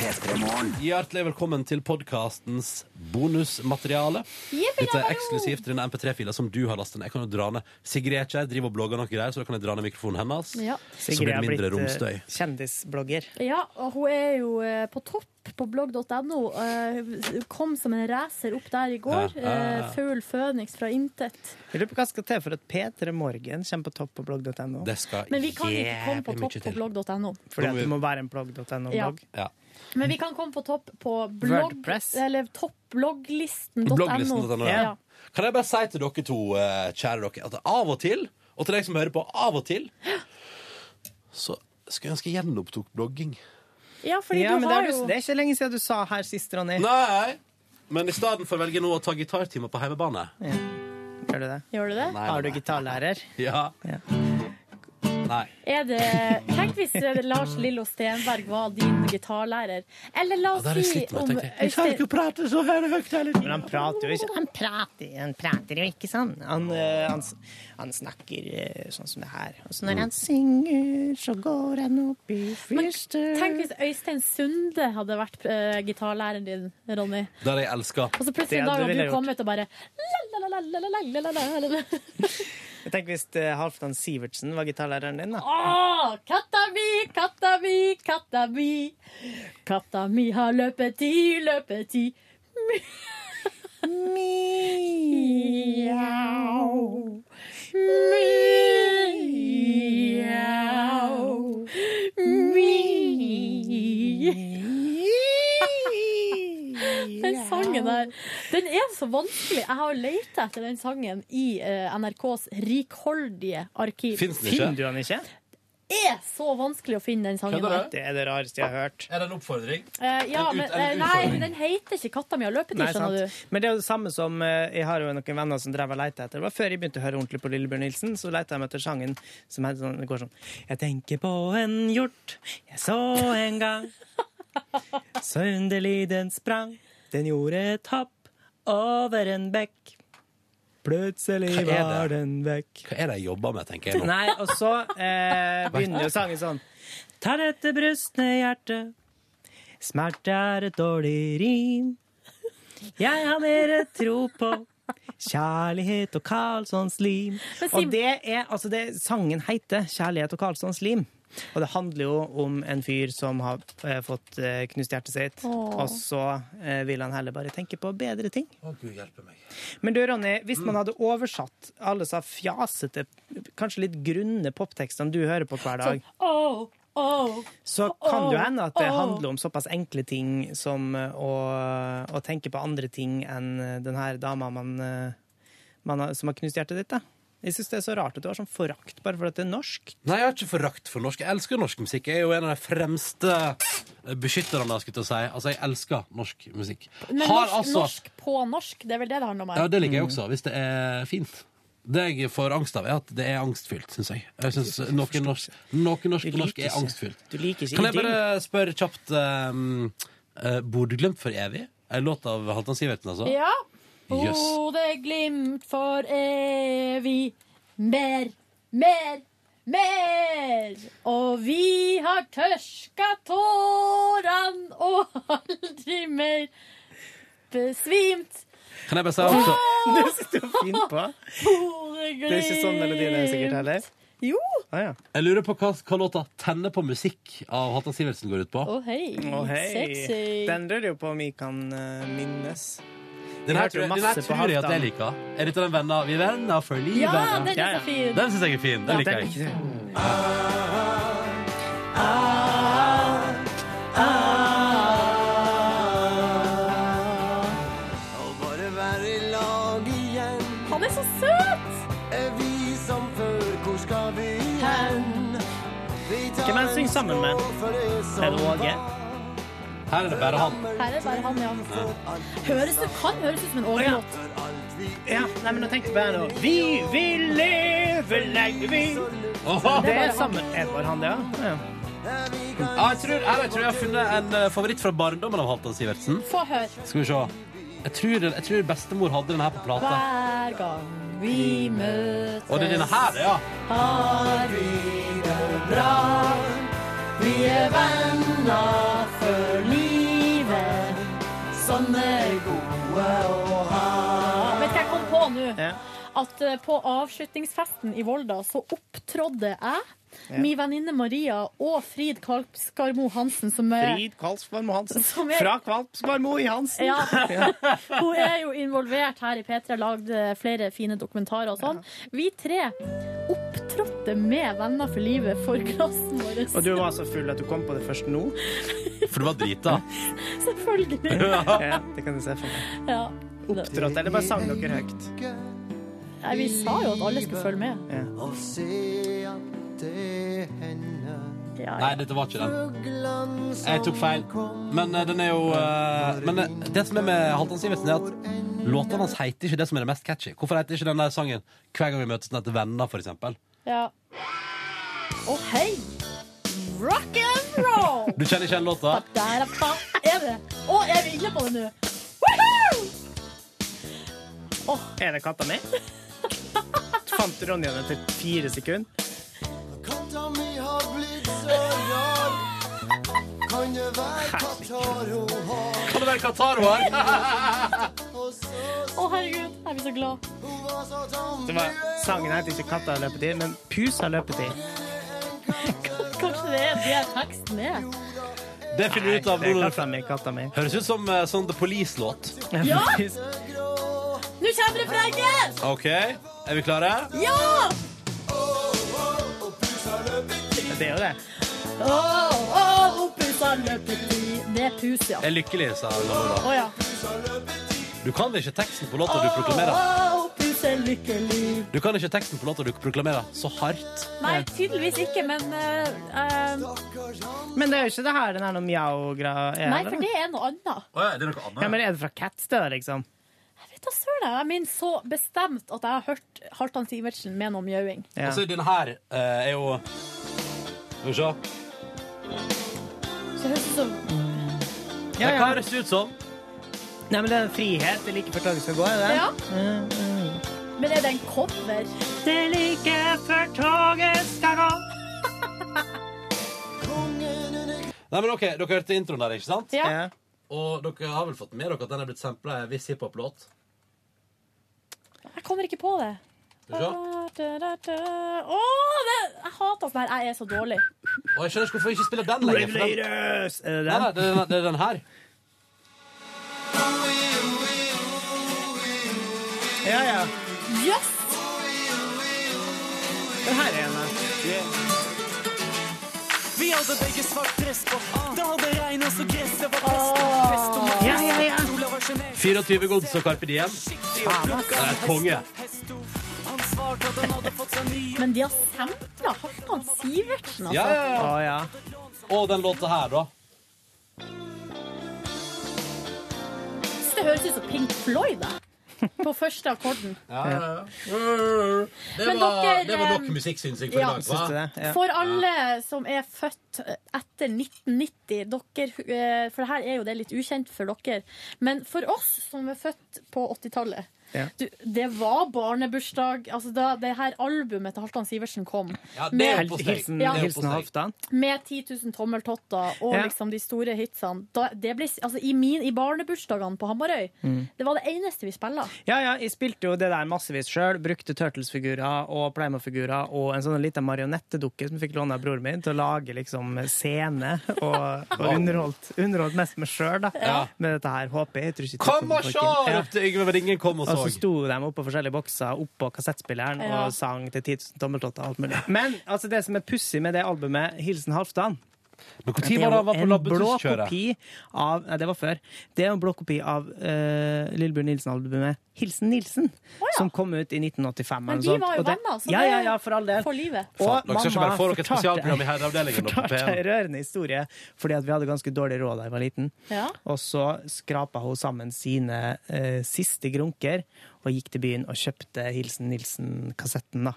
Hjertelig velkommen til podkastens bonusmateriale. Dette er eksklusivt denne MP3-fila som du har lastet ned. Jeg kan jo dra ned Sigrid er ikke her, driver og blogger noe greier, så da kan jeg dra ned mikrofonen hennes. Ja. Så blir det mindre romstøy. eh, kjendisblogger. Ja, og hun er jo eh, på topp på blogg.no. Eh, Kom som en racer opp der i går. Ja. Eh, Fugl Føniks fra intet. Jeg lurer på hva skal til for at P3 Morgen kommer på topp på blogg.no. Men vi kan ikke komme på topp på blogg.no. Fordi at det må være en blogg.no-blogg. Ja. Men vi kan komme på topp på blogg... Wordpress. Eller toppblogglisten.no. Blogglisten.no. Ja. Kan jeg bare si til dere to, eh, kjære dere, at av og til, og til deg som hører på, av og til, så skulle jeg ønske jeg gjenopptok blogging. Ja, fordi Ja, du men det har er, jo det er ikke lenge siden du sa her sist, Ronny. Nei, men i stedet for velger jeg nå å ta gitartimer på hjemmebane. Gjør du det? Gjør du det? Nei, Har du nei. gitarlærer? Ja. Nei. Er det, tenk hvis Lars Lillo Stenberg var din gitarlærer. Eller la oss ja, si med, om Øystein jeg. kan ikke prate så høyt hele tiden. Men han prater jo ikke. Han prater, han prater jo ikke sånn. Han, eh, han, han snakker eh, sånn som det her. Og så når han synger, så går han opp i fyrste tenk hvis Øystein Sunde hadde vært eh, gitarlæreren din, Ronny. Det hadde jeg elska. Og så plutselig en dag hadde du kommet og bare la-la-la-la-la-la-la-la-la. Jeg tenker hvis eh, Halvdan Sivertsen var gitarlæreren din, da. Åh, katta mi, katta mi, katta mi. Katta mi har løpetid, løpetid. Miau. Miau. Den sangen der, den er så vanskelig. Jeg har leita etter den sangen i eh, NRKs rikholdige arkiv. Finnes den ikke? Finner du den ikke? Det er så vanskelig å finne den sangen. der. Det er det rareste jeg har hørt. Er det en oppfordring? Eh, ja, En ut- men, en eh, nei, utfordring. den heter ikke 'Katta mi har løpetid', skjønner sant. du. Men det er jo det samme som eh, Jeg har jo noen venner som drev og leita etter. Det var før jeg begynte å høre ordentlig på Lillebjørn Nilsen. Så leita de etter sangen som heter sånn, det går sånn Jeg tenker på en hjort jeg så en gang. Så underlig den sprang. Den gjorde et hopp over en bekk. Plutselig var den vekk. Hva er det jeg jobber med, tenker jeg nå? Nei, og så eh, begynner jo sangen sånn Ta dette brustne hjertet, smerte er et dårlig rim. Jeg har mer tro på kjærlighet og Karlssons lim. Og det er, altså det, sangen heter Kjærlighet og Karlssons lim. Og det handler jo om en fyr som har eh, fått eh, knust hjertet sitt, Åh. og så eh, vil han heller bare tenke på bedre ting. Å, Gud hjelpe meg. Men du, Ronny, hvis man hadde oversatt alle sa fjasete, kanskje litt grunne poptekstene du hører på hver dag, Åh, Oh, så kan det jo hende at det handler om såpass enkle ting som å, å tenke på andre ting enn den her dama man, man har, som har knust hjertet ditt. da. Jeg syns det er så rart at du har sånn forakt bare for at det er norsk. Nei, jeg har ikke forakt for norsk. Jeg elsker norsk musikk. Jeg er jo en av de fremste beskytterne, skulle jeg til å si. Altså, jeg elsker norsk musikk. Men Har norsk, altså norsk på norsk, det er vel det det handler om her? Ja, det liker jeg også, hvis det er fint. Det jeg får angst av, er at det er angstfylt, syns jeg. Jeg synes Noe norsk, noe norsk på norsk er angstfylt. Du liker ikke Kan jeg bare spørre kjapt um, uh, Bodø glemt for evig? En låt av Halvdan Sivertsen, altså? Ja. Jøss. Bodø-Glimt for evig. Mer, mer, mer. Og vi har tørska tårene og aldri mer besvimt. Kan jeg bare si også Det sitter jo fint på. Det er ikke sånn melodien er sikkert heller. Jo. Ah, ja. Jeg lurer på hva, hva låta 'Tenne på musikk' av Halvdan Sivertsen går ut på. Å, hei. Oh, hei. Sexy. Den lurer jo på om vi kan uh, minnes. Den her, tror jo jeg, den her tror jeg at jeg liker. Er dette den venner? Vi er venner for livet. Ja, den er så fin. Den syns jeg er fin. Den Ja, liker jeg. Og bare være i lag igjen. Han er så søt! Er vi som før, hvor skal vi hen? Hvem er det synger sammen med? Er det Åge? Her er det bare han. Her er det bare han, ja. Høres det kan høres ut som en Åge-låt. Ja, nei, men nå tenkte jeg bare nå Vi vil leve lenge, vi. Det er sammen. Er det bare han, ja? ja. Ja, jeg tror, jeg tror jeg har funnet en eh, favoritt fra barndommen av Halvdan Sivertsen. Få høre. Skal vi se. Jeg tror, jeg tror bestemor hadde den her på plate. Hver gang vi møtes Og det er denne her, ja. har vi det bra. Vi er venner for livet. Sånne gode å ha. Vet du hva jeg kom på nå? Ja. At eh, på avslutningsfesten i Volda så opptrådde jeg, Ja. min venninne Maria og Frid Kalpskarmo Hansen, som er Frid Kvalsvarmo Hansen. Som er- Fra Kvalsvarmo i Hansen. Ja. Hun er jo involvert her i P3, har lagd eh, flere fine dokumentarer og sånn. Vi tre opptrådte med Venner for livet for klassen vår. Og du var så full at du kom på det først nå? For du var drita. Selvfølgelig. Ja, det kan du se for meg. Ja. Opptrådte, eller bare sang dere høyt? Nei, vi sa jo at alle skulle følge med. Ja. Og se at det hender. Ja, Nei, dette var ikke den. Jeg tok feil. Men eh, den er jo uh, Men eh, det som er med Halvdan Sivertsen, er at låtene hans heter ikke det som er det mest catchy. Hvorfor heter ikke den der sangen hver gang vi møtes den heter Venner, for eksempel? Ja. Å, hei! Rock and roll! Du kjenner ikke den låta? Der er Er det? Å, er vi inne på det nå? Oh. Er det katta mi? Fant Ronja den etter fire sekunder? Katta mi har blitt så rar. Kan det være Qatar hun har? Kan det være Qatar hun har? Å, herregud, jeg blir så glad. Det var, sangen heter ikke 'Katta har løpetid', men 'Pus har løpetid'. Kanskje det er det teksten er? Det finner du ut av Nei, det er katta mi, katta mi. Høres ut som eh, sånn The Police-låt. Ja! Nå kommer refrenget! OK, er vi klare? Ja! Det er jo det. Å, Det er pus, ja. Jeg er lykkelig, sa Å Laura. ja. Du kan ikke teksten på låta du proklamerer. Å, pus er lykkelig. Du kan ikke teksten på låta du proklamerer så hardt. Nei, tydeligvis ikke, men eh, eh, Men det er jo ikke det her den er noe mjau-greia Nei, for det er noe annet. Å ja, det er noe annet. Ja, men er det fra Cats, det der, liksom? Jeg vet da søren, jeg minner så bestemt at jeg har hørt Halvdan Sivertsen med noe mjauing. Altså, den her eh, er jo Skal vi se. Det høres ut som Ja, Hva høres det ut som? Nei, men det er en frihet. Det er like før toget skal gå, er det det? Ja. Mm, mm. Men er det en cover? Det er like før toget skal gå. Nei, men ok, Dere hørte introen der, ikke sant? Ja. Og dere har vel fått med dere at den er blitt sampla i en viss hiphop-låt? Jeg kommer ikke på det. Skal vi se. Det, jeg hater sånn her. Jeg er så dårlig. Og jeg skjønner ikke hvorfor vi ikke spiller den lenger. for den-! Er det Nei, nei, det er den, det er den her. Ja, ja. Yes! Den her er en. Vi hadde begge svart dress på. Det hadde regnet så gresset var best. Ja, ja, ja. 24 gods og Carpe Diem. Det er et konge. Men de har sampla Halvdan Sivertsen, altså. Ja, ja, ja. Og den låta her, da. Så Det høres ut som Pink Floyd, da. På første akkorden. Ja, ja, ja. Det, Men var, dere, det var nok eh, musikk, syns jeg, for ja. i dag. Det? Ja. For alle som er født etter 1990 dere, eh, For dette her er jo det litt ukjent for dere. Men for oss som er født på 80-tallet Ja. du, Det var barnebursdag. Altså da det her albumet til Halvdan Sivertsen kom, Ja, det er med. Hilsen, er hilsen. Halvdan. med 10 000 tommeltotter og Ja. liksom de store hitsene da, det ble, altså, i, min, I barnebursdagene på Hamarøy Mm. Det var det eneste vi spilla. Ja, ja, jeg spilte jo det der massevis sjøl. Brukte Turtles-figurer og Playmo-figurer og en sånn liten marionettedukke som jeg fikk låne av broren min til å lage liksom scene. Og, og underholdt, underholdt mest meg sjøl Ja. med dette her. Håper jeg. jeg Kom og se! Ja. ropte Yngve Ringen Kom og Og så så. sto de oppå forskjellige bokser oppå kassettspilleren Ja. og sang til 10 000 tommeltotter og alt mulig. Men altså, det som er pussig med det albumet, Hilsen Halvdan Men når var det han var på en blå labbetusskjøret? kopi av Nei, det var før. Det er en blå kopi av uh, Lillebjørn Nilsen-albumet Hilsen Nilsen, som kom ut i 1985. Men de var jo venner, så ja, det ja, ja, for all del. for livet. Og Faen, dere fortalte- fortalte en rørende historie fordi at vi hadde ganske dårlig råd da jeg var liten. Ja. Og så skrapa hun sammen sine uh, siste grunker og gikk til byen og kjøpte Hilsen Nilsen-kassetten. da.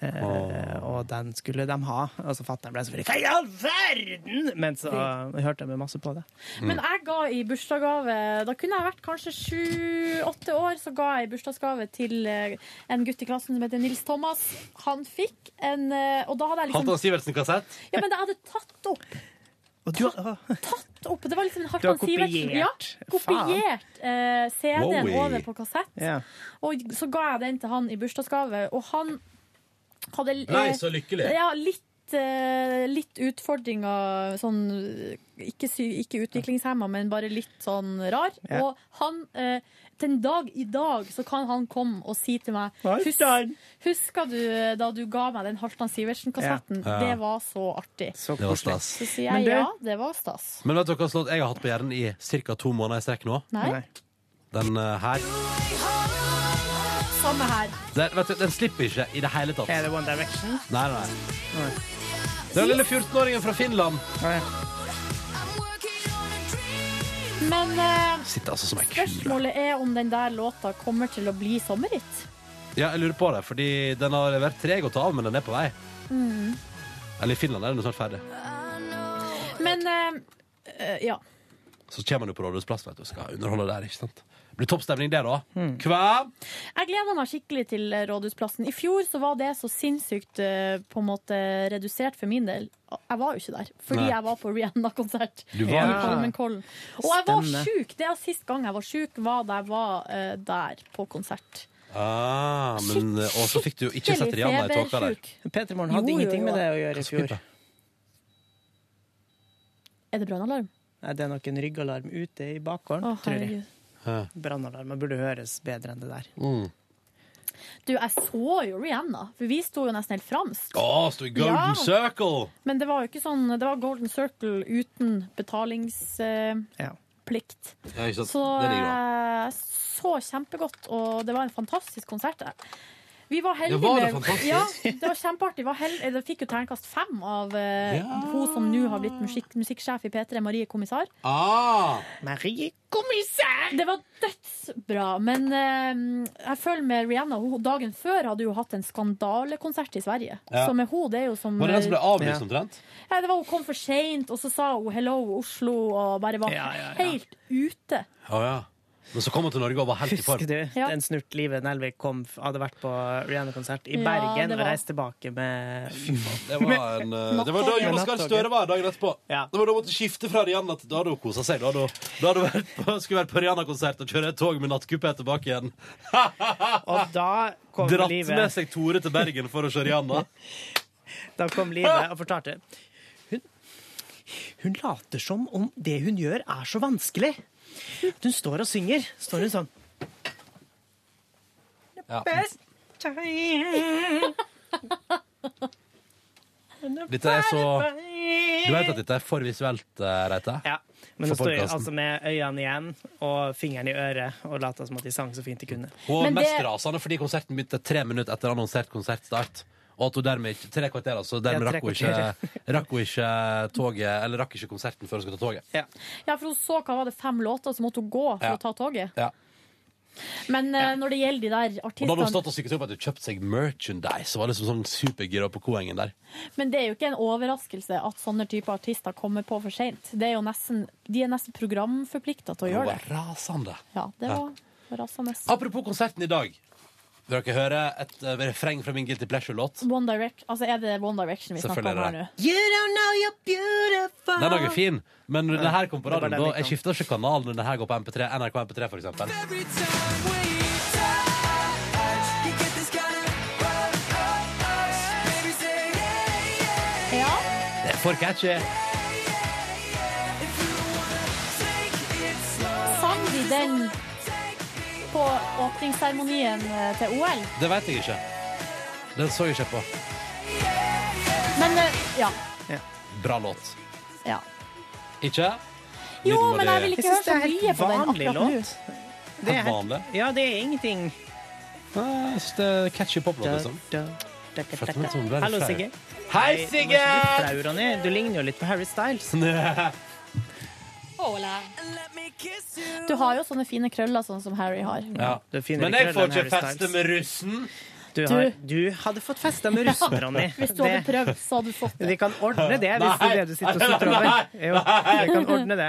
Eh, og den skulle de ha. Og så fatter'n ble selvfølgelig Hva i all verden?! Men så hørte jeg masse på det. Men jeg ga i bursdagsgave Da kunne jeg vært kanskje sju-åtte år. Så ga jeg i bursdagsgave til eh, en gutt i klassen som heter Nils Thomas. Han fikk en eh, Og da hadde jeg liksom Halvdan Sivertsen-kassett? Ja, men jeg hadde tatt opp. Og du, å, Tatt opp. Det var liksom en Du har Halvdan Sivertsen. Ja, kopiert. kopiert eh, CD-en over på kassett. Yeah. Og så ga jeg den til han i bursdagsgave, og han hadde Nei, så lykkelig. Ja, litt, eh, litt utfordringer sånn ikke, sy ikke utviklingshemma, men bare litt sånn rar. Ja. Og han eh, Den dag i dag så kan han komme og si til meg Hus! Husker du eh, da du ga meg den Halvdan Sivertsen-kassetten? Ja. Det var så artig. Så Det var stas. Så sier jeg det... ja, det var stas. Men vet dere hva låt jeg har hatt på hjernen i ca. to måneder i strekk nå? Nei, Nei. Den eh, her. Samme her. Den, vet du, den slipper ikke i det hele tatt. Er det One Direction? Nei, nei. Nei. Den lille 14-åringen fra Finland. Nei. Men eh, Sitter altså som ei kule. spørsmålet er om den der låta kommer til å bli sommerhit. Ja, jeg lurer på det, fordi den har vært treg å ta av, men den er på vei. Eller i Finland er den jo snart ferdig. Men eh, eh, ja. Så kommer han jo på Rådhusplass vet du, og skal underholde der. ikke sant? Blir toppstemning der, da. Hmm. Hva? Jeg gleder meg skikkelig til eh, Rådhusplassen. I fjor så var det så sinnssykt eh, på en måte redusert for min del. Jeg var jo ikke der, fordi Nei. jeg var på Rihanna-konsert Du var ikke. Holmenkollen. Og jeg var sjuk! Det er sist gang jeg var sjuk, var da jeg var uh, der på konsert. Ah, men, og så fikk du jo ikke sett Rihanna i tåka der. Peter Morn hadde Jo, jo, ingenting jo. med det å gjøre i fjor. Er det brannalarm? Nei, det er nok en ryggalarm ute i bakgården, oh, tror jeg. Brannalarmen burde høres bedre enn det der. Mm. Du, jeg så jo Rihanna, for vi sto jo nesten helt fransk. Å, sto i Golden Ja. Circle! Men det var jo ikke sånn Det var Golden Circle uten betalingsplikt. Uh, Ja. Så jeg så kjempegodt, og det var en fantastisk konsert. Vi var heldige Ja, var det fantastisk? Ja, det var kjempeartig. Vi var held- fikk jo terningkast fem av uh, Ja. hun som nå har blitt musikk, musikksjef i P3, Marie Kommissar. Ah, Marie Kommissær! Det var dødsbra, men uh, jeg føler med Rihanna hun, Dagen før hadde hun hatt en skandalekonsert i Sverige. Ja. Så med hun, det er jo som var det den som ble avlyst Ja. omtrent? ja, det var Hun kom for seint, og så sa hun 'hello, Oslo', og bare var Ja, ja, ja. helt ute. Oh, ja. Men så kom hun til Norge og var helt i form. Husker du Ja. den snurt Live Nelvik kom, hadde vært på Rihanna-konsert i Ja, Bergen var... og reiste tilbake med Det var, en, eh, det var da Jonas Gahr Støre var dagen etterpå. Ja. Det var da hun måtte skifte fra Rihanna til Da hadde hun kosa seg. Da hadde hun, vært på, skulle vært på Rihanna-konsert og kjøre et tog med nattkuppet tilbake igjen. Og da kom Dratt Live med seg Tore til Bergen for å se Rihanna. Da kom livet og fortalte hun, hun later som om det hun gjør, er så vanskelig. Hun står og synger. Står hun sånn Ja. Best. Dette er så Du vet at dette er for visuelt, eh, Reite? Ja. Men hun står altså med øynene igjen og fingeren i øret og later som at de sang så fint de kunne. Hun var mest det- rasende fordi konserten begynte tre minutter etter annonsert konsertstart. Og at hun dermed ikke, tre kvarter, altså, dermed Ja, tre rakk, hun ikke, rakk hun ikke toget Eller rakk ikke konserten før hun skulle ta toget. Ja. Ja, for hun så hva var det, fem låter, så måtte hun gå for Ja. å ta toget. Ja. Men eh, når det gjelder de der Og da hadde hun artistene stått og sikret opp at hun kjøpte seg merchandise. Og var liksom sånn supergira på koengen der. Men det er jo ikke en overraskelse at sånne typer artister kommer på for seint. De er nesten programforplikta til å Hun gjøre var det. rasende. Ja, det Ja. var rasende. Apropos konserten i dag. Vil dere høre et eh, refreng fra min Guilty Pleasure-låt? One Direct, altså Er det One Direction vi snakker om her er nå? det. You don't know you're beautiful. Den er også fin, men når det her kom på Det radioen, den da jeg skifter ikke kanal når det her går på MP3, NRK MP3, for eksempel. Ja. Det er for catchy. Sang de den på åpningsseremonien eh, til OL? Det vet jeg ikke. Den så jeg ikke på. Men ja. ja. Bra låt. ja. Ikke? Jo, Middelmådig- men jeg vil ikke Jeg høre så mye på den akkurat nå. Det er vanlig. ja, det er ingenting Jeg synes det er catchy poplåt, liksom. Da, da, da, Hallo. Sigge. Hei, Sigge! Du ligner jo litt på Harry Styles. Du har jo sånne fine krøller, sånn som Harry har. Ja. Men jeg får ikke feste med russen. Du, har, du hadde fått festa med russen, Ronny. Hvis du hadde prøvd, så hadde du fått det. Vi kan ordne det, hvis det er det du sitter og sutrer over. Jo, vi kan ordne det.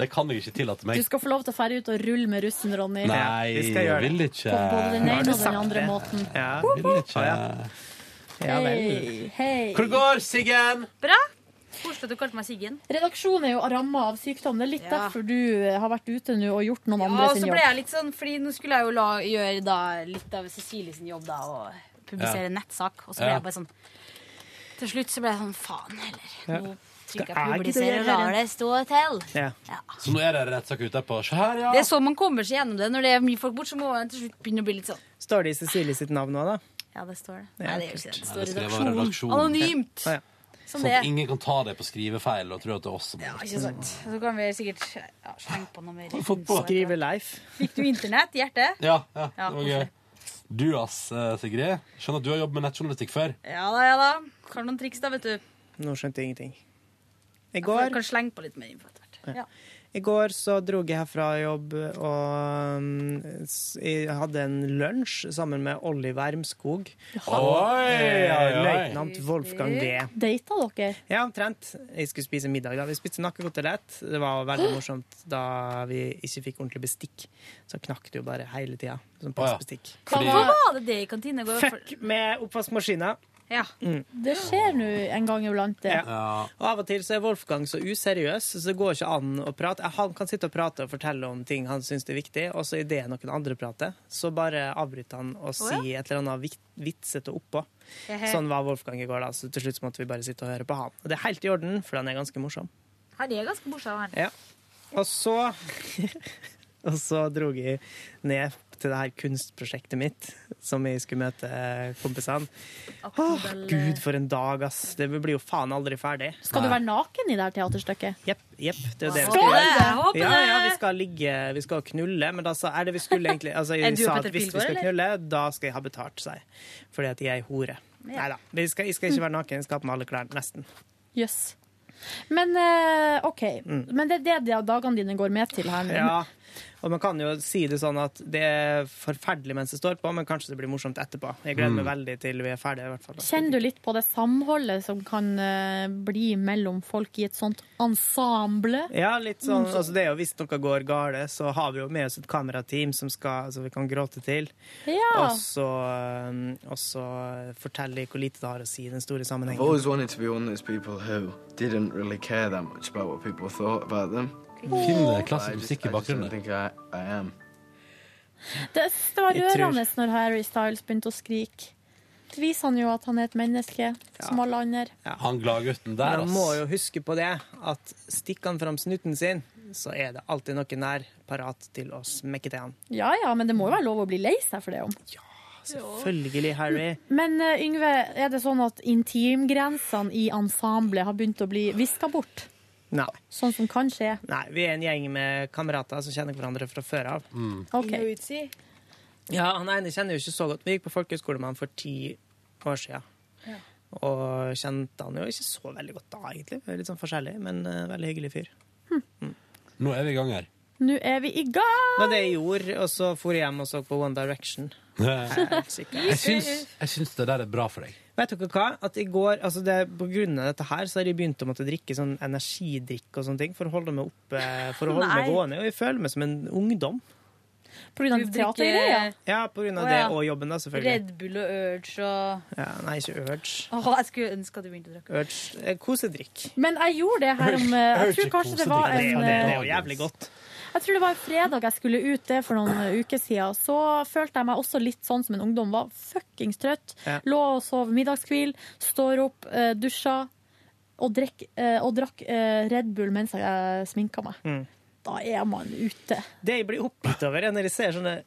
Det kan jeg ikke tillate meg. Du skal få lov til å fære ut og rulle med russen, Ronny. Nei, vi skal gjøre det. vil ikke. På både den ene og den andre det. måten. Ja, Vil ikke. ja vel. Hei, hei. Hvordan går Siggen? Bra. Koselig at du kalte meg Siggen. Redaksjonen er jo ramma av sykdom. Det er litt Ja. derfor du eh, har vært ute nå og gjort noen Ja, andre og sin så ble jobb. jeg litt sånn, fordi nå skulle jeg jo la, gjøre da litt av Cecilie sin jobb da, og publisere Ja. nettsak. Og så ble Ja. jeg bare sånn Til slutt så ble jeg sånn faen heller. Ja. Nå trykker jeg jeg publisere gidde og det lar det stå til. Ja. Så nå er det rettsak ute på Se her, ja. Det er sånn man kommer seg gjennom det. Når det er mye folk bort, så må man til slutt begynne å bli litt sånn Står det i Cecilie sitt navn nå, da? Ja, det står det. Ja, Nei, det gjør ikke det. Det står det skrev av redaksjon. redaksjon. Anonymt. Ja. Sånn at ingen kan ta deg på skrivefeil og tro at det er oss som Ja, ikke sant. Så kan vi sikkert ja, slenge på noe mer. Skrive Leif. Fikk du internett? i Ja, ja, Ja, det var gøy. Du ass, eh, Sigrid. Skjønner at du har jobbet med nettjournalistikk før. Ja da, ja da. Kan noen triks, da, vet du. Nå skjønte jeg ingenting. I Jeg går, kan slenge på litt mer info. Ja. I går så dro jeg herfra jobb, og um, jeg hadde en lunsj sammen med Olli Wermskog. Eh, løytnant Wolfgang D. Data dere? Ja, omtrent. Jeg skulle spise middag. da. Vi spiste nakkekotelett. Det var veldig morsomt da vi ikke fikk ordentlig bestikk. Så knakk det jo bare hele tida. Sånn plastbestikk. Hva var det det i kantina? Fuck med oppvaskmaskiner. Ja. Mm. Det skjer nå en gang iblant, det. Ja. Og av og til så er Wolfgang så useriøs, så det går ikke an å prate. Han kan sitte og prate og fortelle om ting han syns er viktig, og så idet noen andre prater, så bare avbryter han og sier et eller annet vit- vitsete oppå. Hehe. Sånn var Wolfgang i går, da, så til slutt måtte vi bare sitte og høre på han. Og det er helt i orden, for han er ganske morsom. Han er ganske morsom, han. Ja. Og så Og så dro jeg ned til det her kunstprosjektet mitt, som jeg skulle møte eh, kompisene. Åh, Gud, for en dag, ass. Det blir jo faen aldri ferdig. Skal du være naken i det her teaterstykket? Jepp. jepp, det er jo det vi Skal gjøre. Ja, ja, vi skal ligge, vi skal knulle, men da sa er det vi skulle egentlig altså, Jeg sa at hvis vi skal knulle, da skal jeg ha betalt, sa jeg. Fordi at jeg er ei hore. Nei da. Jeg skal, jeg skal ikke være naken, jeg skal ha på meg alle klærne. Nesten. Jøss. Men eh, OK. Mm. Men det er det dagene dine går med til her nå. Ja, og man kan jo si det sånn at det er forferdelig mens det står på, men kanskje det blir morsomt etterpå. Jeg gleder meg Mm. veldig til vi er ferdige, i hvert fall. Kjenner du litt på det samholdet som kan eh, bli mellom folk i et sånt ensemble? Ja, litt sånn, Mm. altså det er jo Hvis noe går gale, så har vi jo med oss et kamerateam som, skal, altså vi kan gråte til. Ja. Og så, um, og så fortelle hvor lite det har å si i den store I've sammenhengen. always wanted to be one of those people who didn't really care that much about what people thought about them. Fin, eh, klassisk musikk i bakgrunnen. Det, det var rørende når Harry Styles begynte å skrike. Det viser han jo at han er et menneske, som alle andre. Han gladgutten der, Men man må jo huske på det, at stikker han fram snuten sin, så er det alltid noen nær parat til å smekke til han. Ja ja, men det må jo være lov å bli lei seg for det om. Ja, Selvfølgelig, Harry. Men uh, Yngve, er det sånn at intimgrensene i ensemblet har begynt å bli viska bort? Nei. Sånn som kan skje? Nei, vi er en gjeng med kamerater som kjenner hverandre fra før av. Ok. Ja, Han ene kjenner jo ikke så godt. Vi gikk på folkehøyskole med han for ti år siden. Ja. Og kjente han jo ikke så veldig godt da, egentlig. Litt sånn forskjellig, men uh, veldig hyggelig fyr. Nå er vi i gang her. Nå er vi i gang! Det var det jeg gjorde, og så for jeg hjem og så på One Direction. Jeg syns, jeg syns det der er bra for deg. Vet dere hva? At i går, altså det, På grunn av dette her så har jeg begynt å måtte drikke sånn energidrikk og sånne ting for å holde meg oppe, for å holde meg gående. Og jeg føler meg som en ungdom. På grunn av teatergreier? Ja. Ja, på grunn av Å, det og jobben, da, selvfølgelig. Red Bull og Urge og Ja, nei, ikke Urge. Oh, Jeg skulle ønske at du begynte å drikke. Urge eh, kosedrikk. Men jeg gjorde det her om eh, Jeg tror kanskje det var en det er jo eh, jævlig godt. Jeg tror det var en fredag jeg skulle ut det for noen uker siden. Så følte jeg meg også litt sånn som en ungdom. Var fuckings trøtt. Ja. Lå og sov middagskvil. Står opp, eh, dusja og, drekk, eh, og drakk eh, Red Bull mens jeg sminka meg. Mm. Da er man ute. Det jeg blir oppgitt over, er når jeg ser sånne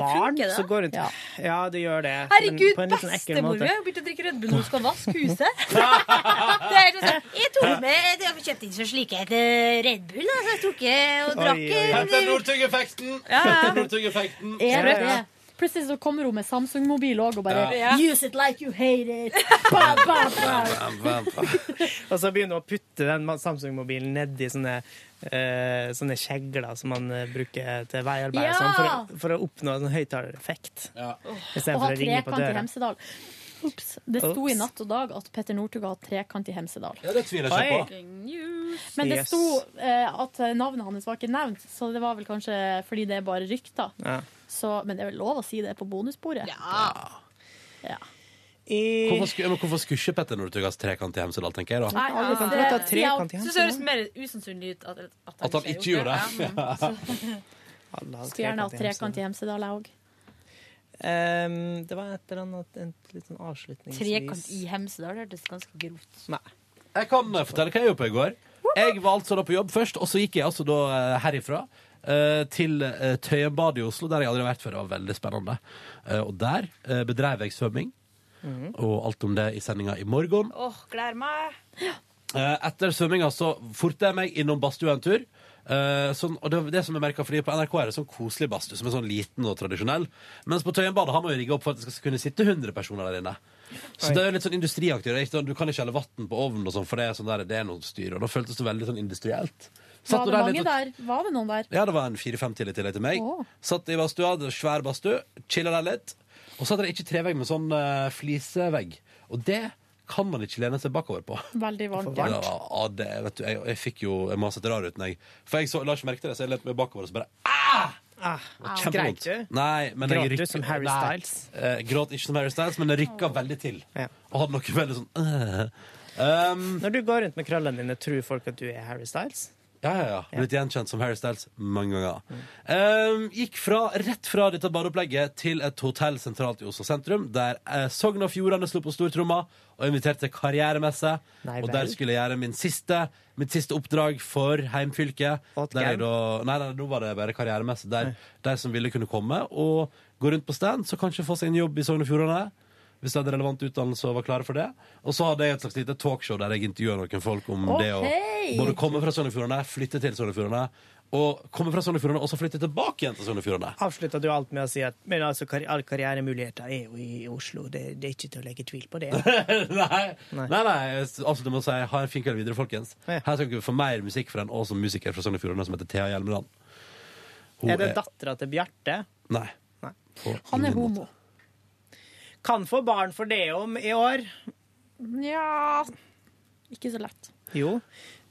barn funker det? som går rundt Ja, det gjør det. Herregud, sånn ekkel bestemor mi har begynt å drikke Red Bull når hun skal vaske huset. det er sånn, jeg tok med Jeg kjøpte kjøpt inn så slike et eh, Red Bull, da, så jeg tok eh, og drakk en- den Northug-effekten! Ja. Petter Plutselig så kommer hun med Samsung-mobil òg og bare Ja. Use it like you hate it! Ba, ba, ba. Og så begynner hun å putte den Samsung-mobilen nedi sånne, Uh, sånne kjegler som man uh, bruker til veiarbeid, Ja! sånn, for, å, for å oppnå en høyttalereffekt. Ja. Og Istedenfor ha å ringe på trekant i døra. Hemsedal. Ups. Det sto i Natt og Dag at Petter Northug har trekant i Hemsedal. Ja, det tviler jeg ikke på. Men det Yes. sto uh, at navnet hans var ikke nevnt, så det var vel kanskje fordi det er bare rykter. Ja. Så, men det er vel lov å si det på bonusbordet? Ja. ja. Hvorfor, men hvorfor skulle ikke Petter Northug ha trekant i Hemsedal, tenker jeg da? Nei, Alle kan det- godt trekant i Så Hemsedal. det høres mer usannsynlig ut at, at, At han ikke gjorde det. Ja, Skulle gjerne hatt trekant i Hemsedal, jeg òg. Um, det var et eller annet en, litt sånn avslutningsvis. Trekant i Hemsedal det hørtes ganske grovt Nei. Jeg kan fortelle hva jeg gjorde på i går. Jeg var altså da på jobb først, og så gikk jeg altså da eh, herifra til uh, Tøyenbadet i Oslo, der jeg aldri har vært før. Det var veldig spennende. Eh, og der bedrev jeg svømming, og alt om det i sendinga i morgen. Åh, gleder meg Eh, etter svømminga så fortet jeg meg innom badstua en tur. Uh, sånn, og det, det som jeg merker, fordi På NRK er det sånn koselig badstue, som er sånn liten og tradisjonell. Mens på Tøyenbadet har man jo rigga opp for at det skal kunne sitte 100 personer der inne. Så det er litt sånn industriaktig. sånn- Du kan ikke helle vann på ovnen, og sånn, for det er, sånn der, det er noe styr. Og da føltes det veldig sånn industrielt. Satt Var det mange litt der? Var det noen der? Ja, det var en fire-fem til i tillegg til meg. Oh. Satt i badstua, hadde svær badstue, chilla der litt. Og så hadde de ikke trevegg, men sånn uh, flisevegg. Og det kan man ikke lene seg bakover på. Veldig varmt. Ja, ja, det, vet du, jeg, jeg fikk jo Jeg må ha sett rar ut jeg For jeg så, la ikke merke til det, så jeg lente meg bakover og så bare Ah, Kjempevondt. Greit du? Nei, men jeg Gråt du som Harry Nei, Styles? eh, gråt ikke som Harry Styles, men det rykka veldig til. Og hadde noe veldig sånn uh. um, Når du går rundt med krøllene dine, tror folk at du er Harry Styles? Ja, ja, ja. Blitt gjenkjent som Harry Styles mange ganger. Um, gikk fra, rett fra dette badeopplegget til et hotell sentralt i Oslo sentrum, der eh, Sogn og Fjordane slo på stortromma og inviterte til karrieremesse. Nei og der skulle jeg gjøre min siste, mitt siste oppdrag for heimfylket. Der jeg da, nei, nei, nå var det bare karrieremesse. Der de som ville kunne komme og gå rundt på stand, så kanskje få seg en jobb i Sogn og Fjordane. Hvis de hadde relevant utdannelse og var klare for det. Og så hadde jeg et slags lite talkshow der jeg intervjuer noen folk om det å både komme fra Sogn og Fjordane, flytte til Sogn og Fjordane, og komme fra Sogn og Fjordane og så flytte tilbake igjen til Sogn og Fjordane. Avslutta du alt med å si at men altså, karri alle karrieremuligheter er jo i Oslo. Det, det er ikke til å legge tvil på det. nei, nei, nei, jeg avslutter med å si ha en fin kveld videre, folkens. Her skal dere få mer musikk fra en awesome musiker fra Sogn og Fjordane som heter Thea Hjelmeland. Hun er det dattera til Bjarte? Nei. nei. Han er homo. Kan få barn for det om i år. Nja Ikke så lett. Jo,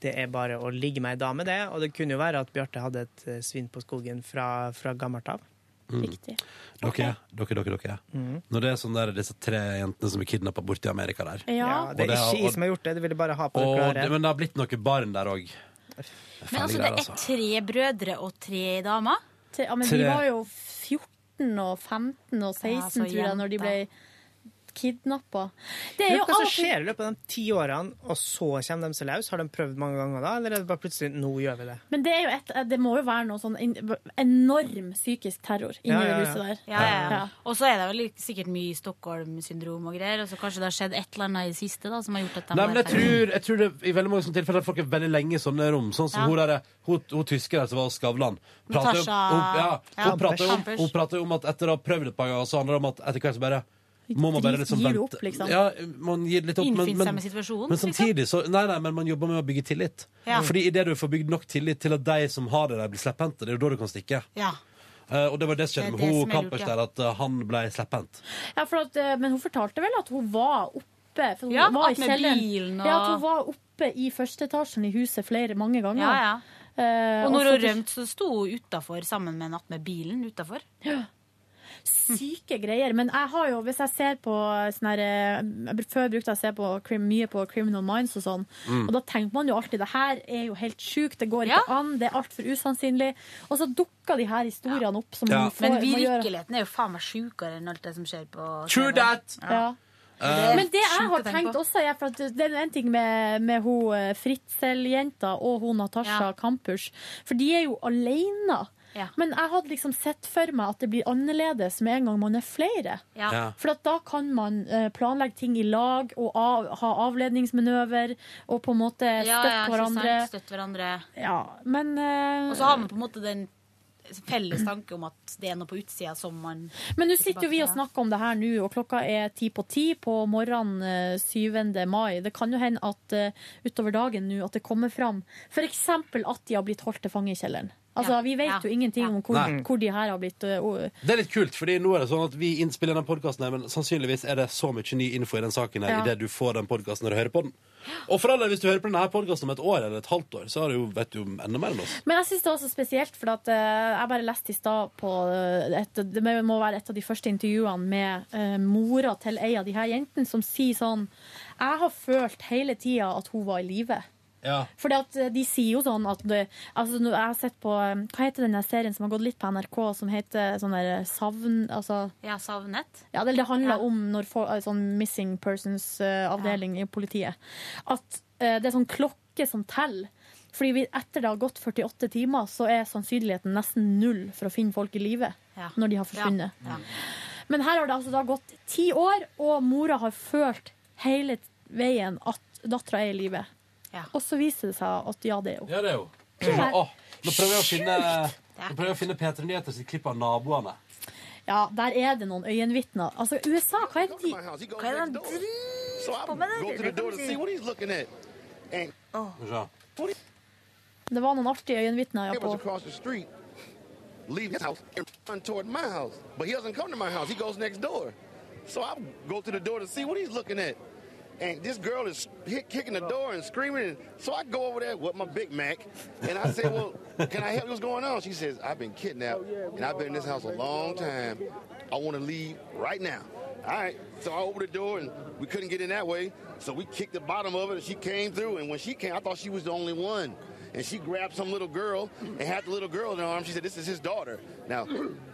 det er bare å ligge med ei dame, det. Og det kunne jo være at Bjarte hadde et eh, svinn på skogen fra, fra gammelt av. Mm. Riktig. Dere, dere, dere, dere. Mm. Når det er sånn der, disse tre jentene som er kidnappa borti Amerika der. Ja, det er ikke jeg som har gjort det. Det ville bare ha på det og, klare. det, men det har blitt noen barn der òg. Men altså, det er tre brødre og tre damer? Tre, ja, men Tre. de var jo 14 og 15 og 16, Ja, tror jeg, når de ble. Kidnappa. Det er jo hva som skjer i løpet av de ti årene, og så kommer de seg løs? Har de prøvd mange ganger da, eller er det bare plutselig nå gjør vi det? Men det, er jo et, det må jo være noe sånn enorm psykisk terror inni Ja, ja, det ja. huset der. Ja, ja, ja. Og så er det vel sikkert mye Stockholm-syndrom og greier. Og så kanskje det har skjedd et eller annet i det siste da, som har gjort at de Nei, men jeg tror, jeg tror det i veldig mange sånne tilfeller at folk er veldig lenge i sånne rom. Sånn som Ja. hun, der, hun, hun tyskeren som var Skavlan. Prater Natasha- hun, ja, Ja, hun, prater om, hun prater om at etter å ha prøvd et par ganger, så handler det om at etter hvert så bare må man bare liksom Gir opp, liksom? Ja, man gir litt opp. Men, Innfinne seg men, med situasjonen, men samtidig så Nei, nei, men man jobber med å bygge tillit. Ja. Fordi idet du får bygd nok tillit til at de som har det der, blir slepphendte, det er jo da du kan stikke. Ja. Uh, og det var det som skjedde med hun er Kampers ja. der, at uh, han ble slepphendt. Ja, for at, uh, men hun fortalte vel at hun var oppe for hun Ja, var i at med kjelleren. bilen og- Ja, at hun var oppe i første etasjen i huset flere mange ganger. Ja, ja. Eh, Og når hun rømte, så sto hun utafor sammen med natt med bilen utafor. Syke greier. Men jeg har jo, hvis jeg ser på sånn her eh, jeg- Før brukte jeg å se på, mye på Criminal Minds og sånn. Mm. Og da tenker man jo alltid det her er jo helt sjukt, det går ikke an, det er altfor usannsynlig. Og så dukker de her historiene opp som man får, Men virkeligheten er jo faen meg sjukere enn alt det som skjer på True TV. that! Ja. Det Men det jeg har tenkt også, er for at det er en ting med, med hun eh, Fritzel-jenta og hun Natasha Kampers, for de er jo alene. Men jeg hadde liksom sett for meg at det blir annerledes med en gang man er flere. Ja. Ja. For at da kan man eh, planlegge ting i lag og av, ha avledningsmanøver og på en måte støtte Ja, ja, hverandre. sant? Støtte hverandre. Ja, men uh, Og så har man på en måte den felles tanke om at det er noe på utsida som man Men nå sitter jo vi og snakker om det her nå, og klokka er ti på ti på morgenen eh, 7. mai. Det kan jo hende at eh, utover dagen nå at det kommer fram f.eks. at de har blitt holdt til fange i kjelleren. Altså, Ja. Vi vet Ja. jo ingenting om hvor, Nei. hvor de her har blitt uh, Det er litt kult, fordi nå er det sånn at vi innspiller den podkasten, men sannsynligvis er det så mye ny info i den saken her Ja. idet du får den podkasten når du hører på den. Og for alle, hvis du hører på denne podkasten om et år eller et halvt år, så har du jo, vet du jo enda mer enn oss. Men jeg syns det var så spesielt, for at, uh, jeg bare leste i stad på eh, et, Det må være et av de første intervjuene med uh, mora til ei av de her jentene, som sier sånn Jeg har følt hele tida at hun var i live. Ja. Fordi at eh, de sier jo sånn at det, altså, Jeg har sett på eh, Hva heter den serien som har gått litt på NRK, som heter sånn der Savn... Altså Ja, savnet. ja, det, det handler om når eh, sånn missing persons-avdeling i politiet. At uh, det er sånn klokke som teller. Fordi vi, etter det har gått 48 timer, så er sannsynligheten nesten null for å finne folk i live Ja. når de har forsvunnet. Ja. Men her har det altså da gått ti år, og mora har følt hele veien at dattera er i live. Og så viser det seg at ja, det er jo. Ja, det er hun. Ja. Åh, nå prøver jeg å finne Nå prøver jeg å finne P3 Nyheter sitt klipp av naboene. Ja, der er det noen øyenvitner. Altså, USA, hva er det de Hva er det han driver på med Det, to the door to see what he's looking at. And Skal vi se. Det var noen artige øyenvitner ja, på leave his house and run toward my house. But he doesn't come to my house. He goes next door. So I go to the door to see what he's looking at. And this girl is hit, kicking the door and screaming. And so I go over there with my Big Mac. And I say, well, can I help you? What's going on? She says, I've been kidnapped. And I've been in this house a long time. I want to leave right now. All right. So I opened the door and we couldn't get in that way. So we kicked the bottom of it and she came through. And when she came, I thought she was the only one. And she grabbed some little girl and had the little girl in her arms. She said, This is his daughter. Now,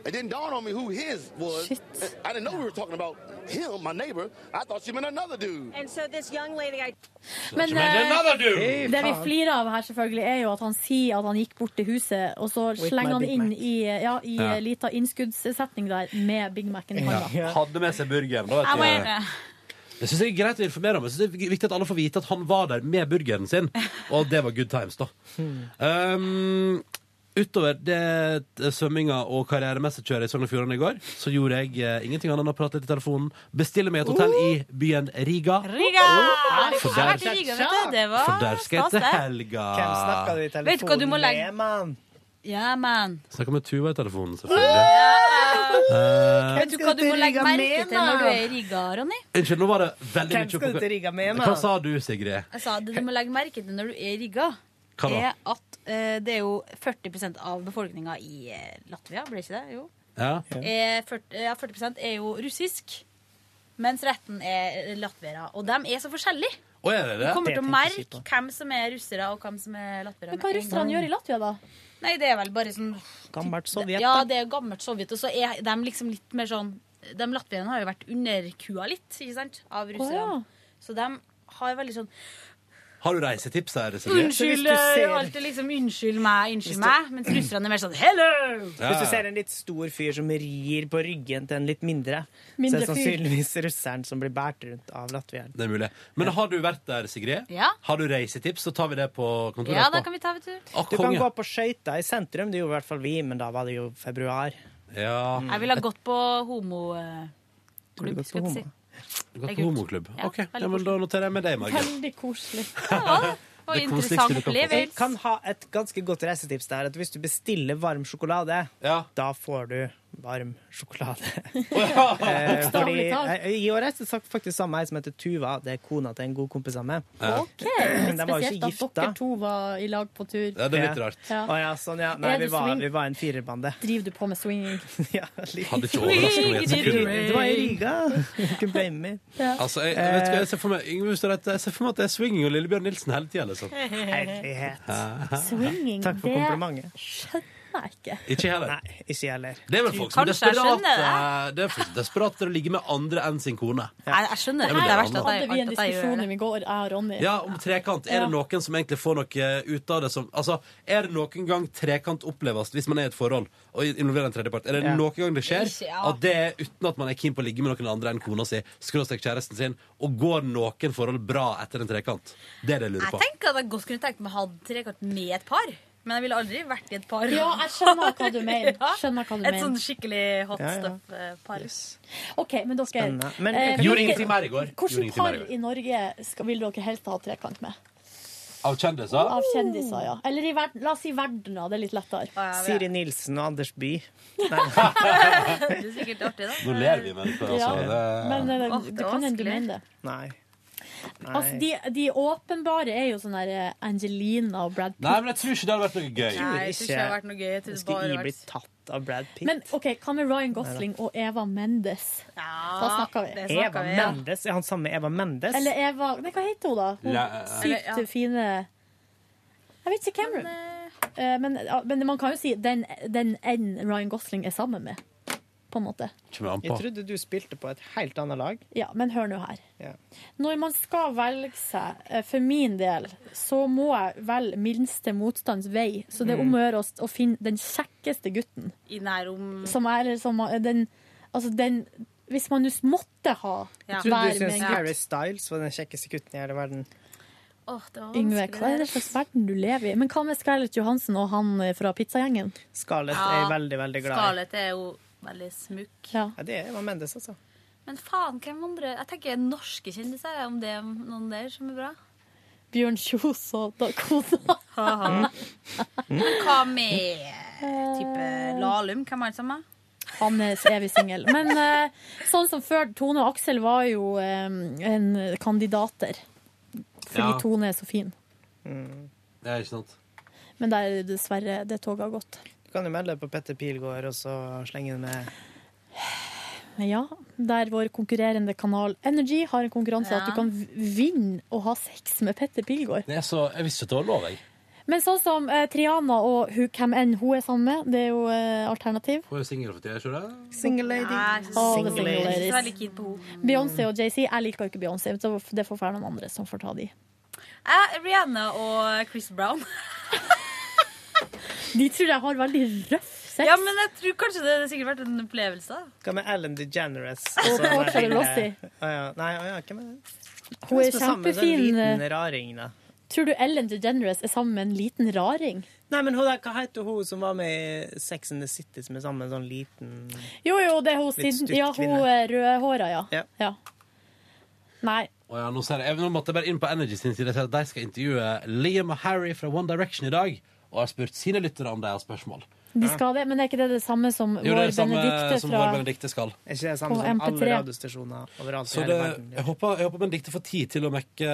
it didn't dawn on me who his was. I didn't know we were talking about him, my neighbor. I thought she meant another dude. And so this young lady, I Men She meant eh, another dude. det vi flirer av her, selvfølgelig, er jo at han sier at han gikk bort til huset, og så With slenger han inn Mac. i, ja, i Ja. lita innskuddssetning der med Big Mac-en i Ja. Hadde med seg burgeren. Da, vet jeg. Det synes jeg er greit å informere om. Jeg synes det er viktig at alle får vite at han var der med burgeren sin, og det var good times, da. Um, utover det svømminga og karrieremessig kjøret i Sogn og Fjordane i går, så gjorde jeg eh, ingenting annet enn å prate litt i telefonen. Bestille meg et hotell i byen Riga. Riga! For vært i der, Riga, vet du. Det var for der skal jeg stas, til det. helga. Hvem snakka du i telefonen Vet du hva du må legge- med, mann? Ja, man. Snakker med Tuva i telefonen, selvfølgelig. Uh, Vet du hva du må legge merke med, til når du er i Riga, Ronny? Unnskyld, nå var det veldig Hvem mye skal du til Riga med, Hva sa du, Sigrid? Jeg sa det du må legge merke til når du er i Riga, Hva da? er at eh, det er jo 40% av befolkninga i eh, Latvia, blir ikke det? Jo. Ja. Er 40, ja, 40 er jo russisk, mens retten er latviere. Og de er så forskjellige. Å, er det Du det? kommer til å merke hvem som er russere, og hvem som er latviere. Men hva russerne gjør i Latvia, da? Nei, det er vel bare sånn Gammelt Sovjet, Ja, det er gammelt Sovjet. Og så er de liksom litt mer sånn De latvierne har jo vært underkua litt, ikke sant, av russerne. Så de har veldig sånn Har du reisetips her, Sigrid? Unnskyld, du ser- alltid liksom unnskyld meg, unnskyld du- meg. Mens russerne er mer sånn hello! Hvis du ser en litt stor fyr som rir på ryggen til en litt mindre, Mindre så er det sannsynligvis russeren som blir båret rundt av latvieren. Det er mulig. Men har du vært der, Sigrid? Ja. Har du reisetips, så tar vi det på kontoret Ja, da kan vi ta, vet tur. Ah, Du kan gå på skøyter i sentrum, det gjorde i hvert fall vi, men da var det jo februar. Ja. Jeg ville ha gått på homoklubb, skal jeg si. Det er på homoklubb? Ja, ok, ja, men da noterer jeg med deg, Margit. Veldig koselig. Og Det interessant Jeg kan ha et ganske godt reisetips der. At hvis du bestiller varm sjokolade, da får du varm sjokolade. Eh, fordi I år har jeg faktisk sammen med ei som heter Tuva. Det er kona til en god kompis av meg. OK. De var jo spesielt ikke at gifta. dere to var i lag på tur. Ja, det er litt rart. Ja. Å ja, sånn, ja. Nei, Er vi var, swing? vi var en firerbande. Driver du på med swinging? ja, litt. Hadde ikke overrasket meg et sekund. Det var i Riga. You can blame me. Altså, jeg, jeg vet ikke, jeg ser for meg Yngve Hustad Reite, jeg ser for meg at det er swinging og Lillebjørn Nilsen hele tida, liksom. Herlighet. Swinging, Takk for det komplimentet. skjønner jeg ikke. Ikke heller. Nei, ikke heller. Det er vel folk som er Kanskje jeg desperate, skjønner eh, det er folk desperate etter å ligge med andre enn sin kone. Nei, jeg skjønner det. Det det er verste verst at jeg, Hadde vi en at jeg gjør diskusjon det. om i går, jeg og Ronny. Ja, om trekant. Er det noen som egentlig får noe ut av det som Altså, er det noen gang trekant oppleves hvis man er i et forhold og involverer en tredjepart? Er det Ja. noen gang det skjer Ikke, ja. at det er uten at man er keen på å ligge med noen andre enn kona si, skråstrek kjæresten sin, og går noen forhold bra etter en trekant? Det er det jeg lurer Jeg på. tenker at jeg godt kunne tenkt meg å ha trekant med et par. Men jeg ville aldri vært i et par. Ja, jeg skjønner hva du mener. Hva du Et sånn skikkelig hot Ja, ja. stuff-par. OK, men dere Spennende. Men- eh, Gjorde ingenting mer i går. Hvilket Hvilke par i Norge skal, vil dere helst ha trekant med? Av kjendiser? Av kjendiser, ja. Eller i verden, la oss si verden, da. Det er litt lettere. Siri Nilsen og Anders By. Det er sikkert artig, da. Nå ler vi, men altså, Ja. det... Men det, det, det kan hende du mener det. Nei. Altså, de, de åpenbare er jo sånn der eh, Angelina og Brad Pitt. Nei, men jeg tror ikke det hadde vært noe gøy. Nei, jeg tror ikke det hadde vært noe gøy. Jeg tror skal bare i bli vært tatt av Brad Pitt. Men OK, hva med Ryan Gosling og Eva Mendes? Da snakker vi. det Eva snakker vi, ja. Mendes? Er han sammen med Eva Mendes? Eller Eva Nei, hva heter hun, da? Hun La- sykt ja. fine Jeg vet ikke hvem. Eh, Men, ja, men man kan jo si den, den en Ryan Gosling er sammen med. På en måte. Jeg trodde du spilte på et helt annet lag. Ja, men hør nå her. Ja. Når man skal velge seg, eh, for min del, så må jeg velge minste motstands vei. Så det er om å gjøre å- finne den kjekkeste gutten. I nærom... Som er eller som den Altså den Hvis man just måtte ha Ja. Jeg trodde du syntes. Harry Styles var den kjekkeste gutten i hele verden. Åh, det var Yngve, hva er det slags verden du lever i? Men hva med Scarlett Johansen og han fra Pizzagjengen? Scarlett Ja. er jeg veldig, veldig glad i. Scarlett er jo veldig smukk. Ja. Ja, det er Eva Mendes, altså. Men faen, hvem andre Jeg tenker norske kjendiser, om det er noen der som er bra. Bjørn Kjos og Dakota. Hva med type Lahlum? Hvem er det samme? Han er evig singel. Men eh, sånn som før, Tone og Aksel var jo eh, en kandidater. Fordi Ja. Tone er så fin. Det er ikke sant. Men der er dessverre det toget har gått. Du kan jo melde deg på Petter Pilgaard og så slenge den med ja, der vår konkurrerende kanal Energy har en konkurranse Ja. at du kan vinne å ha sex med Petter Pilgaard. Det er så, jeg visste ikke det var lov, jeg. Men sånn som eh, Triana og who, hvem enn hun er sammen med, det er jo eh, alternativ. Hun er singel for tida, ikke det? Single lady. Nei, All single single ladies. Beyoncé og JC. Jeg liker jo ikke Beyoncé, så det får være noen andre som får ta de. Eh, Rihanna og Chris Brown. De tror jeg har veldig røff sex. Ja, men jeg tror kanskje det har sikkert vært en opplevelse. Hva med Ellen DeGeneres? Og Portia de Rossi. Å ja. Nei, å ja, hvem er det? Hun er kjempefin. Sånn eh, liten raring, da. Tror du Ellen DeGeneres er sammen med en liten raring? Nei, men der, hva heter hun som var med i Sex and the City, som er sammen med en sånn liten Jo, jo, det er hun sin, ja, hun er rødhåra, ja. Ja. ja. Nei. Oh, ja, nå, ser jeg, nå måtte jeg bare inn på Energy sin side de skal intervjue Liam og Harry fra One Direction i dag. Og har spurt sine lyttere om de har spørsmål. De skal det, men er ikke det det samme som Jo, det er vår det samme Benedikte som fra vår Benedikte skal. Er ikke det samme På som MP3? alle radiostasjoner overalt i hele verden? jeg, håper, jeg håper Benedikte får tid til å mekke,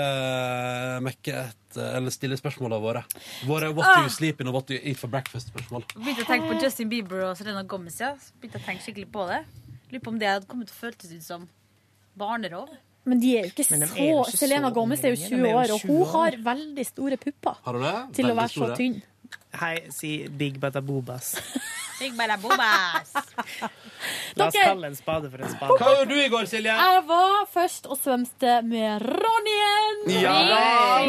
mekke et, eller stille spørsmålene våre. Våre What do you sleep in og What do you eat for breakfast-spørsmål. Begynte å tenke på Justin Bieber og Selena Gomez. Ja. Begynte å tenke skikkelig på det. Lurer på om det hadde kommet til å føltes ut som barnerov. Men de er jo ikke så ikke Selena Gomez er jo 20 de er jo år, og hun har veldig store pupper. Har du det? Til å være så store. tynn. Hei, si Big Bata Bobas. Big Bada Bobas. La oss Dere- kalle en spade for en spade. Hva gjorde du i går, Silje? Jeg var først og svømte med Ronnyen! Ja!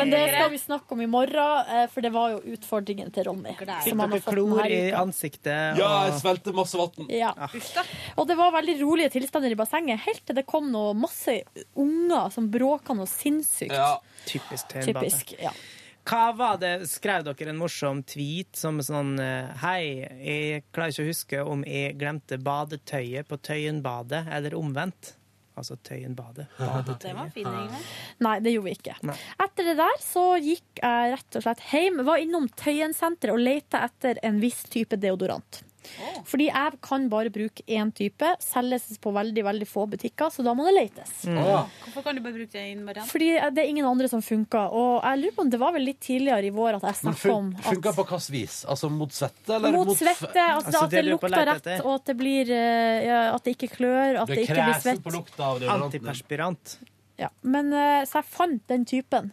Men det skal vi snakke om i morgen, eh, for det var jo utfordringen til Ronny. Fikk som han har dere fått klor i uka. ansiktet? Ja, og- jeg svelgte masse vann. Ja. Og det var veldig rolige tilstander i bassenget, helt til det kom noe masse unger som bråka noe sinnssykt. Typisk tøyenbade. Typisk, ja. Hva var det, Skrev dere en morsom tweet som sånn eh, Hei, jeg klarer ikke å huske om jeg glemte badetøyet på Tøyenbadet, eller omvendt. Altså Tøyenbadet. Det var Badetøyet. fin, Ingrid. Nei, det gjorde vi ikke. Nei. Etter det der så gikk jeg rett og slett hjem, var innom Tøyensenteret og lette etter en viss type deodorant. Fordi jeg kan bare bruke én type, selges på veldig veldig få butikker, så da må det letes. Hvorfor kan du bare bruke den, variant? Fordi det er ingen andre som funker. Og jeg lurer på om det var vel litt tidligere i vår at jeg snakket snakka om at funka på hvilket vis? Altså mot svette, eller mot svette, altså, Altså, at det det er lukter rett, og at det blir eh, ja, At det ikke klør, at det ikke blir svett. på lukta av deodoranten. Antiperspirant. Ja. Men eh, så jeg fant den typen.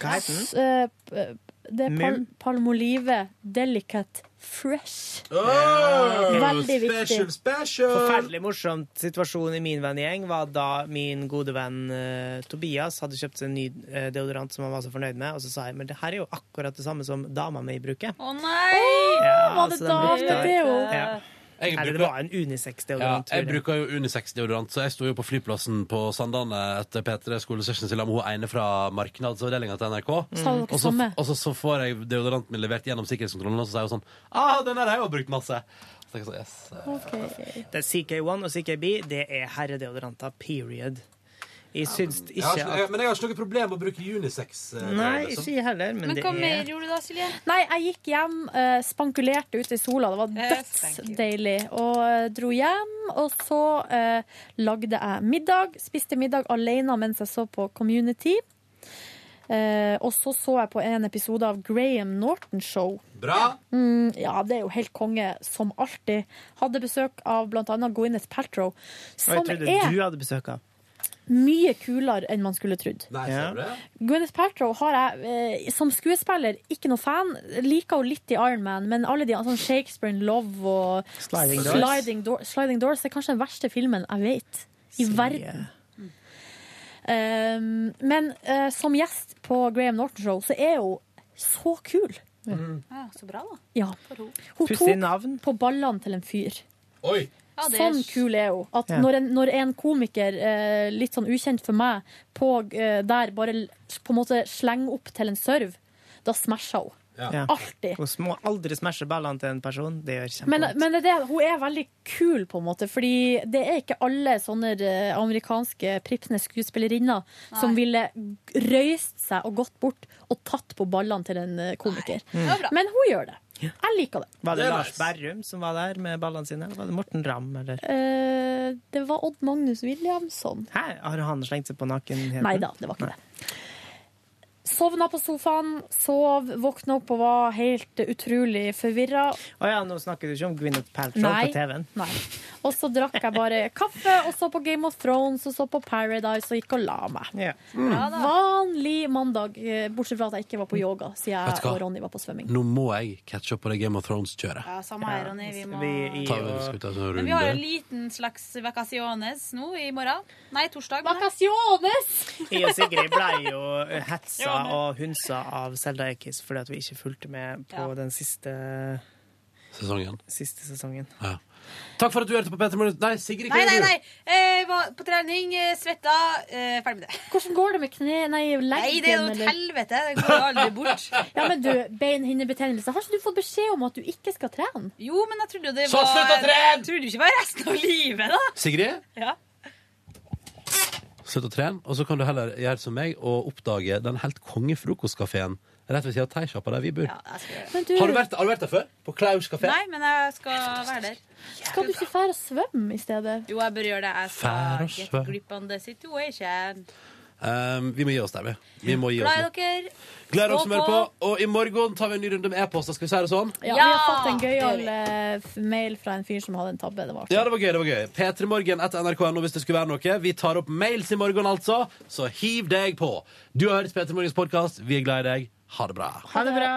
Hva heter den? Det er pal Palmolive Delicate Fresh. Oh, Veldig viktig. Special, special! Forferdelig morsomt situasjon i min vennegjeng var da min gode venn uh, Tobias hadde kjøpt seg en ny uh, deodorant som han var så fornøyd med, og så sa jeg men det her er jo akkurat det samme som dama mi bruker. Å nei! Ja, var det så den da brukte med jeg. deo? Ja. Jeg Eller det bruker- var en unisex-deodorant. jeg bruker jo unisex-deodorant, så jeg sto jo på flyplassen på Sandane etter P3 skolesession sammen med hun ene fra markedsavdelinga til NRK. Mm. Og så, og så, så får jeg deodoranten min levert gjennom sikkerhetskontrollen, og så sier hun sånn ah, den der har jeg jo brukt masse. Så jeg sånn, yes. Det er CK1 og CKB, det er herredeodoranter, period. Jeg syns Jeg har ikke at men jeg har ikke noe problem med å bruke unisex. eh, Nei, liksom. ikke jeg heller, men, Men det hva mer er gjorde du da, Silje? Nei, jeg gikk hjem, eh, spankulerte ute i sola. Det var Yes, dødsdeilig. Og eh, dro hjem, og så eh, lagde jeg middag. Spiste middag alene mens jeg så på Community. Eh, og så så jeg på en episode av Graham Norton Show. Bra! Mm, ja, det er jo helt konge, som alltid. Hadde besøk av annet Gwyneth Paltrow, Og som jeg trodde er du hadde besøk av. mye kulere enn man skulle trodd. Nei, ser du det? Gwyneth Paltrow har jeg eh, som skuespiller ikke noe fan. Liker henne litt i Iron Man, men alle de sånn Shakespeare in Love og Sliding Doors. Sliding, Door- Sliding Doors er kanskje den verste filmen jeg vet i Silje. verden. Um, men uh, som gjest på Graham Norton Show så er hun så kul. Ja, så bra, da. Ja. Hun tok på ballene til en fyr. Oi! Ja, er- Sånn kul er hun. At Ja. når, en, når en komiker, eh, litt sånn ukjent for meg, på, eh, der bare på en måte slenger opp til en serve, da smasher hun. Ja. Alltid. Hun må aldri smashe ballene til en person. Det gjør Men, men det hun er veldig kul, på en måte. Fordi det er ikke alle sånne eh, amerikanske pripsende skuespillerinner som ville røyst seg og gått bort og tatt på ballene til en komiker. Mm. Men hun gjør det. Jeg liker det. Var det Det Lars Berrum som var der med ballene sine, eller var det Morten Ramm? Eller? Eh, det var Odd Magnus Williamson. Hæ? Har han slengt seg på nakenheten? Nei da, det var ikke det. Sovna på sofaen, sov, våkna opp og var helt utrolig forvirra. Å ja, nå snakker du ikke om Gwyneth Paltrow Nei. på TV-en? Nei. Og så drakk jeg bare kaffe og så på Game of Thrones og så på Paradise og gikk og la meg. Ja. Mm. Ja, Vanlig mandag, eh, bortsett fra at jeg ikke var på yoga siden jeg og Ronny var på svømming. Nå må jeg catche opp på det Game of Thrones-kjøret. Ja, samme her, Ronny. Vi må Ta, vi skal ta en runde. Men vi har en liten slags vakasjones nå i morgen. Nei, torsdag. Vakasjones! Jeg og Sigrid ble jo hetsa og hunsa av Selda Ekiz fordi at vi ikke fulgte med på Ja. den siste, Sesongen. siste sesongen. Ja. Takk for at du hørte på Petter Morgen. Nei, Sigrid, hva Nei, nei, gjør du? nei. Eh, var på trening, eh, svetta, eh, ferdig med det. Hvordan går det med kne... Nei, leggen? Nei, det er jo et helvete. Det går aldri bort. Ja, men du, beinhinnebetennelse. Har ikke du fått beskjed om at du ikke skal trene? Jo, men jeg trodde jo det var Så slutt å trene! Jeg trodde ikke det var resten av livet, da. Sigrid, Ja. Slutt å trene, og så kan du heller gjøre som meg og oppdage den helt konge frokostkafeen rett ved siden av Theisjappa der vi bor. Men du, Har, du vært, har du vært der før? På Klaus kafé? Nei, men jeg skal være der. skal du ikke fære og svømme i stedet? Jo, jeg bør gjøre det. Jeg skal get grip on the situation. Um, vi må gi oss der, vi. Vi må gi oss Glad nå. i dere. Gleder dere som hører på. Og i morgen tar vi en ny runde med e-poster. Skal vi si det sånn? Ja, vi har fått en gøyal eh, f- mail fra en fyr som hadde en tabbe. Det var. Ja, det var gøy. det var gøy P3morgen etter nrk.no hvis det skulle være noe. Vi tar opp mails i morgen, altså. Så hiv deg på. Du har hørt P3 Morgens podkast. Vi er glad i deg. Ha det bra. Ha det bra!